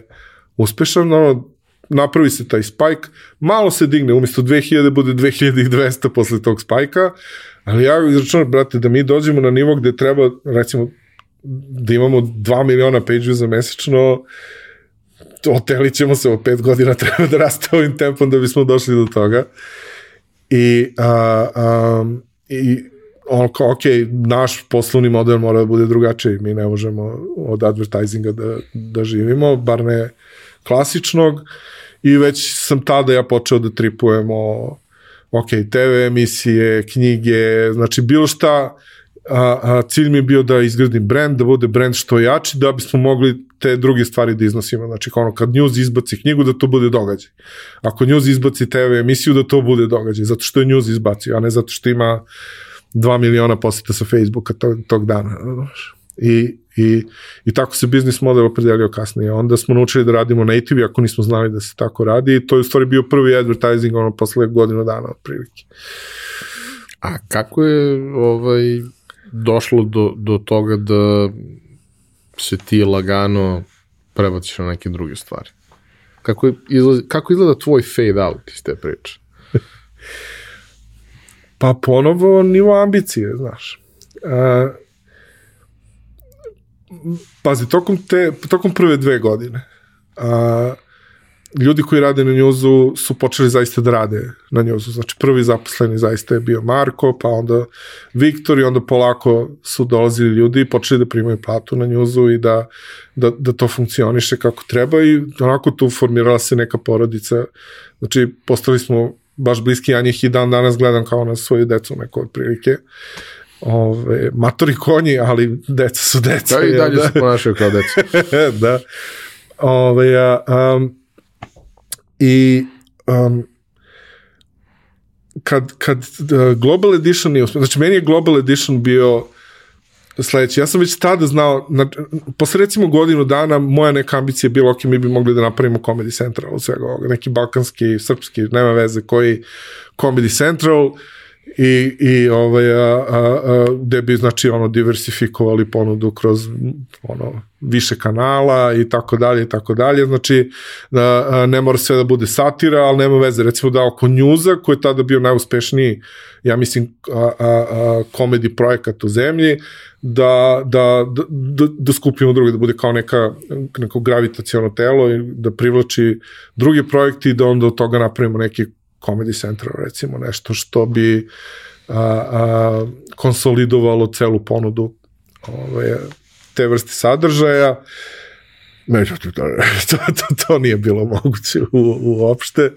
uspešan, ono, napravi se taj spike, malo se digne, umjesto 2000 bude 2200 posle tog spajka, ali ja izračunam, brate, da mi dođemo na nivo gde treba, recimo, da imamo 2 miliona page views mesečno, otelit ćemo se o 5 godina, treba da raste ovim tempom da bismo došli do toga. I, a, a, i on kao, ok, naš poslovni model mora da bude drugačiji, mi ne možemo od advertisinga da, da živimo, bar ne klasičnog, i već sam tada ja počeo da tripujem o ok, TV emisije, knjige, znači bilo šta, a, a cilj mi je bio da izgradim brand, da bude brand što jači, da bismo mogli te druge stvari da iznosimo. Znači, ono, kad News izbaci knjigu, da to bude događaj. Ako News izbaci TV emisiju, da to bude događaj, zato što je News izbacio, a ne zato što ima 2 miliona poseta sa Facebooka tog, tog dana. I, i, I tako se biznis model opredelio kasnije. Onda smo naučili da radimo native, ako nismo znali da se tako radi. I to je u stvari bio prvi advertising ono posle godinu dana otprilike. A kako je ovaj došlo do, do toga da se ti lagano prebaciš na neke druge stvari. Kako, izlazi, kako izgleda tvoj fade out iz te priče? Pa ponovo nivo ambicije, znaš. Uh, pazi, tokom, te, tokom prve dve godine uh, ljudi koji rade na njuzu su počeli zaista da rade na njuzu. Znači prvi zaposleni zaista je bio Marko, pa onda Viktor i onda polako su dolazili ljudi i počeli da primaju platu na njuzu i da, da, da to funkcioniše kako treba i onako tu formirala se neka porodica. Znači postali smo baš bliski, ja njih i dan danas gledam kao na svoju decu neko otprilike. Ove, matori konji, ali deca su deca. Da, i dalje da. se ponašaju kao deca. da. Ove, a, um, I um, kad, kad uh, Global Edition je, znači meni je Global Edition bio sledeći. Ja sam već tada znao, na, posle recimo godinu dana, moja neka ambicija je bila, ok, mi bi mogli da napravimo Comedy Central od svega ovoga, neki balkanski, srpski, nema veze koji Comedy Central, i, i ovaj, a, a, a, gde bi znači ono diversifikovali ponudu kroz ono više kanala i tako dalje i tako dalje. Znači a, a, ne mora sve da bude satira ali nema veze. Recimo da oko njuza koji je tada bio najuspešniji ja mislim a, a, a, komedi projekat u zemlji da, da, da, da, da skupimo druge, da bude kao neka, neko gravitacijono telo i da privlači drugi projekti i da onda od toga napravimo neki Comedy Central recimo nešto što bi a, a, konsolidovalo celu ponudu ove, te vrste sadržaja međutim to, to, to, to nije bilo moguće u, uopšte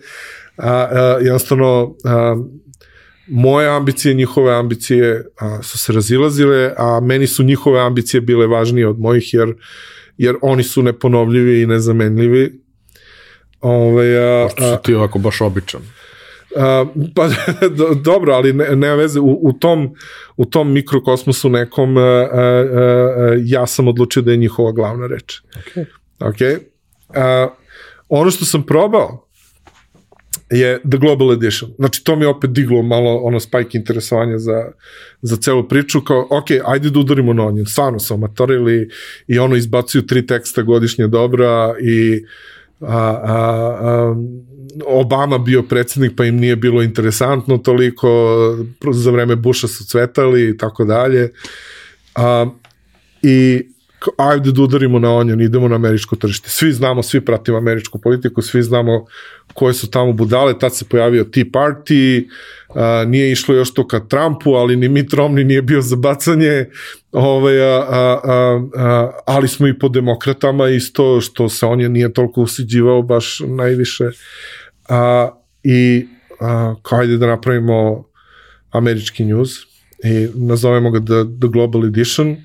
a, a, jednostavno a, moje ambicije, njihove ambicije a, su se razilazile, a meni su njihove ambicije bile važnije od mojih, jer, jer oni su neponovljivi i nezamenljivi. Ove, a, Pošto si ti ovako baš običan. Uh, pa do, dobro, ali ne, nema veze u, u tom u tom mikrokosmosu nekom uh, uh, uh, ja sam odlučio da je njihova glavna reč. Okay. Okay? Uh, ono što sam probao je The Global Edition. Znači, to mi je opet diglo malo ono spike interesovanja za, za celu priču, kao, ok, ajde da udarimo na onju. Stvarno su amatorili i ono izbacuju tri teksta godišnje dobra i a, a, a, Obama bio predsednik pa im nije bilo interesantno toliko, za vreme Busha su cvetali i tako dalje. A, I ajde da udarimo na onjen, idemo na američko tržište. Svi znamo, svi pratimo američku politiku, svi znamo koje su tamo budale, tad se pojavio Tea Party, a, nije išlo još to ka Trumpu, ali ni Mitt Romney nije bio za bacanje, ovaj, a, a, a, a, ali smo i po demokratama isto, što se on je nije toliko usiđivao baš najviše. A, I a, kao ajde da napravimo američki news i nazovemo ga The, the Global Edition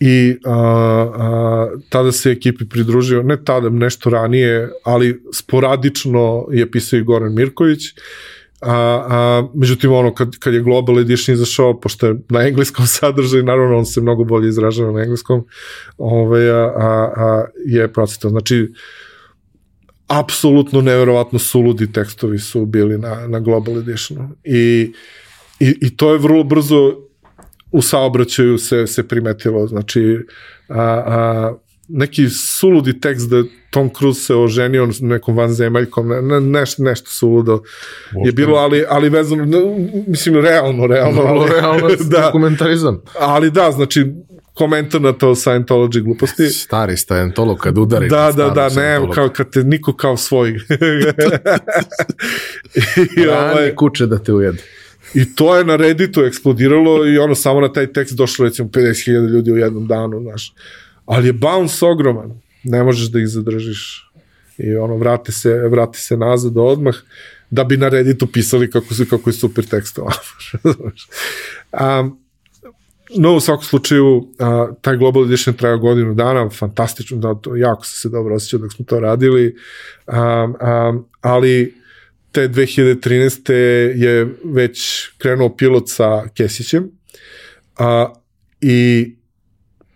i a, a, tada se ekipi pridružio, ne tada, nešto ranije, ali sporadično je pisao i Goran Mirković, a, a, međutim ono kad, kad je Global Edition izašao, pošto je na engleskom sadržaju, naravno on se mnogo bolje izražava na engleskom, ove, a, a, a je procitao. Znači, apsolutno neverovatno suludi tekstovi su bili na, na Global Editionu i, i, i to je vrlo brzo u saobraćaju se, se primetilo, znači a, a, neki suludi tekst da Tom Cruise se oženio nekom vanzemaljkom, ne, ne, nešto, nešto suludo je bilo, ali, ali vezano, mislim, realno, realno. ali, realno, da, dokumentarizam. Ali da, znači, komentar na to Scientology gluposti. Stari Scientolog kad udari. Da, da, da, ne, kao kad te niko kao svoj. I, ovaj, kuće da te ujede. I to je na Redditu eksplodiralo i ono samo na taj tekst došlo recimo 50.000 ljudi u jednom danu, znaš. Ali je bounce ogroman. Ne možeš da ih zadržiš. I ono, vrati se, vrati se nazad odmah da bi na Redditu pisali kako, su, kako je super tekst. um, no, u svakom slučaju, uh, taj Global Edition traja godinu dana, fantastično, da, to, jako se se dobro osjećao dok smo to radili, um, um, ali te 2013. je već krenuo pilot sa Kesićem a, i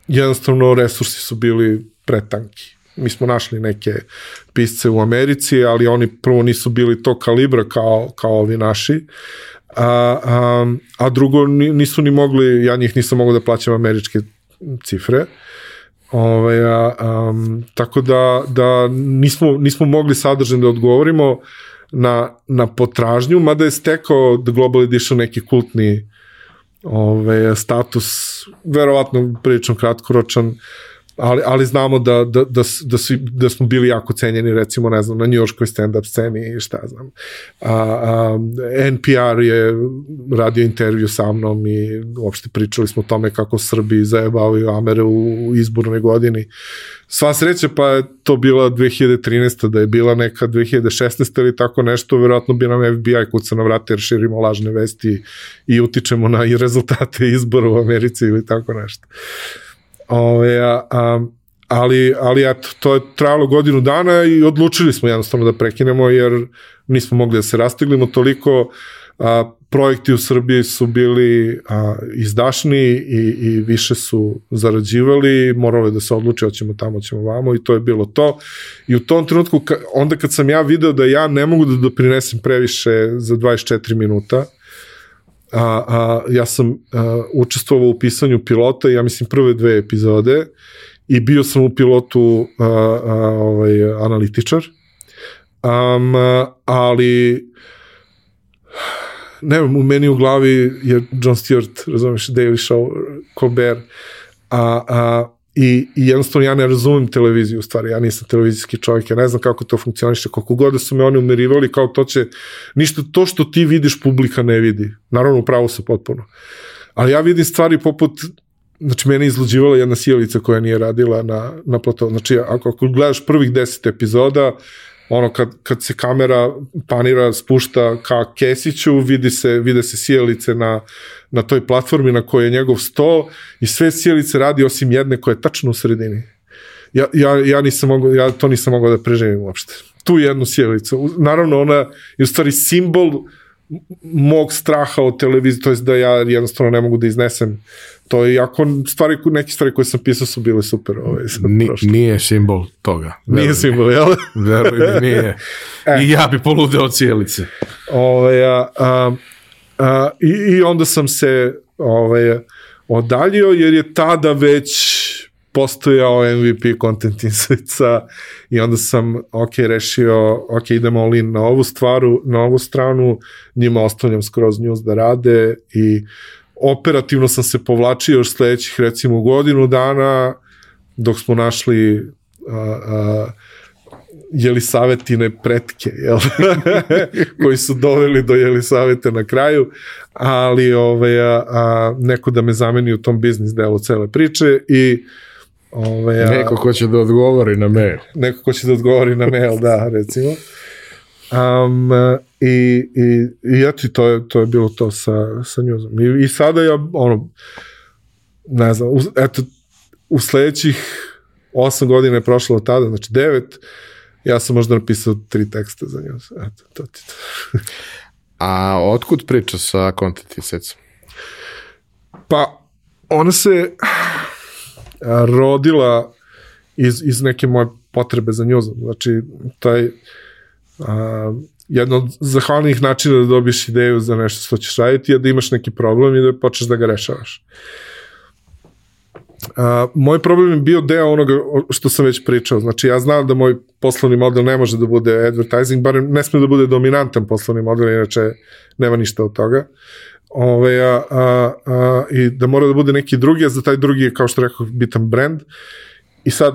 jednostavno resursi su bili pretanki. Mi smo našli neke pisce u Americi, ali oni prvo nisu bili to kalibra kao, kao ovi naši, a, a, a drugo nisu ni mogli, ja njih nisam mogao da plaćam američke cifre, Ove, a, um, tako da, da nismo, nismo mogli sadržajno da odgovorimo na, na potražnju, mada je stekao The Global Edition neki kultni ove, status, verovatno prilično kratkoročan, ali, ali znamo da, da, da, da, su, da smo bili jako cenjeni recimo ne znam na njujorskoj stand-up sceni i šta znam a, a, NPR je radio intervju sa mnom i uopšte pričali smo o tome kako Srbi zajebavaju Amere u izbornoj godini sva sreća pa je to bila 2013. da je bila neka 2016. ili tako nešto, verovatno bi nam FBI kuca na vrate jer širimo lažne vesti i utičemo na i rezultate izbora u Americi ili tako nešto. Ove, a, a, ali, ali eto, to je trajalo godinu dana i odlučili smo jednostavno da prekinemo jer nismo mogli da se rastiglimo toliko a, projekti u Srbiji su bili a, izdašni i, i više su zarađivali, moralo da se odluči hoćemo tamo, ćemo vamo i to je bilo to. I u tom trenutku, onda kad sam ja video da ja ne mogu da doprinesem previše za 24 minuta, a, a, ja sam a, učestvovao u pisanju pilota, ja mislim prve dve epizode i bio sam u pilotu a, a, ovaj, analitičar, um, ali ne u meni u glavi je John Stewart, razumeš, Daily Show, Colbert, a, a I, I jednostavno ja ne razumem televiziju u stvari, ja nisam televizijski čovjek, ja ne znam kako to funkcioniše, koliko god da su me oni umerivali, kao to će, ništa to što ti vidiš publika ne vidi. Naravno, upravo su potpuno. Ali ja vidim stvari poput, znači mene izluđivala jedna sjelica koja nije radila na, na plato. Znači, ako, ako gledaš prvih deset epizoda, ono kad, kad se kamera panira, spušta ka Kesiću, vidi se, vide se sjelice na, na toj platformi na kojoj je njegov sto i sve sjelice radi osim jedne koja je tačno u sredini. Ja, ja, ja, nisam mogao, ja to nisam mogao da preživim uopšte. Tu jednu sjelicu. Naravno, ona je u stvari simbol mog straha od televizije, to je da ja jednostavno ne mogu da iznesem to je jako stvari, neke stvari koje sam pisao su bile super. Ovaj, Ni, nije simbol toga. Veruj nije simbol, jel? Veruj mi, nije. E. I ja bi poludeo cijelice. Ovaj, a, a, a, i, I onda sam se ovaj, odaljio jer je tada već postojao MVP Content Insights-a i onda sam, ok, rešio, ok, idemo all in na ovu stvaru, na ovu stranu, njima ostavljam skroz news da rade i operativno sam se povlačio još sledećih recimo godinu dana dok smo našli a, a, Jelisavetine pretke, jel? koji su doveli do Jelisavete na kraju, ali ovaj, a, a, neko da me zameni u tom biznis delu cele priče i ovaj, a, neko ko će da odgovori na mail. Neko ko će da odgovori na mail, da, recimo. Um, i, i, i eto, to je, to je bilo to sa, sa njuzom. I, I sada ja, ono, ne znam, u, eto, u sledećih osam godina je prošlo od tada, znači devet, ja sam možda napisao tri teksta za njuz. Eto, to ti to. A otkud priča sa Content Insects? Pa, ona se rodila iz, iz neke moje potrebe za njuzom. Znači, taj a, jedno od zahvalnih načina da dobiješ ideju za nešto što ćeš raditi je da imaš neki problem i da počneš da ga rešavaš. A, moj problem je bio deo onoga što sam već pričao. Znači, ja znam da moj poslovni model ne može da bude advertising, bar ne sme da bude dominantan poslovni model, inače nema ništa od toga. Ove, a, a, a, I da mora da bude neki drugi, a za taj drugi je, kao što rekao, bitan brand. I sad,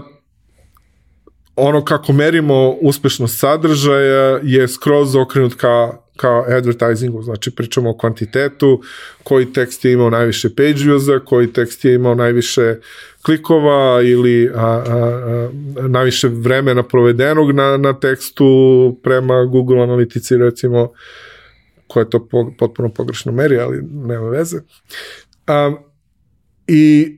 ono kako merimo uspešnost sadržaja je skroz okrenut ka, ka advertisingu, znači pričamo o kvantitetu, koji tekst je imao najviše page views-a, koji tekst je imao najviše klikova ili a, a, a, najviše vremena provedenog na, na tekstu prema Google analitici recimo, koje to po, potpuno pogrešno meri, ali nema veze. Um, I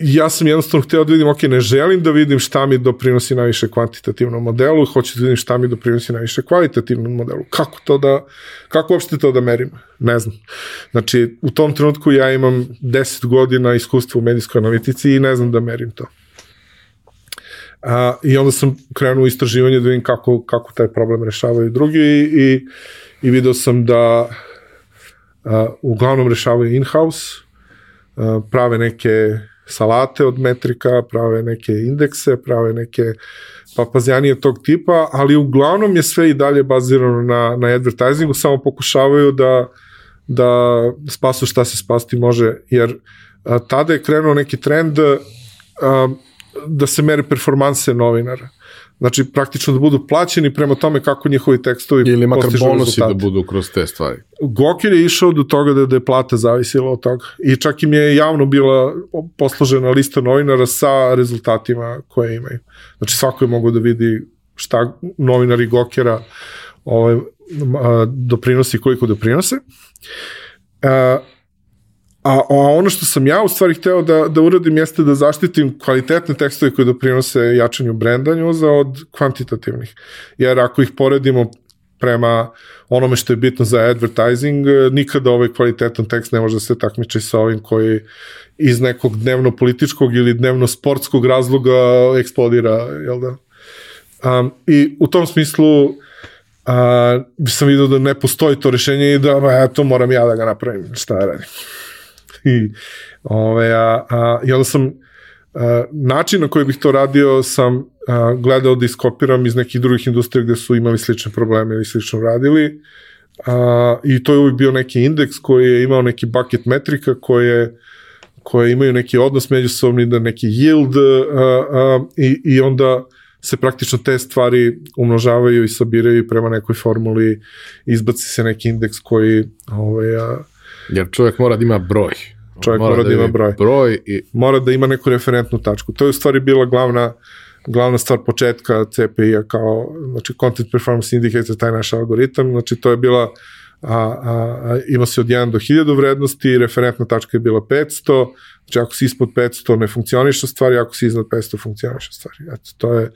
ja sam jednostavno hteo da vidim, ok, ne želim da vidim šta mi doprinosi najviše kvantitativnom modelu, hoću da vidim šta mi doprinosi najviše kvalitativnom modelu. Kako to da, kako uopšte to da merim? Ne znam. Znači, u tom trenutku ja imam 10 godina iskustva u medijskoj analitici i ne znam da merim to. A, I onda sam krenuo istraživanje da vidim kako, kako taj problem rešavaju drugi i, i, i video sam da a, uglavnom rešavaju in-house, prave neke salate od metrika, prave neke indekse, prave neke papazjanije tog tipa, ali uglavnom je sve i dalje bazirano na, na advertisingu, samo pokušavaju da, da spasu šta se spasti može, jer a, tada je krenuo neki trend a, da se mere performanse novinara. Znači, praktično da budu plaćeni prema tome kako njihovi tekstovi Ili makar bonusi da rezultate. budu kroz te stvari. Gokir je išao do toga da, da je plata zavisila od toga. I čak im je javno bila posložena lista novinara sa rezultatima koje imaju. Znači svako je mogao da vidi šta novinari Gokera ovaj, doprinosi i koliko doprinose. A, A, a ono što sam ja u stvari hteo da, da uradim jeste da zaštitim kvalitetne tekstove koje doprinose jačanju brenda njuza od kvantitativnih. Jer ako ih poredimo prema onome što je bitno za advertising, nikada ovaj kvalitetan tekst ne može da se takmiči sa ovim koji iz nekog dnevno političkog ili dnevno sportskog razloga eksplodira, jel da? Um, I u tom smislu a, sam vidio da ne postoji to rešenje i da, eto, moram ja da ga napravim, šta da radim. I, ove, a, a, I onda sam, a, način na koji bih to radio sam a, gledao da iskopiram iz nekih drugih industrija gde su imali slične probleme ili slično radili. A, I to je uvijek bio neki indeks koji je imao neki bucket metrika koje koje imaju neki odnos međusobni, da neki yield a, a, i, i onda se praktično te stvari umnožavaju i sabiraju prema nekoj formuli, izbaci se neki indeks koji ovaj, a, Jer čovjek mora da ima broj. Čovjek mora da ima vidi broj. Broj i mora da ima neku referentnu tačku. To je u stvari bila glavna glavna stvar početka CPI-a kao, znači Content Performance Indicator, taj naš algoritam, znači to je bila a, a, a, ima se od 1 do 1000 vrednosti, referentna tačka je bila 500, znači ako si ispod 500 ne funkcioniše stvari, ako si iznad 500 funkcioniše stvari. Eto, to je,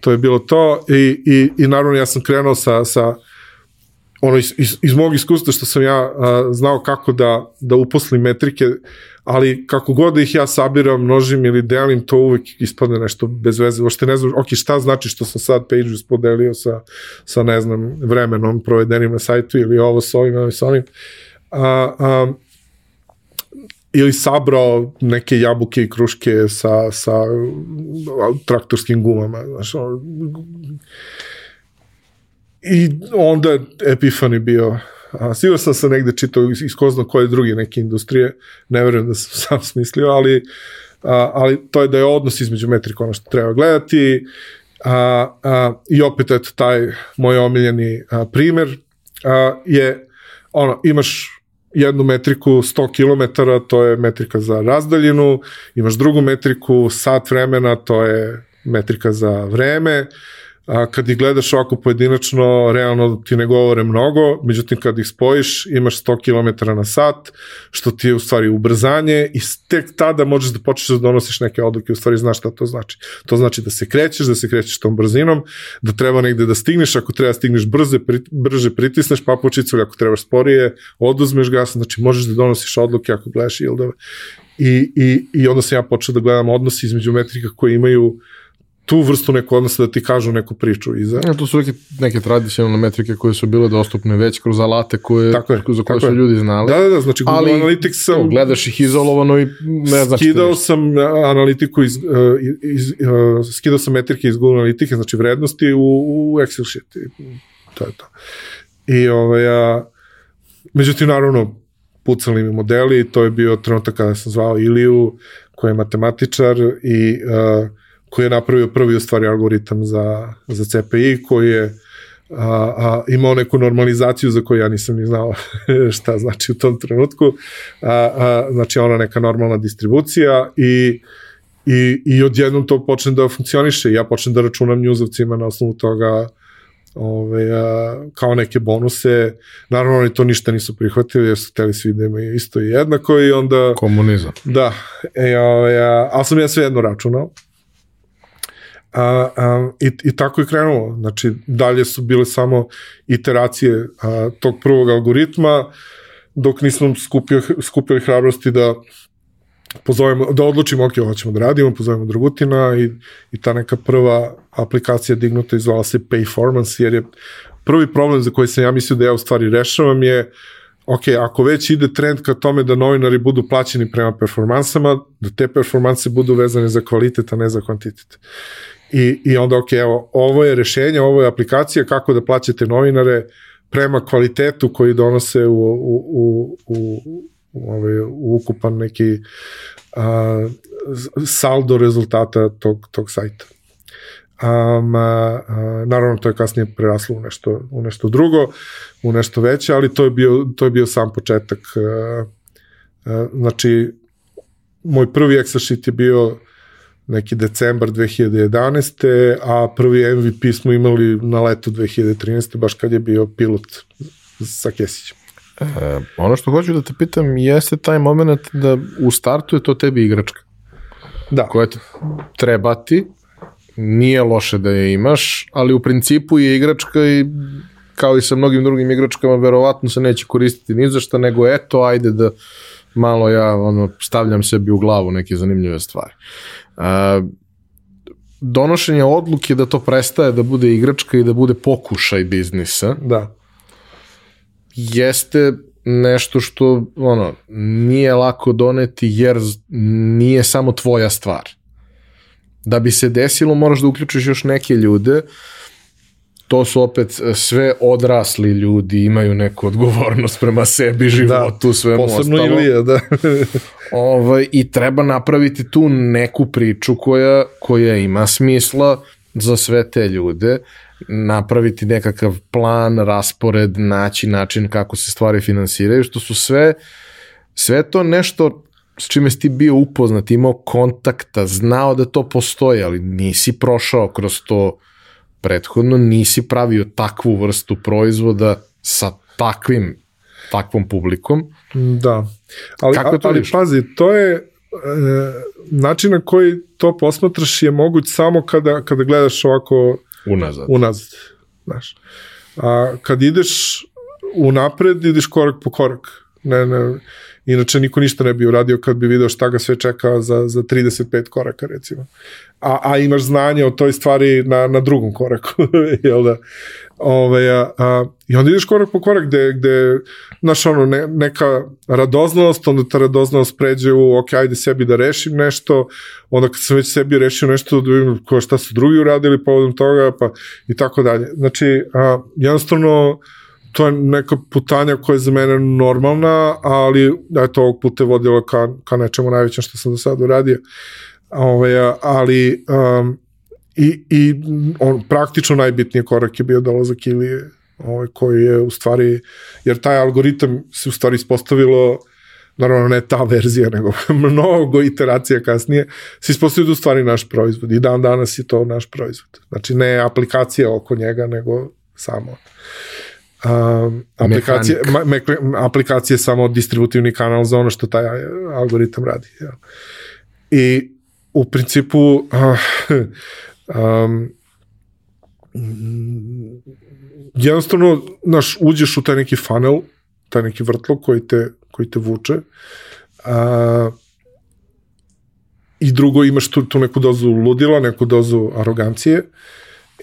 to je bilo to i, i, i naravno ja sam krenuo sa, sa ono iz, iz, iz mog iskustva što sam ja a, znao kako da, da uposlim metrike, ali kako god da ih ja sabiram, množim ili delim, to uvek ispadne nešto bez veze. Uopšte ne znam, ok, šta znači što sam sad page podelio sa, sa ne znam, vremenom provedenim na sajtu ili ovo sa ovim, ovo sa onim. A, a, ili sabrao neke jabuke i kruške sa, sa traktorskim gumama. Znaš, ono, I onda je Epifani bio A, sigurno sam se negde čitao iz, iz ko zna koje druge neke industrije, ne verujem da sam sam smislio, ali, a, ali to je da je odnos između metrika ono što treba gledati a, a, i opet eto taj moj omiljeni a, primer a, je ono, imaš jednu metriku 100 km, to je metrika za razdaljinu, imaš drugu metriku sat vremena, to je metrika za vreme, a kad ih gledaš ovako pojedinačno, realno ti ne govore mnogo, međutim kad ih spojiš imaš 100 km na sat, što ti je u stvari ubrzanje i tek tada možeš da počneš da donosiš neke odluke, u stvari znaš šta to znači. To znači da se krećeš, da se krećeš tom brzinom, da treba negde da stigneš, ako treba da stigneš brze, pri, brže pritisneš papučicu ako trebaš sporije, oduzmeš gas, znači možeš da donosiš odluke ako gledaš yieldove. I, i, I onda sam ja počeo da gledam odnosi između metrika koje imaju tu vrstu neku odnosa da ti kažu neku priču iza. Ja, to su neke, neke tradicionalne metrike koje su bile dostupne već kroz alate koje, Tako je, za koje tako su je. ljudi znali. Da, da, da, znači Google Ali, Analytics sam... Gledaš ih izolovano i ne znači skidao sam analitiku iz, uh, iz, uh, skidao sam metrike iz Google Analytike, znači vrednosti u, u Excel sheet. I to je to. I ovaj, a, međutim, naravno, pucali mi modeli, to je bio trenutak kada sam zvao Iliju, koji je matematičar i uh, koji je napravio prvi u stvari algoritam za, za CPI, koji je a, a, imao neku normalizaciju za koju ja nisam ni znao šta znači u tom trenutku. A, a, znači ona neka normalna distribucija i i, i odjednom to počne da funkcioniše. Ja počnem da računam njuzovcima na osnovu toga ove, a, kao neke bonuse. Naravno, oni to ništa nisu prihvatili, jer su hteli svi da imaju isto i jednako i onda... Komunizam. Da, e, ove, a, ali sam ja sve jedno računao. A, a, i, I tako je krenulo. Znači, dalje su bile samo iteracije a, tog prvog algoritma, dok nismo skupio, skupili hrabrosti da pozovemo, da odlučimo, ok, hoćemo da radimo, pozovemo Dragutina i, i ta neka prva aplikacija dignuta izvala se Payformance, jer je prvi problem za koji sam ja mislio da ja u stvari rešavam je ok, ako već ide trend ka tome da novinari budu plaćeni prema performansama, da te performanse budu vezane za kvalitet, a ne za kvantitet. I, i onda, ok, evo, ovo je rešenje, ovo je aplikacija kako da plaćate novinare prema kvalitetu koji donose u, u, u, u, ovaj, u ukupan neki a, saldo rezultata tog, tog sajta. Um, a, a, naravno to je kasnije preraslo u nešto, u nešto drugo, u nešto veće, ali to je bio, to je bio sam početak. A, a, znači, moj prvi Excel sheet je bio neki decembar 2011. a prvi MVP smo imali na leto 2013. baš kad je bio pilot sa Kesićem. E, ono što hoću da te pitam jeste taj moment da u startu je to tebi igračka. Da. Koja te trebati, nije loše da je imaš, ali u principu je igračka i kao i sa mnogim drugim igračkama, verovatno se neće koristiti ni za šta, nego eto, ajde da malo ja ono, stavljam sebi u glavu neke zanimljive stvari. Uh, donošenje odluke da to prestaje da bude igračka i da bude pokušaj biznisa Da. jeste nešto što ono nije lako doneti jer nije samo tvoja stvar. Da bi se desilo moraš da uključiš još neke ljude to su opet e, sve odrasli ljudi, imaju neku odgovornost prema sebi, životu, da, svemu Posebno ostalom. Ilija, da. Ovaj, I treba napraviti tu neku priču koja, koja ima smisla za sve te ljude, napraviti nekakav plan, raspored, naći način kako se stvari finansiraju, što su sve, sve to nešto s čime si ti bio upoznat, imao kontakta, znao da to postoji, ali nisi prošao kroz to prethodno, nisi pravio takvu vrstu proizvoda sa takvim takvom publikom. Da. Ali, Kako to ali išlo? pazi, to je e, način na koji to posmatraš je moguć samo kada, kada gledaš ovako Unazad. unazad. Znaš. A kad ideš unapred, ideš korak po korak. Ne, ne, inače niko ništa ne bi uradio kad bi video šta ga sve čeka za, za 35 koraka recimo. A, a imaš znanje o toj stvari na, na drugom koraku. jel da? Ove, a, a, I onda ideš korak po korak gde, gde znaš ono, ne, neka radoznalost, onda ta radoznalost pređe u ok, ajde sebi da rešim nešto, onda kad sam već sebi rešio nešto, da vidim šta su drugi uradili povodom toga, pa i tako dalje. Znači, a, jednostavno, to je neka putanja koja je za mene normalna, ali eto, ovog puta je vodila ka, ka nečemu najvećem što sam do sada uradio. Ove, ali um, i, i on, praktično najbitniji korak je bio dolazak Ilije, ovaj, koji je u stvari, jer taj algoritam se u stvari ispostavilo naravno ne ta verzija, nego mnogo iteracija kasnije, se ispostavio da u stvari naš proizvod i dan danas je to naš proizvod. Znači ne aplikacija oko njega, nego samo aplikacije, ma, me, aplikacije je samo distributivni kanal za ono što taj algoritam radi. Ja. I u principu uh, um, jednostavno naš, uđeš u taj neki funnel, taj neki vrtlo koji te, koji te vuče a, i drugo imaš tu, tu neku dozu ludila, neku dozu arogancije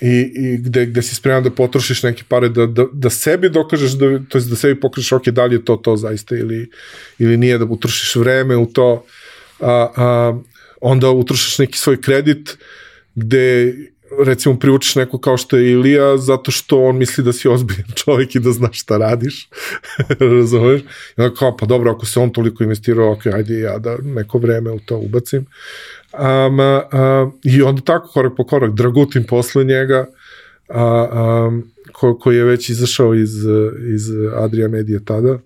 i, i gde, gde si spreman da potrošiš neke pare da, da, da sebi dokažeš, da, to jest da sebi pokažeš ok, da li je to to zaista ili, ili nije, da utrošiš vreme u to, a, a, onda utrošiš neki svoj kredit gde recimo priučiš neko kao što je Ilija zato što on misli da si ozbiljan čovjek i da znaš šta radiš razumeš? I onda kao pa dobro ako se on toliko investirao ok ajde ja da neko vreme u to ubacim um, um, i onda tako korak po korak Dragutin posle njega um, ko, koji je već izašao iz, iz Adria Media tada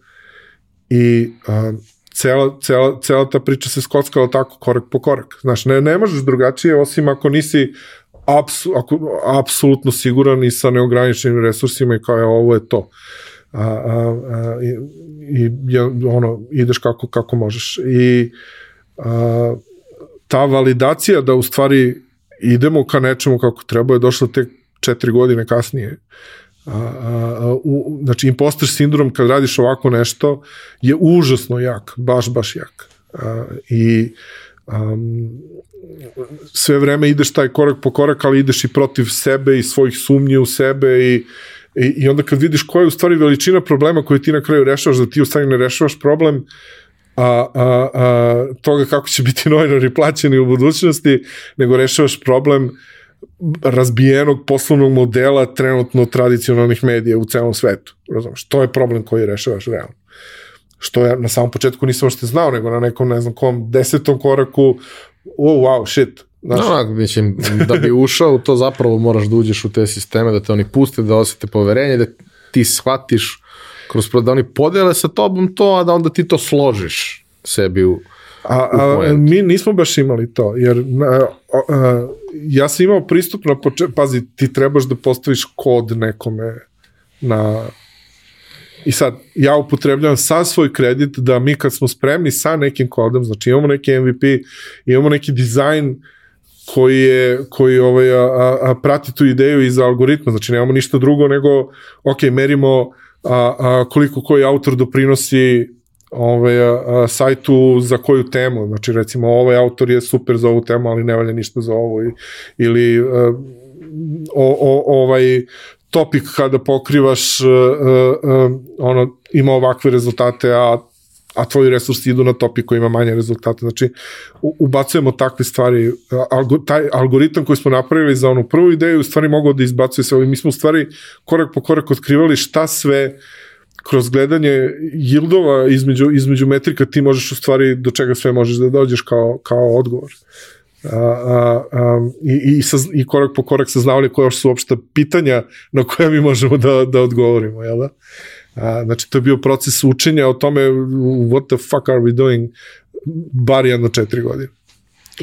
i um, cela, cela, cela ta priča se skockala tako korak po korak. Znaš, ne, ne možeš drugačije osim ako nisi apsu, ako, apsolutno siguran i sa neograničenim resursima i kao je ovo je to. A, a, a, i, i ono, ideš kako, kako možeš. I a, ta validacija da u stvari idemo ka nečemu kako treba je došla tek četiri godine kasnije. A, a, u, znači imposter sindrom kad radiš ovako nešto je užasno jak, baš, baš jak. A, I um, sve vreme ideš taj korak po korak, ali ideš i protiv sebe i svojih sumnji u sebe i I, I onda kad vidiš koja je u stvari veličina problema koji ti na kraju rešavaš, da ti u stvari ne rešavaš problem a, a, a, toga kako će biti novinari plaćeni u budućnosti, nego rešavaš problem razbijenog poslovnog modela trenutno tradicionalnih medija u celom svetu. Razumeš, to je problem koji rešavaš realno. Što ja na samom početku nisam ošte znao, nego na nekom, ne znam kom, desetom koraku, oh, wow, shit, Znaš, no, mislim, da bi ušao to zapravo moraš da uđeš u te sisteme, da te oni puste, da osete poverenje, da ti shvatiš kroz da oni podele sa tobom to, a da onda ti to složiš sebi u, a, a mi nismo baš imali to, jer a, a, ja sam imao pristup na početku, pazi, ti trebaš da postaviš kod nekome na I sad, ja upotrebljavam sa svoj kredit da mi kad smo spremni sa nekim kodom, znači imamo neki MVP, imamo neki dizajn koji je koji ovaj a, a, prati tu ideju iz algoritma, znači nemamo ništa drugo nego ok, merimo a, a, koliko koji autor doprinosi ovaj, a, sajtu za koju temu, znači recimo ovaj autor je super za ovu temu, ali ne valja ništa za ovo. Ili a, o, o, ovaj topik kada pokrivaš uh, uh, ono ima ovakve rezultate, a a tvoji resursi idu na topi koji ima manje rezultata. Znači, ubacujemo takve stvari. Algo, taj algoritam koji smo napravili za onu prvu ideju, u stvari mogao da izbacuje sve. Mi smo u stvari korak po korak otkrivali šta sve kroz gledanje yieldova između, između metrika ti možeš u stvari do čega sve možeš da dođeš kao, kao odgovor. A, a, a, i, i, saz, i korak po korak saznavali koja su uopšte pitanja na koja mi možemo da, da odgovorimo, jel da? A, znači, to je bio proces učenja o tome what the fuck are we doing bar jedno četiri godine.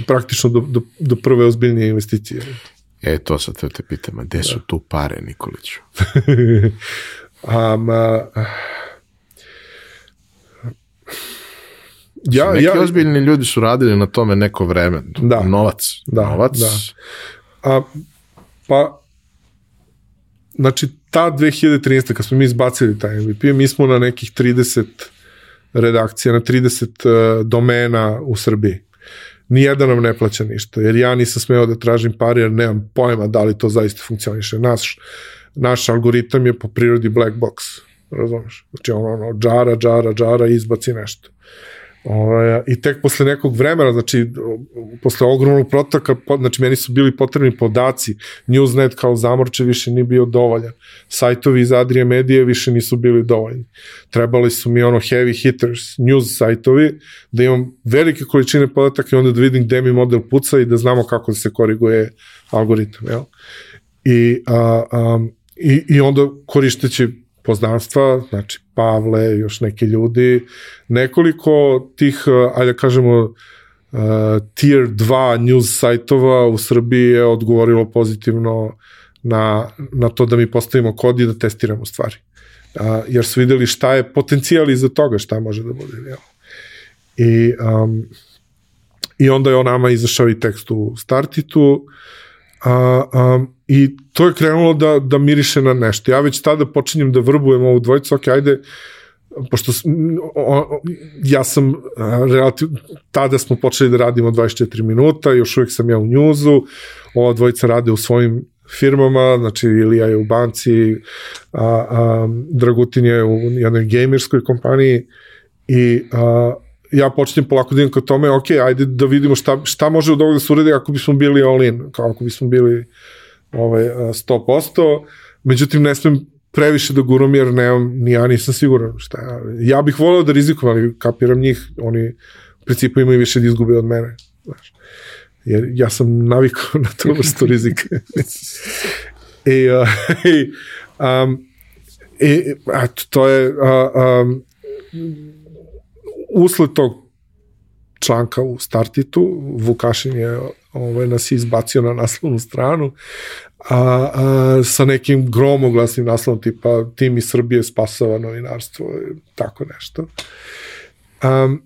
Praktično do, do, do prve ozbiljnije investicije. E, to sad te, te pitam, a gde su da. tu pare, Nikoliću? um, uh, ja, neki ja, ozbiljni ljudi su radili na tome neko vreme. Da. Novac. Da, Novac. Da. A, pa, znači, ta 2013. kad smo mi izbacili taj MVP, mi smo na nekih 30 redakcija, na 30 uh, domena u Srbiji. Nijedan nam ne plaća ništa, jer ja nisam smeo da tražim pare, jer nemam pojma da li to zaista funkcioniše. Naš, naš algoritam je po prirodi black box, razumeš? Znači ono, ono, džara, džara, džara, izbaci nešto. Ovaj, I tek posle nekog vremena, znači, posle ogromnog protoka, znači, meni su bili potrebni podaci, Newsnet kao zamorče više nije bio dovoljan, sajtovi iz Adrije Medije više nisu bili dovoljni. Trebali su mi ono heavy hitters, news sajtovi, da imam velike količine podataka i onda da vidim gde mi model puca i da znamo kako da se koriguje algoritam, jel? I, a, a, i, i onda korišteći poznanstva, znači Pavle, još neki ljudi, nekoliko tih, eh, ajde da kažemo, uh, tier 2 news sajtova u Srbiji je odgovorilo pozitivno na, na to da mi postavimo kod i da testiramo stvari. Uh, jer su videli šta je potencijal iza toga, šta može da bude. Jel? I, um, I onda je on nama izašao i tekst u Startitu, a, um, I to je krenulo da, da miriše na nešto. Ja već tada počinjem da vrbujem ovu dvojicu, ok, ajde, pošto o, ja sam relativ, tada smo počeli da radimo 24 minuta, još uvijek sam ja u njuzu, ova dvojica rade u svojim firmama, znači Ilija je u banci, a, a, Dragutin je u jednoj gamerskoj kompaniji i a, ja počinjem polako da idem ka tome, ok, ajde da vidimo šta, šta može od ovoga da se uredi ako bismo bili all in, kao ako bismo bili ovaj, 100%, međutim ne smem previše da guram jer nemam, ni ja nisam siguran šta ja. Ja bih voleo da rizikujem, ali kapiram njih, oni u principu imaju više da izgube od mene. Znaš. Jer ja sam navikao na to vrstu rizika. I, uh, i, um, i, eto, to je uh, um, usled tog članka u startitu, Vukašin je ovaj, nas izbacio na naslovnu stranu, a, a, sa nekim gromoglasnim naslovom tipa tim iz Srbije spasava novinarstvo, tako nešto. Um,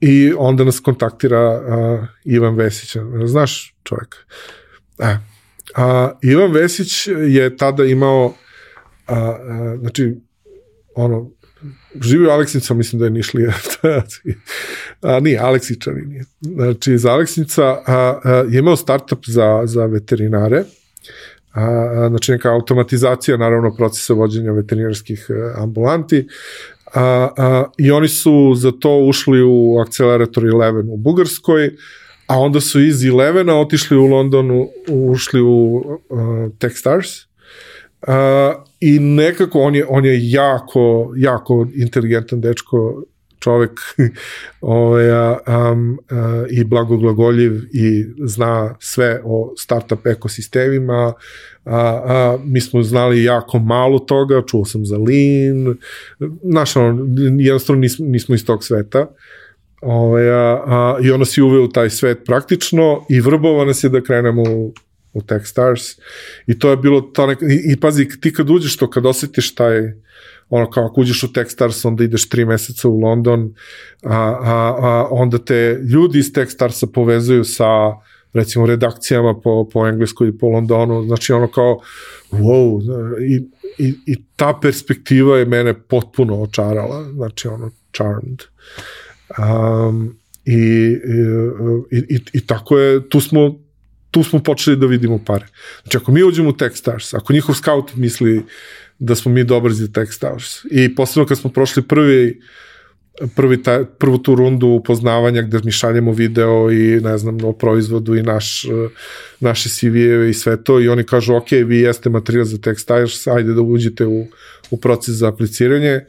I onda nas kontaktira a, Ivan Vesić, znaš čovjek. E, a, Ivan Vesić je tada imao a, a, znači ono živio Aleksnica, mislim da je Nišlija, a, nije, Aleksičani nije. Znači, za Aleksnica a, a, je imao startup za, za veterinare, a, znači neka automatizacija naravno procesa vođenja veterinarskih e, ambulanti a, a, i oni su za to ušli u Accelerator 11 u Bugarskoj, a onda su iz 11 otišli u Londonu, ušli u uh, Techstars uh, i nekako on je, on je jako, jako inteligentan dečko, čovek ovaj, um, uh, i blagoglagoljiv i zna sve o startup ekosistemima. A, a, mi smo znali jako malo toga, čuo sam za Lean, znaš, ono, jednostavno nismo, nismo iz tog sveta. Ovaj, a, a, I ono si uveo taj svet praktično i vrbova nas je da krenemo u, u Techstars i to je bilo to nek, i, i pazi, ti kad uđeš to, kad osjetiš taj ono kao ako uđeš u Techstars onda ideš tri meseca u London a, a, a onda te ljudi iz Techstarsa povezuju sa recimo redakcijama po, po engleskoj i po Londonu, znači ono kao wow, i, i, i ta perspektiva je mene potpuno očarala, znači ono charmed. Um, i, i, i, i tako je, tu smo tu smo počeli da vidimo pare. Znači, ako mi uđemo u Techstars, ako njihov scout misli da smo mi dobri za Techstars, i posebno kad smo prošli prvi prvi ta, prvu tu rundu upoznavanja gde mi šaljemo video i ne znam o proizvodu i naš, naše CV-eve i sve to i oni kažu ok, vi jeste materijal za Techstars, ajde da uđete u, u proces za apliciranje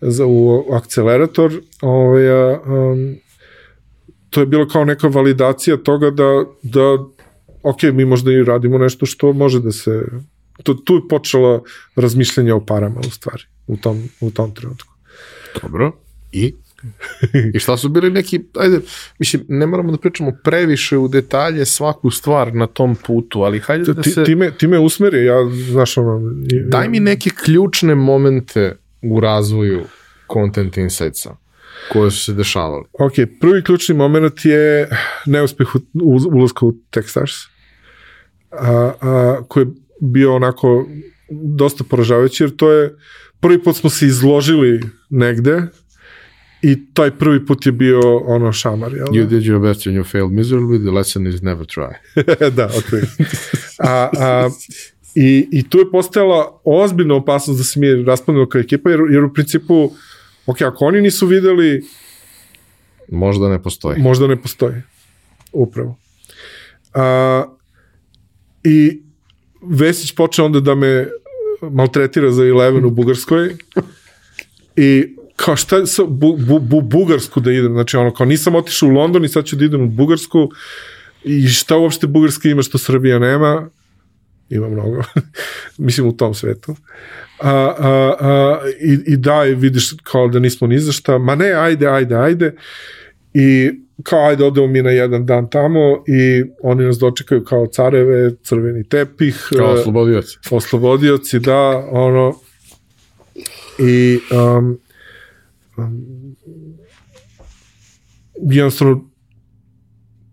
za, u akcelerator ovaj, um, to je bilo kao neka validacija toga da, da ok, mi možda i radimo nešto što može da se to, tu je počelo razmišljanje o parama u stvari u tom, u tom trenutku. Dobro. I? I šta su bili neki, ajde, mislim, ne moramo da pričamo previše u detalje svaku stvar na tom putu, ali hajde da se... Ti, me, ti me usmeri, ja, znaš, ono... Daj mi neke ključne momente u razvoju Content Insightsa koje su se dešavali. Ok, prvi ključni moment je neuspeh u, u, ulazka u Techstars, a, a, koji je bio onako dosta poražavajući, jer to je, prvi put smo se izložili negde, I taj prvi put je bio ono šamar, jel? You did your best and you failed miserably, the lesson is never try. da, ok. A, a, i, I tu je postojala ozbiljna opasnost da se mi raspadnemo kao ekipa, jer, jer u principu, ok, ako oni nisu videli... Možda ne postoji. Možda ne postoji. Upravo. A, I Vesić počeo onda da me maltretira za Eleven u Bugarskoj. I kao šta sa bu, bu, bu, Bugarsku da idem, znači ono kao nisam otišao u London i sad ću da idem u Bugarsku. I šta uopšte Bugarska ima što Srbija nema, ima mnogo, mislim u tom svetu. A, a, a, i, I da, vidiš kao da nismo ni za šta, ma ne, ajde, ajde, ajde, i kao ajde odemo mi na jedan dan tamo i oni nas dočekaju kao careve, crveni tepih. Kao oslobodioci. Oslobodioci, da, ono, i um, jednostavno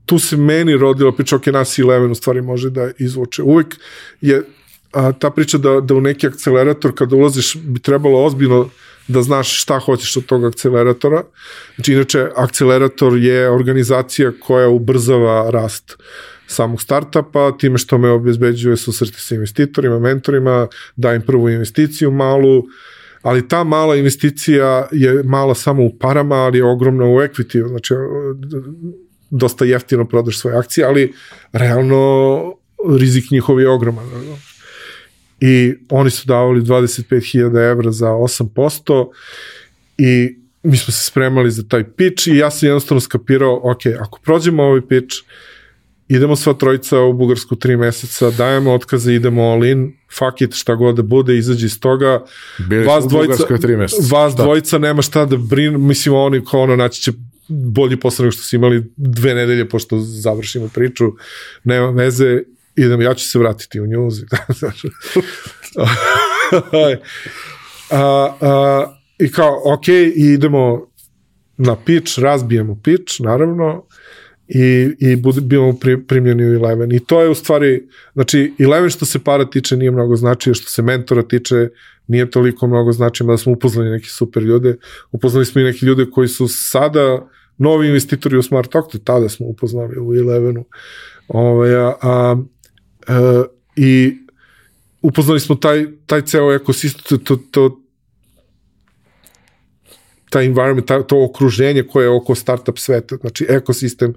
tu se meni rodila priča, ok, nas Eleven u stvari može da izvuče. Uvek je a, ta priča da, da u neki akcelerator kada ulaziš bi trebalo ozbiljno da znaš šta hoćeš od tog akceleratora. Znači, inače, akcelerator je organizacija koja ubrzava rast samog startupa, time što me obezbeđuje susreti sa investitorima, mentorima, dajem prvu investiciju malu, ali ta mala investicija je mala samo u parama, ali je ogromna u equity, znači dosta jeftino prodaš svoje akcije, ali realno rizik njihov je ogroman. I oni su davali 25.000 evra za 8% i mi smo se spremali za taj pitch i ja sam jednostavno skapirao, ok, ako prođemo ovaj pitch, idemo sva trojica u Bugarsku tri meseca, dajemo otkaze, idemo all in, fuck it, šta god da bude, izađi iz toga. Bili vas dvojica, tri meseca. Vas da. dvojica nema šta da brinu, mislim oni kao ono naći će bolji posao nego što su imali dve nedelje pošto završimo priču, nema veze, idem, ja ću se vratiti u news. a, a, I kao, ok, idemo na pitch, razbijemo pitch, naravno, i, i bud, pri, primljeni u Eleven. I to je u stvari, znači Eleven što se para tiče nije mnogo značio, što se mentora tiče nije toliko mnogo značio, da smo upoznali neki super ljude, upoznali smo i neki ljude koji su sada novi investitori u Smart Octo, tada smo upoznali u Elevenu. Ove, a, a, a, I upoznali smo taj, taj ceo ekosistem, to, to, taj environment, ta, to okruženje koje je oko startup sveta, znači ekosistem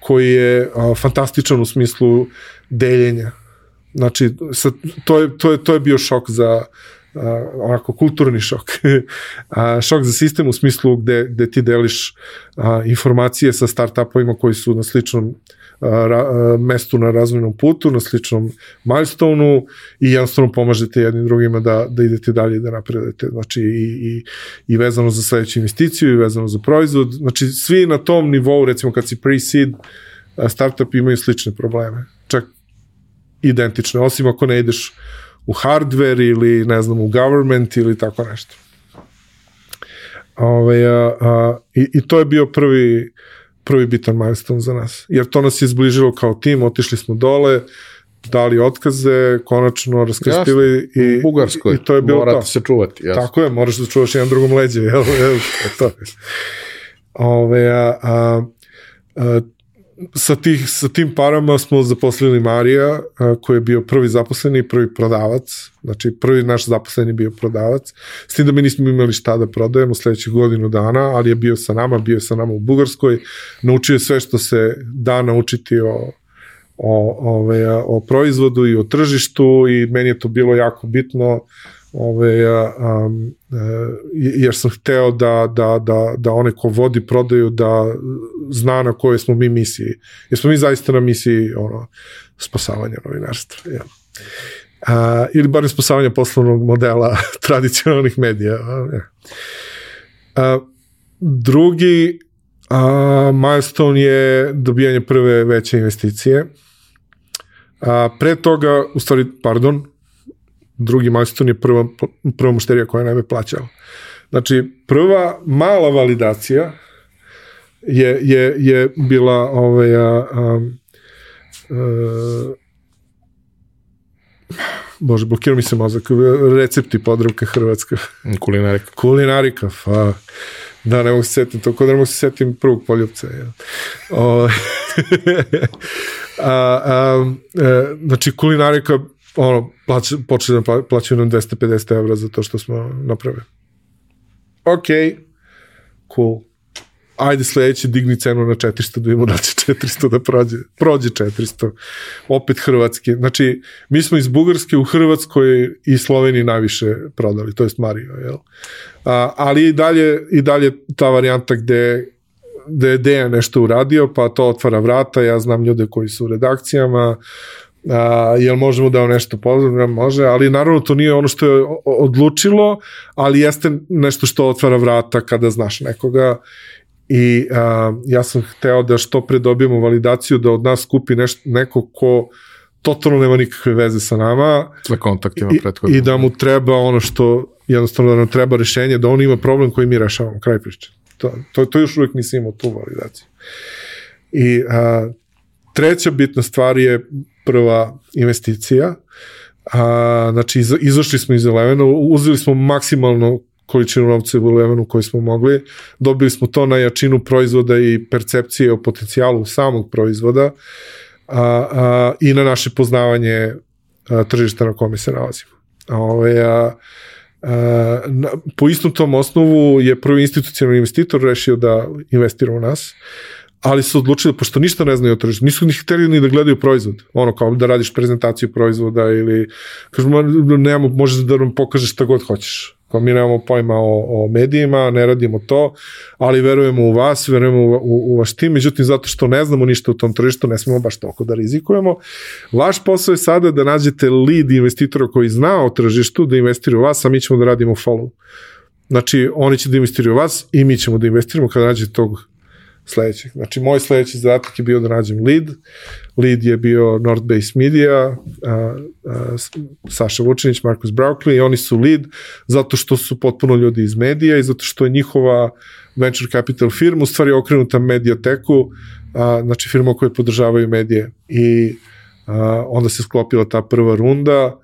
koji je a, fantastičan u smislu deljenja. Znači, sa, to, je, to, je, to je bio šok za, uh, onako kulturni šok. a, šok za sistem u smislu gde, gde ti deliš a, informacije sa startupovima koji su na sličnom ra, mestu na razvojnom putu, na sličnom milestoneu i jednostavno pomažete jednim drugima da, da idete dalje da napredete. Znači i, i, i vezano za sledeću investiciju i vezano za proizvod. Znači svi na tom nivou, recimo kad si pre-seed, startup imaju slične probleme. Čak identične, osim ako ne ideš u hardware ili ne znam u government ili tako nešto. Ove, a, a, i, I to je bio prvi prvi bitan milestone za nas. Jer to nas je zbližilo kao tim, otišli smo dole, dali otkaze, konačno raskrstili i, Bugarskoj, i to je bilo morate to. se čuvati. Jasno. Tako je, moraš da čuvaš jedan drugom leđe, jel? jel to. Ove, a, a, a, sa, tih, sa tim parama smo zaposlili Marija, koji je bio prvi zaposleni i prvi prodavac. Znači, prvi naš zaposleni bio prodavac. S tim da mi nismo imali šta da prodajemo sledećih godinu dana, ali je bio sa nama, bio je sa nama u Bugarskoj. Naučio je sve što se da naučiti o, o, ove, o proizvodu i o tržištu i meni je to bilo jako bitno ove, um, jer sam hteo da, da, da, da one ko vodi prodaju da zna na kojoj smo mi misiji. Jer smo mi zaista na misiji ono, spasavanja novinarstva. Ja. A, ili bar spasavanja poslovnog modela tradicionalnih medija. Ja. A, drugi a, milestone je dobijanje prve veće investicije. A, pre toga, u stvari, pardon, drugi milestone je prva, prva mušterija koja nam je plaćala. Znači, prva mala validacija je, je, je bila ovaj, a, a, a, Bože, blokira mi se mozak. Recepti podravka Hrvatska. Kulinarika. Kulinarika, fa. Da, ne mogu se setim to, kod da ne mogu se setim prvog poljubca. Ja. O, a, a, a, znači, kulinarika ono, plać, počeli da plaćaju nam 250 evra za to što smo napravili. Ok, cool. Ajde sledeće digni cenu na 400 da vidimo da će 400 da prođe. Prođe 400. Opet Hrvatski. Znači, mi smo iz Bugarske u Hrvatskoj i Sloveniji najviše prodali, to jest Mario, jel? A, ali i dalje, i dalje ta varijanta gde da je Dejan nešto uradio, pa to otvara vrata, ja znam ljude koji su u redakcijama, a, jel možemo da vam nešto pozdravim, može, ali naravno to nije ono što je odlučilo, ali jeste nešto što otvara vrata kada znaš nekoga i a, ja sam hteo da što pre dobijemo validaciju da od nas kupi nešto, neko ko totalno nema nikakve veze sa nama sa kontaktima prethodno. I, i da mu treba ono što jednostavno da nam treba rešenje, da on ima problem koji mi rešavamo, kraj priče. To, to, to još uvek nisam imao tu validaciju. I a, treća bitna stvar je prva investicija. A, znači, iz, izašli smo iz Elevena, uzeli smo maksimalno količinu novca u Elevenu koji smo mogli, dobili smo to na jačinu proizvoda i percepcije o potencijalu samog proizvoda a, a, i na naše poznavanje a, tržišta na kome se nalazimo. A, ove, a, a, na, po istom tom osnovu je prvi institucionalni investitor rešio da investira u nas ali su odlučili, pošto ništa ne znaju o tržištu, nisu ni hteli ni da gledaju proizvod, ono kao da radiš prezentaciju proizvoda ili, kažemo, nemamo, možeš da nam pokažeš šta god hoćeš. Kao mi nemamo pojma o, o medijima, ne radimo to, ali verujemo u vas, verujemo u, u, u vaš tim, međutim zato što ne znamo ništa u tom tržištu, ne smemo baš toliko da rizikujemo. Vaš posao je sada da nađete lead investitora koji zna o tržištu, da investira u vas, a mi ćemo da radimo follow. Znači, oni će da investiraju u vas i mi ćemo da investiramo kada nađete tog sledećeg. Znači, moj sledeći zadatak je bio da nađem lead. Lead je bio North Base Media, a, a, Saša Vučinić, Markus Broukli i oni su lead zato što su potpuno ljudi iz medija i zato što je njihova venture capital firma u stvari okrenuta medioteku, a, znači firma koje podržavaju medije. I a, onda se sklopila ta prva runda.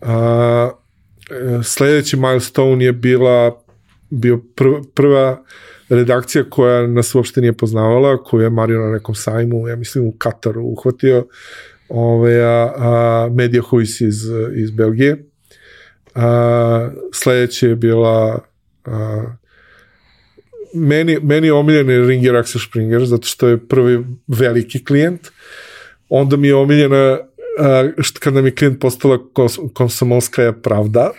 A, e, sledeći milestone je bila bio prva, prva redakcija koja nas uopšte nije poznavala, koju je Mario na nekom sajmu, ja mislim u Kataru uhvatio ove, a, a, Media Huis iz, iz Belgije. A, sledeće je bila a, meni, meni je omiljeni Ringer Axel Springer, zato što je prvi veliki klijent. Onda mi je omiljena što kada mi klijent postala komsomolska pravda,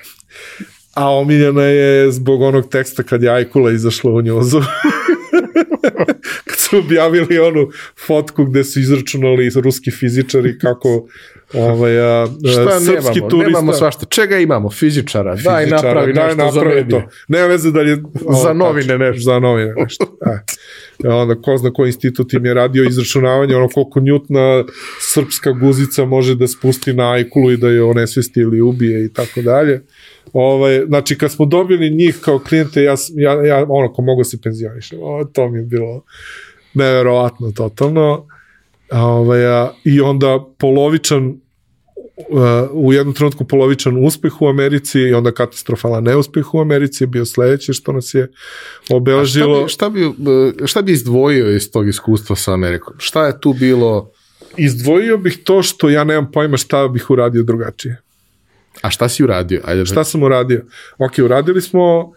a omiljena je zbog onog teksta kad je Ajkula izašla u njuzu. kad su objavili onu fotku gde su izračunali ruski fizičari kako ovaj, a, šta srpski nemamo? turista... Nemamo svašta. Čega imamo? Fizičara. Fizičara daj napravi daj nešto napravi za medije. To. Nema veze da li je... za novine nešto. Za novine nešto. E. Onda ko zna koji institut im je radio izračunavanje, ono koliko njutna srpska guzica može da spusti na ajkulu i da je onesvesti ili ubije i tako dalje. Ovaj, znači, kad smo dobili njih kao klijente, ja, ja, ja ono, ko mogu se penzionišem, o, to mi je bilo neverovatno, totalno. Ovaj, a, I onda polovičan uh, u jednom trenutku polovičan uspeh u Americi i onda katastrofalan neuspeh u Americi je bio sledeće što nas je obeležilo. A šta bi, šta bi, šta bi izdvojio iz tog iskustva sa Amerikom? Šta je tu bilo? Izdvojio bih to što ja nemam pojma šta bih uradio drugačije. A šta si uradio? Ajde, šta sam uradio? Ok, uradili smo,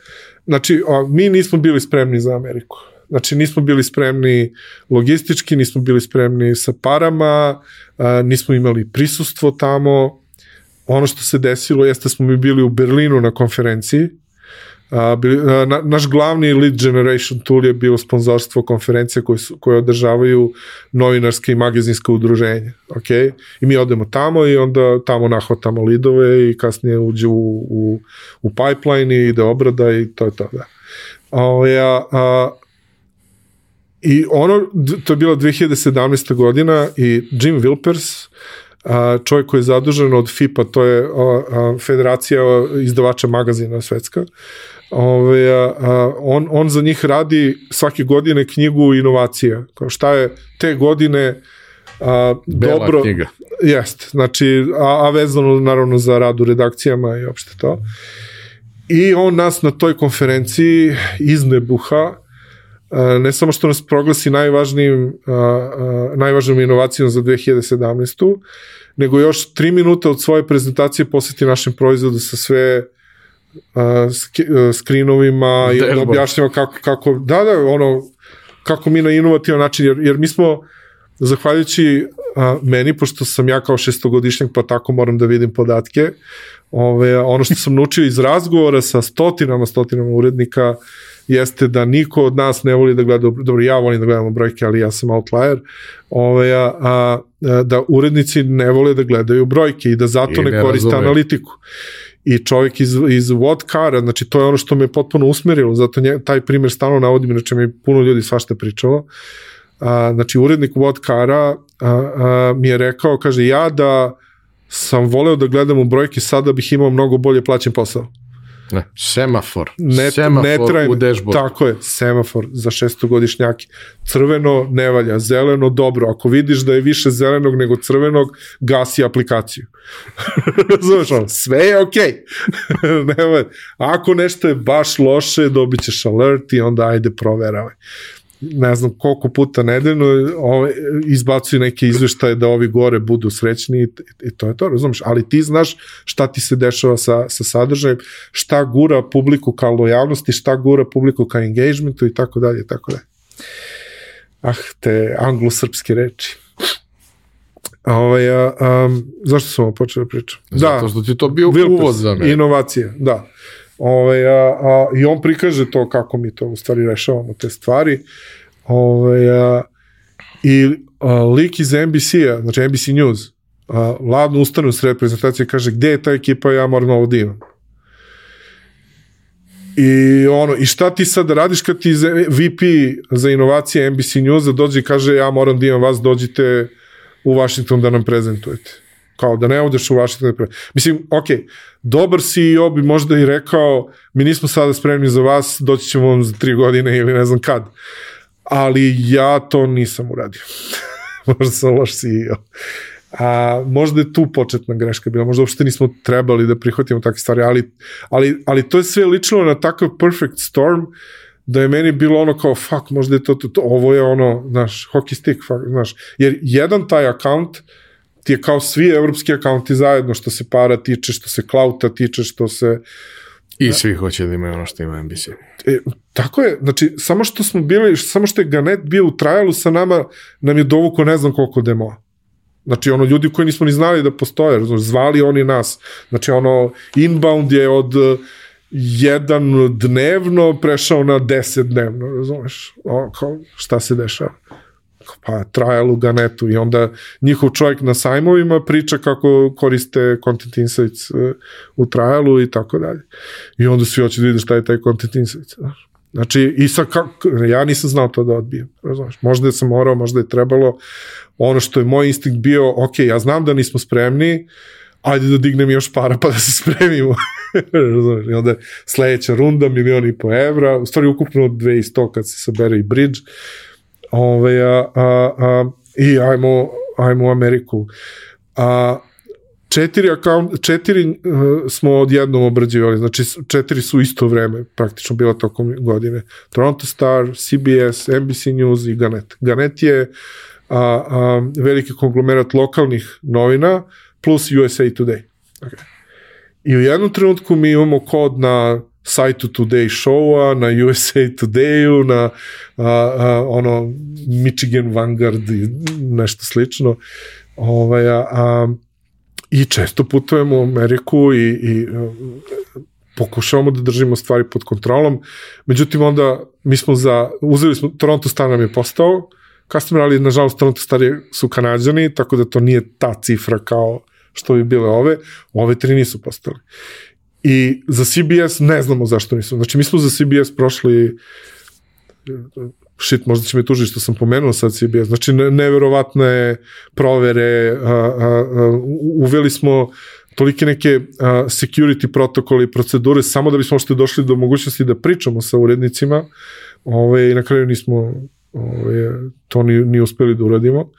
znači, o, mi nismo bili spremni za Ameriku. Znači, nismo bili spremni logistički, nismo bili spremni sa parama, a, nismo imali prisustvo tamo. Ono što se desilo jeste smo mi bili u Berlinu na konferenciji, A, bili, na, naš glavni lead generation tool je bio sponzorstvo konferencije koje, su, koje održavaju novinarske i magazinske udruženja. Okay? I mi odemo tamo i onda tamo nahvatamo lidove i kasnije uđe u, u, u pipeline i ide obrada i to je to. Da. A, a, a, I ono, to je bila 2017. godina i Jim Wilpers, a, čovjek koji je zadužen od FIPA, to je a, a, federacija izdavača magazina svetska, Ove, a, a, on, on za njih radi svake godine knjigu inovacija. Kao šta je te godine a, Bela dobro... knjiga. Jest, znači, a, a vezano naravno za rad u redakcijama i opšte to. I on nas na toj konferenciji iz nebuha ne samo što nas proglasi najvažnijim, najvažnijom inovacijom za 2017. nego još tri minuta od svoje prezentacije poseti našem proizvodu sa sve skrinovima i da objašnjava kako, kako, da, da, ono, kako mi na inovativan način, jer, jer mi smo, zahvaljujući a, meni, pošto sam ja kao šestogodišnjak, pa tako moram da vidim podatke, ove, ono što sam naučio iz razgovora sa stotinama, stotinama urednika, jeste da niko od nas ne voli da gleda, dobro, ja volim da gledam brojke, ali ja sam outlier, ove, a, a, da urednici ne vole da gledaju brojke i da zato I ne, ne koriste analitiku i čovjek iz, iz Vodkara, znači to je ono što me potpuno usmerilo, zato nje, taj primjer stalno navodim, znači mi puno ljudi svašta pričalo. A, znači urednik Vodkara a, a, mi je rekao, kaže, ja da sam voleo da gledam u brojke, sada bih imao mnogo bolje plaćen posao. Ne, semafor. Ne, semafor ne trajem, u dashboard. Tako je, semafor za šestogodišnjaki. Crveno ne valja, zeleno dobro. Ako vidiš da je više zelenog nego crvenog, gasi aplikaciju. Razumeš ono, sve je okej. Okay. Ako nešto je baš loše, dobit ćeš alert i onda ajde proveravaj ne znam koliko puta nedeljno ovaj, izbacuju neke izveštaje da ovi gore budu srećni i, i to je to, razumeš? Ali ti znaš šta ti se dešava sa, sa sadržajem, šta gura publiku ka lojalnosti, šta gura publiku ka engagementu i tako dalje, tako dalje. Ah, te anglo-srpske reči. Ovaj, a, um, zašto sam ovo počeo da pričam? Zato da, što ti to bio uvod za me. Inovacija, da. Ove, a, a, I on prikaže to kako mi to u stvari rešavamo te stvari. Ove, a, I a, lik iz NBC-a, znači NBC News, a, ladno ustane u sred prezentacije i kaže gde je ta ekipa, ja moram ovo da imam. I ono, i šta ti sad radiš kad ti VP za inovacije NBC News dođe i kaže ja moram da imam vas, dođite u Washington da nam prezentujete kao da ne odeš u Washington. Mislim, ok, dobar CEO bi možda i rekao, mi nismo sada spremni za vas, doći ćemo vam za tri godine ili ne znam kad. Ali ja to nisam uradio. možda sam loš CEO. A, možda je tu početna greška bila, možda uopšte nismo trebali da prihvatimo takve stvari, ali, ali, ali to je sve lično na takav perfect storm da je meni bilo ono kao fuck, možda je to, to, to ovo je ono, znaš, hockey stick, fuck, znaš, jer jedan taj account uh, ti je kao svi evropski akaunti zajedno, što se para tiče, što se klauta tiče, što se... I svi hoće da imaju ono što ima NBC. E, tako je, znači, samo što smo bili, samo što je Ganet bio u trajalu sa nama, nam je dovuko ne znam koliko demoa. Znači, ono, ljudi koji nismo ni znali da postoje, razumiješ, zvali oni nas. Znači, ono, inbound je od uh, jedan dnevno prešao na deset dnevno, razumeš? O, kao, šta se dešava? Pa trial u Ganetu i onda njihov čovjek na sajmovima priča kako koriste Content Insights uh, u trialu i tako dalje. I onda svi hoće da vide šta je taj Content Insights. Znači, i sa kako, ja nisam znao to da odbijem, razumeš. Možda je sam morao, možda je trebalo. Ono što je moj instinkt bio, ok, ja znam da nismo spremni, ajde da dignem još para pa da se spremimo. razumeš. I onda sledeća runda, milion i po evra, u stvari ukupno 200 kad se sabere i bridge. Ove, a, a, a, I ajmo, ajmo u Ameriku. A, četiri, account, četiri uh, smo odjednom obrađivali, znači četiri su isto vreme praktično bila tokom godine. Toronto Star, CBS, NBC News i Ganet. Ganet je a, a, veliki konglomerat lokalnih novina plus USA Today. Okay. I u jednom trenutku mi imamo kod na sajtu Today Showa, na USA Todayu, na a, a, ono Michigan Vanguard i nešto slično. Ovaj, a, a, I često putujemo u Ameriku i, i pokušavamo da držimo stvari pod kontrolom. Međutim, onda mi smo za, uzeli smo, Toronto Star nam je postao customer, ali nažalost Toronto Star su kanadjani, tako da to nije ta cifra kao što bi bile ove. Ove tri nisu postale. I za CBS ne znamo zašto nisu. Znači, mi smo za CBS prošli shit, možda će me tužiti što sam pomenuo sad CBS. Znači, ne, neverovatne provere, a, a, a, uveli smo tolike neke a, security protokole i procedure samo da bismo što došli do mogućnosti da pričamo sa urednicima ove, i na kraju nismo ove, to ni, ni uspeli da uradimo.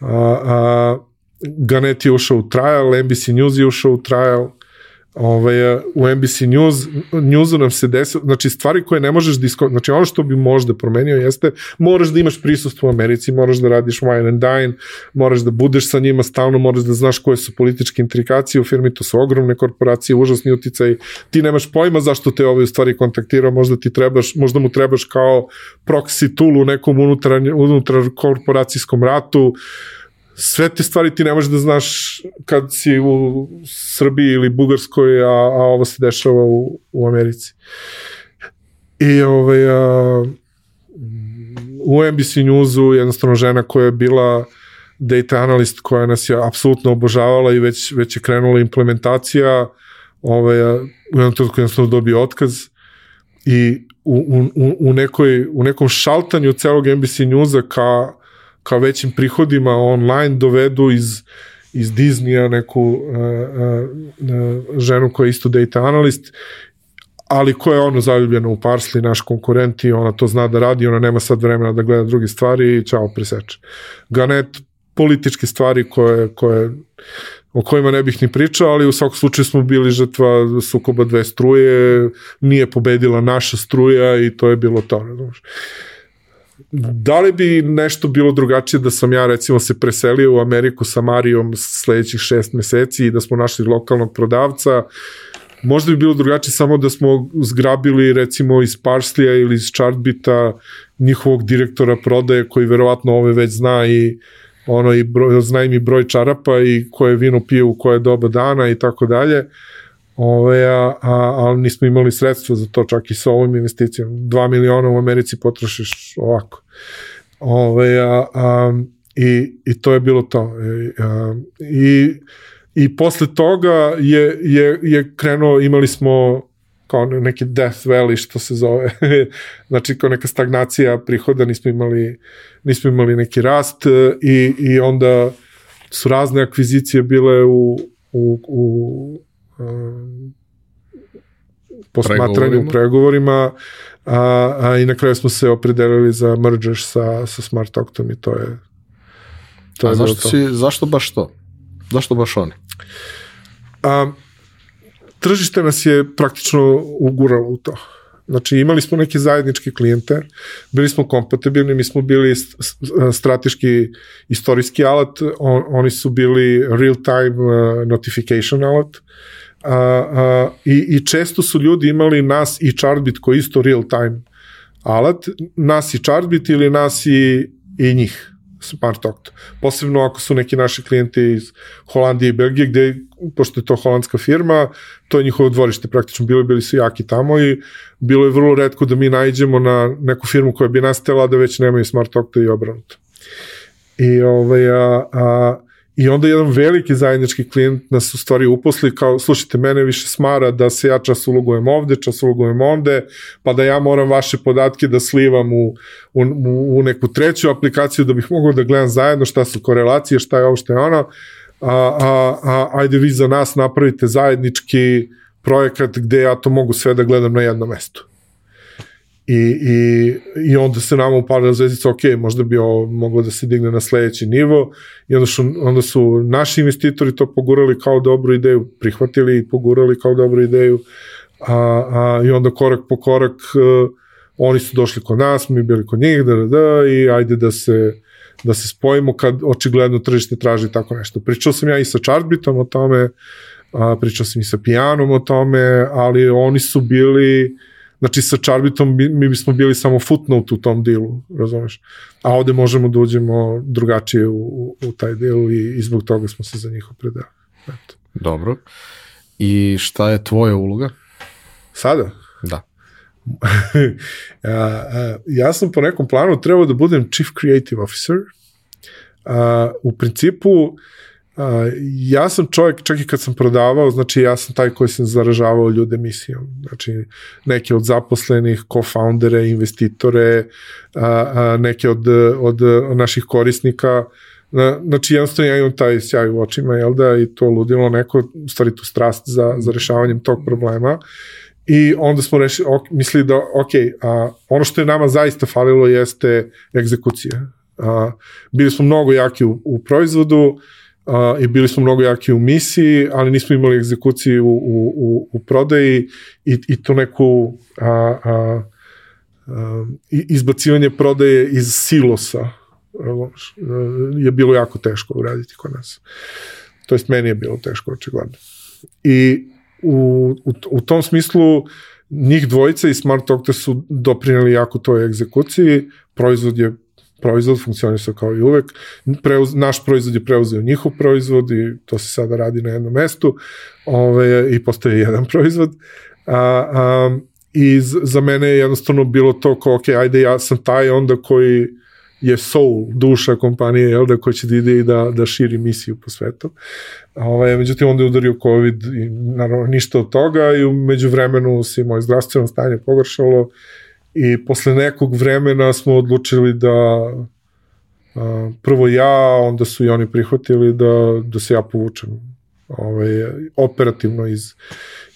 A, a, Ganet je ušao u trial, NBC News je ušao u trial, ovaj, u NBC News, Newsu nam se desilo, znači stvari koje ne možeš disko, znači ono što bi možda promenio jeste, moraš da imaš prisustvo u Americi, moraš da radiš wine and dine, moraš da budeš sa njima stalno, moraš da znaš koje su političke intrikacije u firmi, to su ogromne korporacije, užasni uticaj, ti nemaš pojma zašto te ove stvari kontaktirao, možda ti trebaš, možda mu trebaš kao proxy tool u nekom unutar, unutar korporacijskom ratu, uh, sve te stvari ti ne možeš da znaš kad si u Srbiji ili Bugarskoj, a, a ovo se dešava u, u Americi. I ovaj, a, u NBC Newsu jednostavno žena koja je bila data analyst koja nas je apsolutno obožavala i već, već je krenula implementacija ovaj, u jednom trenutku jednostavno dobio otkaz i u, u, u, nekoj, u nekom šaltanju celog NBC Newsa ka ka većim prihodima online dovedu iz iz Disneya neku uh, uh, ženu koja je isto data analyst ali koja je ono zaljubljena u Parsli, naš konkurent i ona to zna da radi, ona nema sad vremena da gleda druge stvari i čao preseče. Ganet, političke stvari koje, koje o kojima ne bih ni pričao, ali u svakom slučaju smo bili žrtva sukoba dve struje, nije pobedila naša struja i to je bilo to, ne znaš da li bi nešto bilo drugačije da sam ja recimo se preselio u Ameriku sa Marijom sledećih šest meseci i da smo našli lokalnog prodavca, možda bi bilo drugačije samo da smo zgrabili recimo iz Parslija ili iz Chartbita njihovog direktora prodaje koji verovatno ove već zna i ono i broj, zna i broj čarapa i koje vino pije u koje doba dana i tako dalje Ove, a, a, ali nismo imali sredstva za to čak i sa ovom investicijom. 2 miliona u Americi potrošiš ovako. Ove, a, a, i, I to je bilo to. E, a, I, i posle toga je, je, je krenuo, imali smo kao neki death valley što se zove, znači kao neka stagnacija prihoda, nismo imali, nismo imali neki rast i, i onda su razne akvizicije bile u, u, u posmatranje u pregovorima a, a i na kraju smo se opredelili za merger sa, sa Smart Octom i to je to a je zašto, to. Si, zašto baš to? Zašto baš oni? A, tržište nas je praktično uguralo u to. Znači imali smo neke zajedničke klijente, bili smo kompatibilni, mi smo bili strateški istorijski alat, on, oni su bili real time uh, notification alat, a, a, i, i često su ljudi imali nas i Chartbit koji isto real time alat, nas i Chartbit ili nas i, i njih. Smart Oct. Posebno ako su neki naši klijenti iz Holandije i Belgije, gde, pošto je to holandska firma, to je njihovo dvorište praktično, bili, bili su jaki tamo i bilo je vrlo redko da mi najđemo na neku firmu koja bi nas tela da već nemaju Smart Octa i obranuto. I, ovaj, a, a, I onda jedan veliki zajednički klijent nas u stvari uposli kao, slušajte, mene više smara da se ja čas ulogujem ovde, čas ulogujem ovde, pa da ja moram vaše podatke da slivam u, u, u neku treću aplikaciju da bih mogao da gledam zajedno šta su korelacije, šta je ovo, šta je ono, a, a, a ajde vi za nas napravite zajednički projekat gde ja to mogu sve da gledam na jednom mestu. I, i, i onda se nama upalila zvezdica, ok, možda bi ovo moglo da se digne na sledeći nivo i onda su, onda su naši investitori to pogurali kao dobru ideju, prihvatili i pogurali kao dobru ideju a, a, i onda korak po korak uh, oni su došli kod nas, mi bili kod njih, da, da, da, i ajde da se, da se spojimo kad očigledno tržište traži tako nešto. Pričao sam ja i sa Chartbitom o tome, a, pričao sam i sa Pijanom o tome, ali oni su bili Znači sa Charbitom mi, mi bismo bili samo footnote u tom dilu, razumeš? A ovde možemo da uđemo drugačije u, u, u taj delu i, i zbog toga smo se za njih opredali. Eto. Dobro. I šta je tvoja uloga? Sada? Da. ja, ja sam po nekom planu trebao da budem Chief Creative Officer. A, u principu ja sam čovjek, čak i kad sam prodavao, znači ja sam taj koji sam zaražavao ljude misijom. Znači neke od zaposlenih, co-foundere, investitore, a, neke od, od naših korisnika, Na, znači jednostavno ja imam taj sjaj u očima, jel da, i to ludilo neko, u stvari tu strast za, za rešavanjem tog problema. I onda smo rešili, ok, mislili da, ok, a, ono što je nama zaista falilo jeste egzekucija. A, bili smo mnogo jaki u, u proizvodu, a, i bili smo mnogo jaki u misiji, ali nismo imali egzekuciju u, u, u, prodaji i, i to neku a, a, a, izbacivanje prodaje iz silosa je bilo jako teško uraditi kod nas. To jest meni je bilo teško očigledno. I u, u, u tom smislu njih dvojica i Smart Octa su doprineli jako toj egzekuciji, proizvod je proizvod funkcionisao kao i uvek. Preuz, naš proizvod je preuzeo njihov proizvod i to se sada radi na jednom mestu ove, i postoje jedan proizvod. A, a, I za mene je jednostavno bilo to kao, ok, ajde ja sam taj onda koji je soul, duša kompanije, jel da, koji će da ide i da, da širi misiju po svetu. Ovaj, međutim, onda je udario COVID i naravno ništa od toga i umeđu vremenu se moje zdravstveno stanje pogoršalo I posle nekog vremena smo odlučili da a, prvo ja, onda su i oni prihvatili da, da se ja povučem ovaj, operativno iz,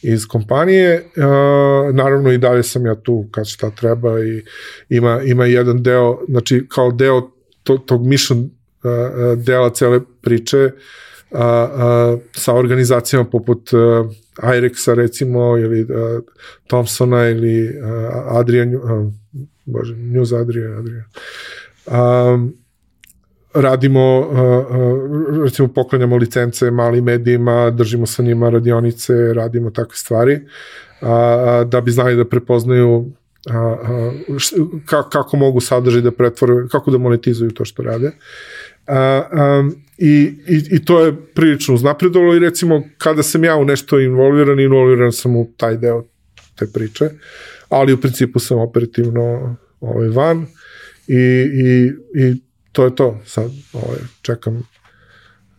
iz kompanije. A, naravno i dalje sam ja tu kad šta treba i ima, ima jedan deo, znači kao deo to, tog mission a, dela cele priče a, a, sa organizacijama poput a, Irexa recimo ili uh, Thompsona ili uh, Adrian uh, bože, News Adrian, Adrian. Um, radimo, uh, uh, recimo poklanjamo licence malim medijima, držimo sa njima radionice, radimo takve stvari, uh, da bi znali da prepoznaju a, a, kako, kako mogu sadržaj da pretvore, kako da monetizuju to što rade. A, a, i, i, I to je prilično uznapredovalo i recimo kada sam ja u nešto involviran, involviran sam u taj deo te priče, ali u principu sam operativno ovaj, van i, i, i to je to. Sad ovaj, čekam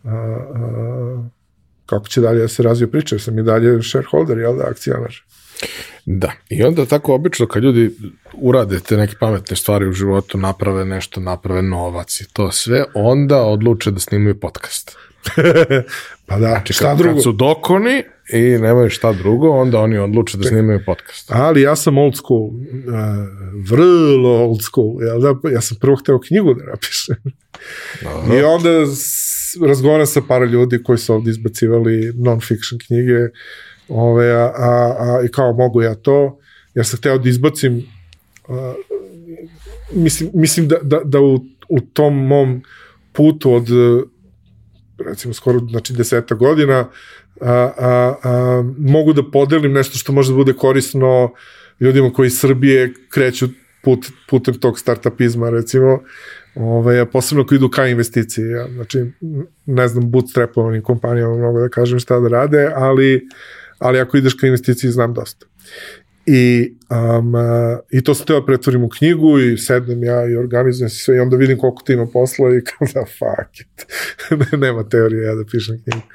a, a, kako će dalje da se razvije priča, sam i dalje shareholder, jel da, akcionar. Da, i onda tako obično kad ljudi urade te neke pametne stvari u životu, naprave nešto, naprave novac i to sve, onda odluče da snimaju podcast. pa da, znači, šta kad, drugo? Kad su dokoni i nemaju šta drugo, onda oni odluče da snimaju podcast. Ali ja sam old school, uh, vrlo old school, ja, da, ja sam prvo hteo knjigu da napišem. Dobro. I onda razgovaram sa par ljudi koji su ovde izbacivali non-fiction knjige, Ove, a, a, a, I kao mogu ja to. jer sam hteo da izbacim uh, mislim, mislim da, da, da u, u tom mom putu od recimo skoro znači deseta godina a, a, a, mogu da podelim nešto što može da bude korisno ljudima koji iz Srbije kreću put, putem tog startupizma recimo Ove, a posebno koji idu ka investiciji. Ja, znači, ne znam, bootstrapovanim kompanijama mogu da kažem šta da rade, ali, ali ako ideš ka investiciji znam dosta. I, um, I to sam teo da pretvorim u knjigu i sednem ja i organizujem se sve i onda vidim koliko ti ima posla i kao da fuck it. Nema teorije ja da pišem knjigu.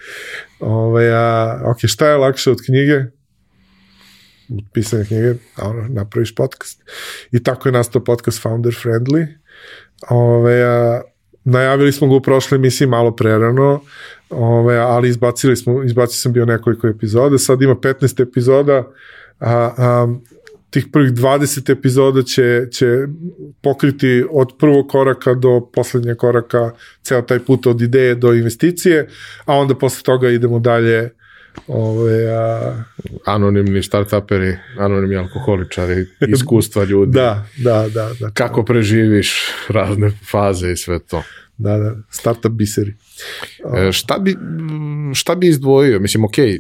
Ove, a, ok, šta je lakše od knjige? Od pisanja knjige, a ono, napraviš podcast. I tako je nastao podcast Founder Friendly. Ove, a, najavili smo ga u prošloj emisiji malo prerano, ove, ali izbacili smo, izbacio sam bio nekoliko epizoda, sad ima 15 epizoda, a, a, tih prvih 20 epizoda će, će pokriti od prvog koraka do poslednjeg koraka ceo taj put od ideje do investicije, a onda posle toga idemo dalje ove, a... anonimni startuperi, anonimni alkoholičari, iskustva ljudi. da, da, da, da. Kako preživiš razne faze i sve to. Da, da, startup biseri. E, šta, bi, šta bi izdvojio? Mislim, ok, e,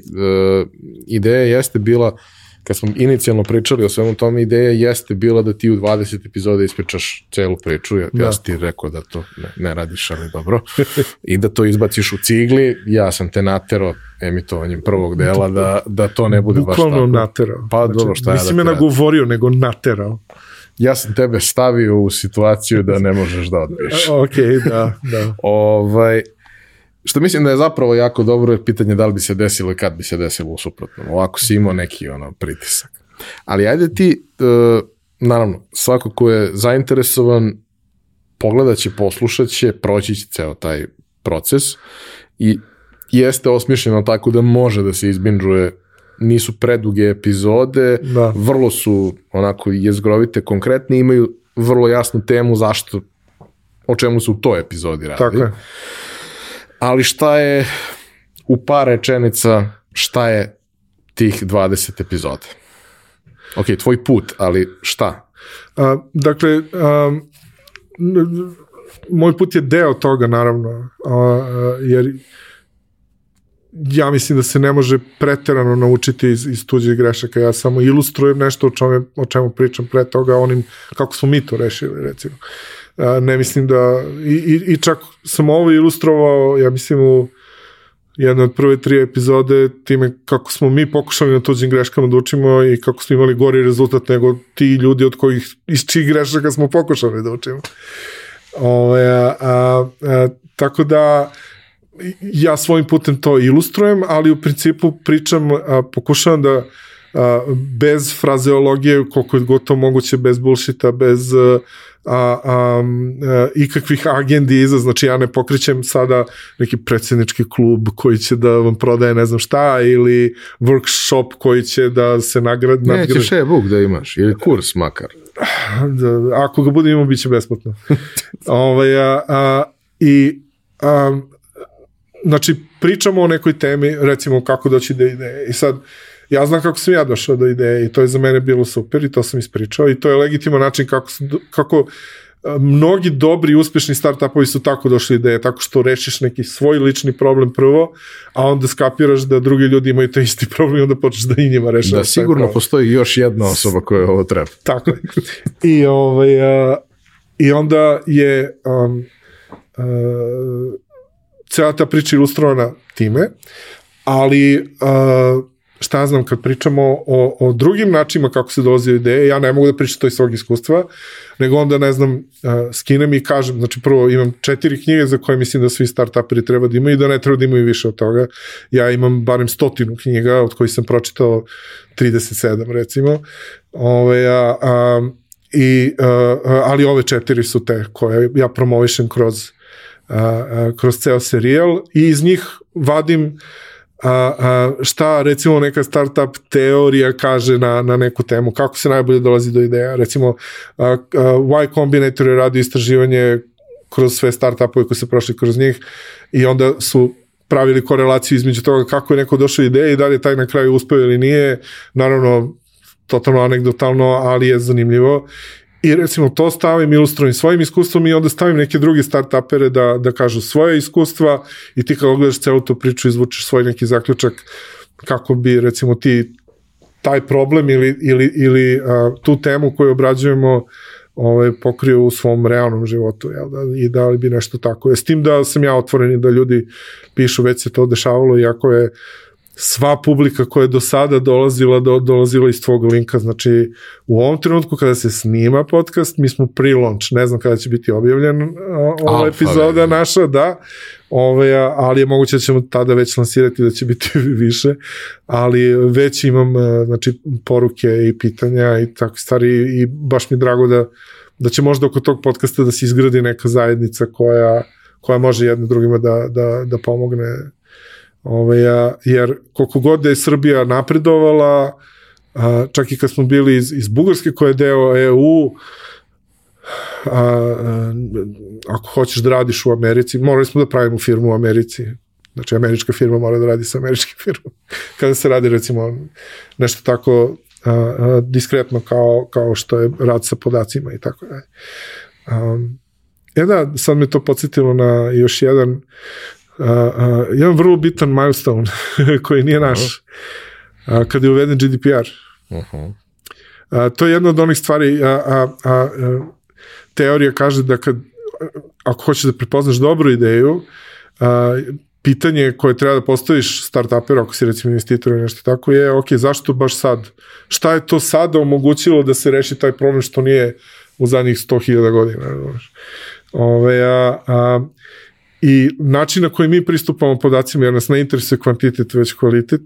ideja jeste bila kad smo inicijalno pričali o svemu tome, ideja jeste bila da ti u 20 epizoda ispričaš celu priču, ja, da. ja sam ti rekao da to ne, ne radiš, ali dobro, i da to izbaciš u cigli, ja sam te natero emitovanjem prvog dela da, da to ne bude Bukvalno baš tako. naterao. Pa znači, dobro, šta ja da me nagovorio, nego naterao. Ja sam tebe stavio u situaciju da ne možeš da odbiješ. ok, da, da. ovaj, Što mislim da je zapravo jako dobro je pitanje da li bi se desilo i kad bi se desilo u suprotnom. Ovako si imao neki ono pritisak. Ali ajde ti, uh, naravno, svako ko je zainteresovan pogledat će, poslušat će, proći će ceo taj proces i jeste osmišljeno tako da može da se izbinđuje nisu preduge epizode, da. vrlo su onako jezgrovite, konkretne, imaju vrlo jasnu temu zašto, o čemu su u toj epizodi radi. Tako je ali šta je u par rečenica šta je tih 20 epizoda? Ok, tvoj put, ali šta? A, dakle, a, moj put je deo toga, naravno, a, a, jer ja mislim da se ne može preterano naučiti iz, iz tuđih grešaka. Ja samo ilustrujem nešto o čemu, o čemu pričam pre toga, onim kako smo mi to rešili, recimo. A, ne mislim da... I, i, I čak sam ovo ilustrovao, ja mislim, u jedna od prve tri epizode time kako smo mi pokušali na tuđim greškama da učimo i kako smo imali gori rezultat nego ti ljudi od kojih, iz čih grešaka smo pokušali da učimo. Ove, a, a, a, tako da ja svojim putem to ilustrujem, ali u principu pričam, a, pokušavam da a, bez frazeologije, koliko je gotovo moguće, bez bullshita, bez a, a, a, ikakvih agendi iza, znači ja ne pokrećem sada neki predsjednički klub koji će da vam prodaje ne znam šta ili workshop koji će da se nagrad... Nećeš e-book da imaš ili kurs makar. Da, ako ga budem imao, bit će besplatno. ovaj, a, a, I a, znači pričamo o nekoj temi, recimo kako doći do ideje i sad ja znam kako sam ja došao do ideje i to je za mene bilo super i to sam ispričao i to je legitiman način kako, kako mnogi dobri uspešni startupovi su tako došli ideje, tako što rešiš neki svoj lični problem prvo, a onda skapiraš da drugi ljudi imaju taj isti problem i onda počneš da i njima rešavaš. Da, sigurno postoji još jedna osoba koja ovo treba. tako je. I, ovaj, uh, I onda je um, uh, cela ta priča ilustrovana time, ali uh, šta znam, kad pričamo o, o drugim načinima kako se dolazi do ideje, ja ne mogu da pričam to iz svog iskustva, nego onda, ne znam, uh, skinem i kažem, znači prvo imam četiri knjige za koje mislim da svi startuperi treba da imaju i da ne treba da imaju više od toga. Ja imam barem stotinu knjiga od kojih sam pročitao 37 recimo. Ove, a, a, i, a, ali ove četiri su te koje ja promovišem kroz, a, a, kroz ceo serijal i iz njih vadim uh, a, a, šta recimo neka startup teorija kaže na, na neku temu, kako se najbolje dolazi do ideja. Recimo, a, a, Y Combinator je radio istraživanje kroz sve startupove koji su prošli kroz njih i onda su pravili korelaciju između toga kako je neko došao ideje i da li je taj na kraju uspeo ili nije. Naravno, totalno anegdotalno, ali je zanimljivo. I recimo to stavim, ilustrujem svojim iskustvom i onda stavim neke druge start-upere da, da kažu svoje iskustva i ti kada gledaš celu tu priču izvučeš svoj neki zaključak kako bi recimo ti taj problem ili, ili, ili a, tu temu koju obrađujemo ovaj, pokrio u svom realnom životu jel, da, i da li bi nešto tako. S tim da sam ja otvoren i da ljudi pišu, već se to dešavalo, iako je sva publika koja je do sada dolazila, do, dolazila iz tvog linka, znači u ovom trenutku kada se snima podcast, mi smo pre-launch, ne znam kada će biti objavljen ova epizoda naša, da, ove, ali je moguće da ćemo tada već lansirati da će biti više, ali već imam znači, poruke i pitanja i takve stvari i baš mi je drago da, da će možda oko tog podcasta da se izgradi neka zajednica koja, koja može jedno drugima da, da, da pomogne Ove, jer koliko god da je Srbija napredovala, a, čak i kad smo bili iz, iz Bugarske koja je deo EU, a, a, ako hoćeš da radiš u Americi, morali smo da pravimo firmu u Americi. Znači, američka firma mora da radi sa američkim firmom. Kada se radi, recimo, nešto tako a, a, diskretno kao, kao što je rad sa podacima i tako dalje. Um, e da, sad me to podsjetilo na još jedan uh, jedan vrlo bitan milestone koji nije naš uh, kada je uveden GDPR. Uh -huh. uh, to je jedna od onih stvari, a, a, a, teorija kaže da kad, ako hoćeš da prepoznaš dobru ideju, a, pitanje koje treba da postaviš start-uperu, ako si recimo investitor ili nešto tako, je, ok, zašto baš sad? Šta je to sada omogućilo da se reši taj problem što nije u zadnjih 100.000 godina? Ove, a, a, I način na koji mi pristupamo podacima, jer nas ne interesuje kvantitet, već kvalitet,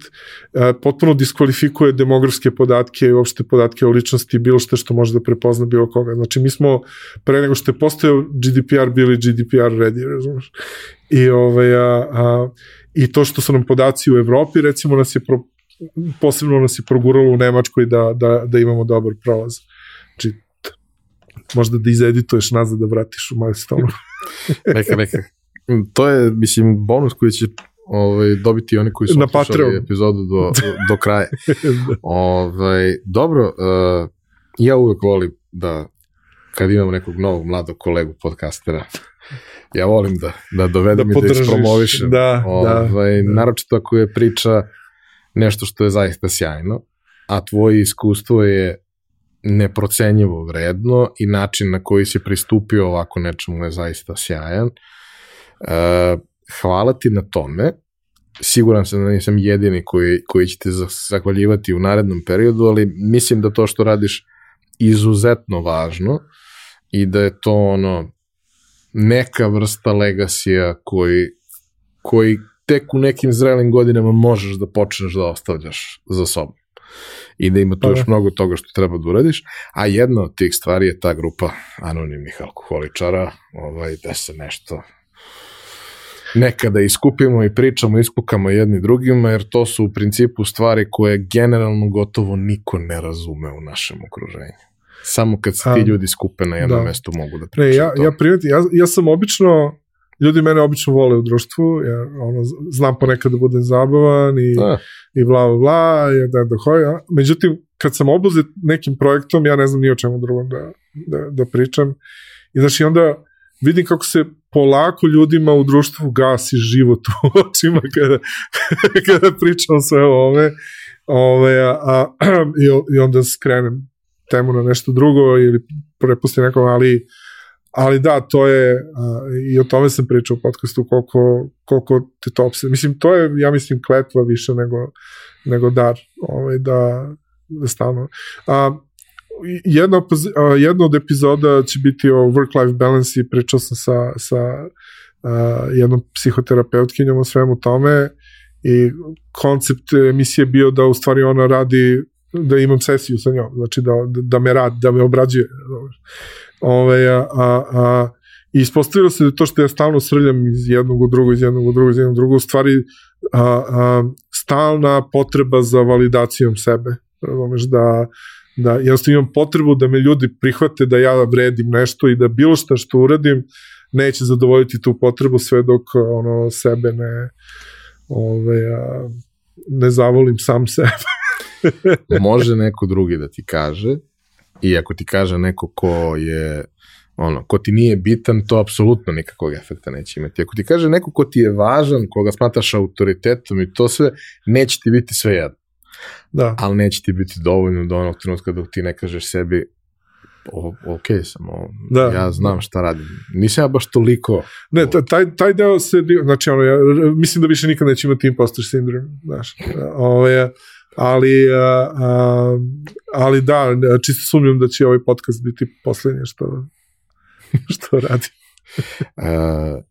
e, potpuno diskvalifikuje demografske podatke i uopšte podatke o ličnosti, bilo što što može da prepozna bilo koga. Znači, mi smo, pre nego što je postao GDPR, bili GDPR ready, razumeš? I, ovaj, a, a, I to što su nam podaci u Evropi, recimo, nas je pro, posebno nas je proguralo u Nemačkoj da, da, da imamo dobar prolaz. Znači, možda da izedituješ nazad da vratiš u milestone. neka, neka. To je, mislim, bonus koji će ovaj, dobiti oni koji su na slušali epizodu do, do kraja. ovaj, dobro, uh, ja uvek volim da kad imamo nekog novog mladog kolegu podcastera, ja volim da, da dovedem da i da ispromovišem. Da, ovaj, da, Naročito ako je priča nešto što je zaista sjajno, a tvoje iskustvo je neprocenjivo vredno i način na koji si pristupio ovako nečemu je zaista sjajan. Uh, Uh, hvala ti na tome. Siguran sam da nisam jedini koji, koji će te zahvaljivati u narednom periodu, ali mislim da to što radiš izuzetno važno i da je to ono neka vrsta legasija koji, koji tek u nekim zrelim godinama možeš da počneš da ostavljaš za sobom i da ima tu još pa da. mnogo toga što treba da uradiš, a jedna od tih stvari je ta grupa anonimnih alkoholičara, ovaj, da se nešto nekada iskupimo i pričamo, iskukamo jedni drugima, jer to su u principu stvari koje generalno gotovo niko ne razume u našem okruženju. Samo kad se ti ljudi skupe na jednom da. mestu mogu da pričaju ne, ja, to. Ja, primetim, ja, ja sam obično, ljudi mene obično vole u društvu, ja ono, znam ponekad da budem zabavan i, da. i bla bla bla, i da, da hoja. Međutim, kad sam obuzet nekim projektom, ja ne znam ni o čemu drugom da, da, da pričam. I znači onda vidim kako se polako ljudima u društvu gasi život u očima kada, kada pričam sve o ove, ove a, a, i, i onda skrenem temu na nešto drugo ili prepustim nekom, ali ali da, to je, a, i o tome sam pričao u podcastu, koliko, koliko te to opse. Mislim, to je, ja mislim, kletva više nego, nego dar, ovaj, da, da stavno. A, jedna, jedna od epizoda će biti o work-life balance i pričao sam sa, sa uh, jednom psihoterapeutkinjom o svemu tome i koncept emisije bio da u stvari ona radi da imam sesiju sa njom, znači da, da me radi, da me obrađuje. Ove, a, a, a, I ispostavilo se da to što ja stalno srljam iz jednog u drugo, iz jednog u drugo, iz jednog u drugo, u stvari a, a, stalna potreba za validacijom sebe. Razumeš da da jednostavno imam potrebu da me ljudi prihvate da ja vredim nešto i da bilo šta što uradim neće zadovoljiti tu potrebu sve dok ono sebe ne ove, a, ne zavolim sam sebe. može neko drugi da ti kaže i ako ti kaže neko ko je ono, ko ti nije bitan, to apsolutno nikakvog efekta neće imati. Ako ti kaže neko ko ti je važan, koga smatraš autoritetom i to sve, neće ti biti sve jedno. Da. Ali neće ti biti dovoljno do onog trenutka dok ti ne kažeš sebi o, ok sam, o, Da. ja znam šta radim. Nisam ja baš toliko... Ne, ta- taj, taj deo se, znači, ono, ja mislim da više nikad neće imati imposter sindrom, znaš, ove, ali, a, a, ali da, čisto sumnjam da će ovaj podcast biti poslednje što, što radi. Uh,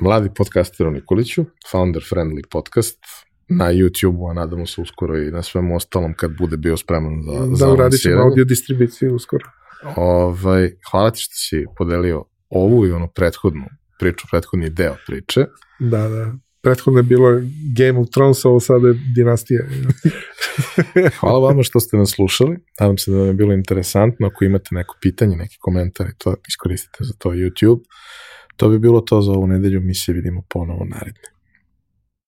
mladi podcaster u Nikoliću, founder friendly podcast, na YouTube-u, a nadamo se uskoro i na svemu ostalom kad bude bio spreman za, za Da, uradit ćemo audio distribuciju uskoro. Ovaj, hvala ti što si podelio ovu i onu prethodnu priču, prethodni deo priče. Da, da. Prethodno je bilo Game of Thrones, ovo sada je dinastija. Hvala vama što ste nas slušali. Nadam se da vam je bilo interesantno. Ako imate neko pitanje, neki komentar, to iskoristite za to YouTube. To bi bilo to za ovu nedelju. Mi se vidimo ponovo naredne.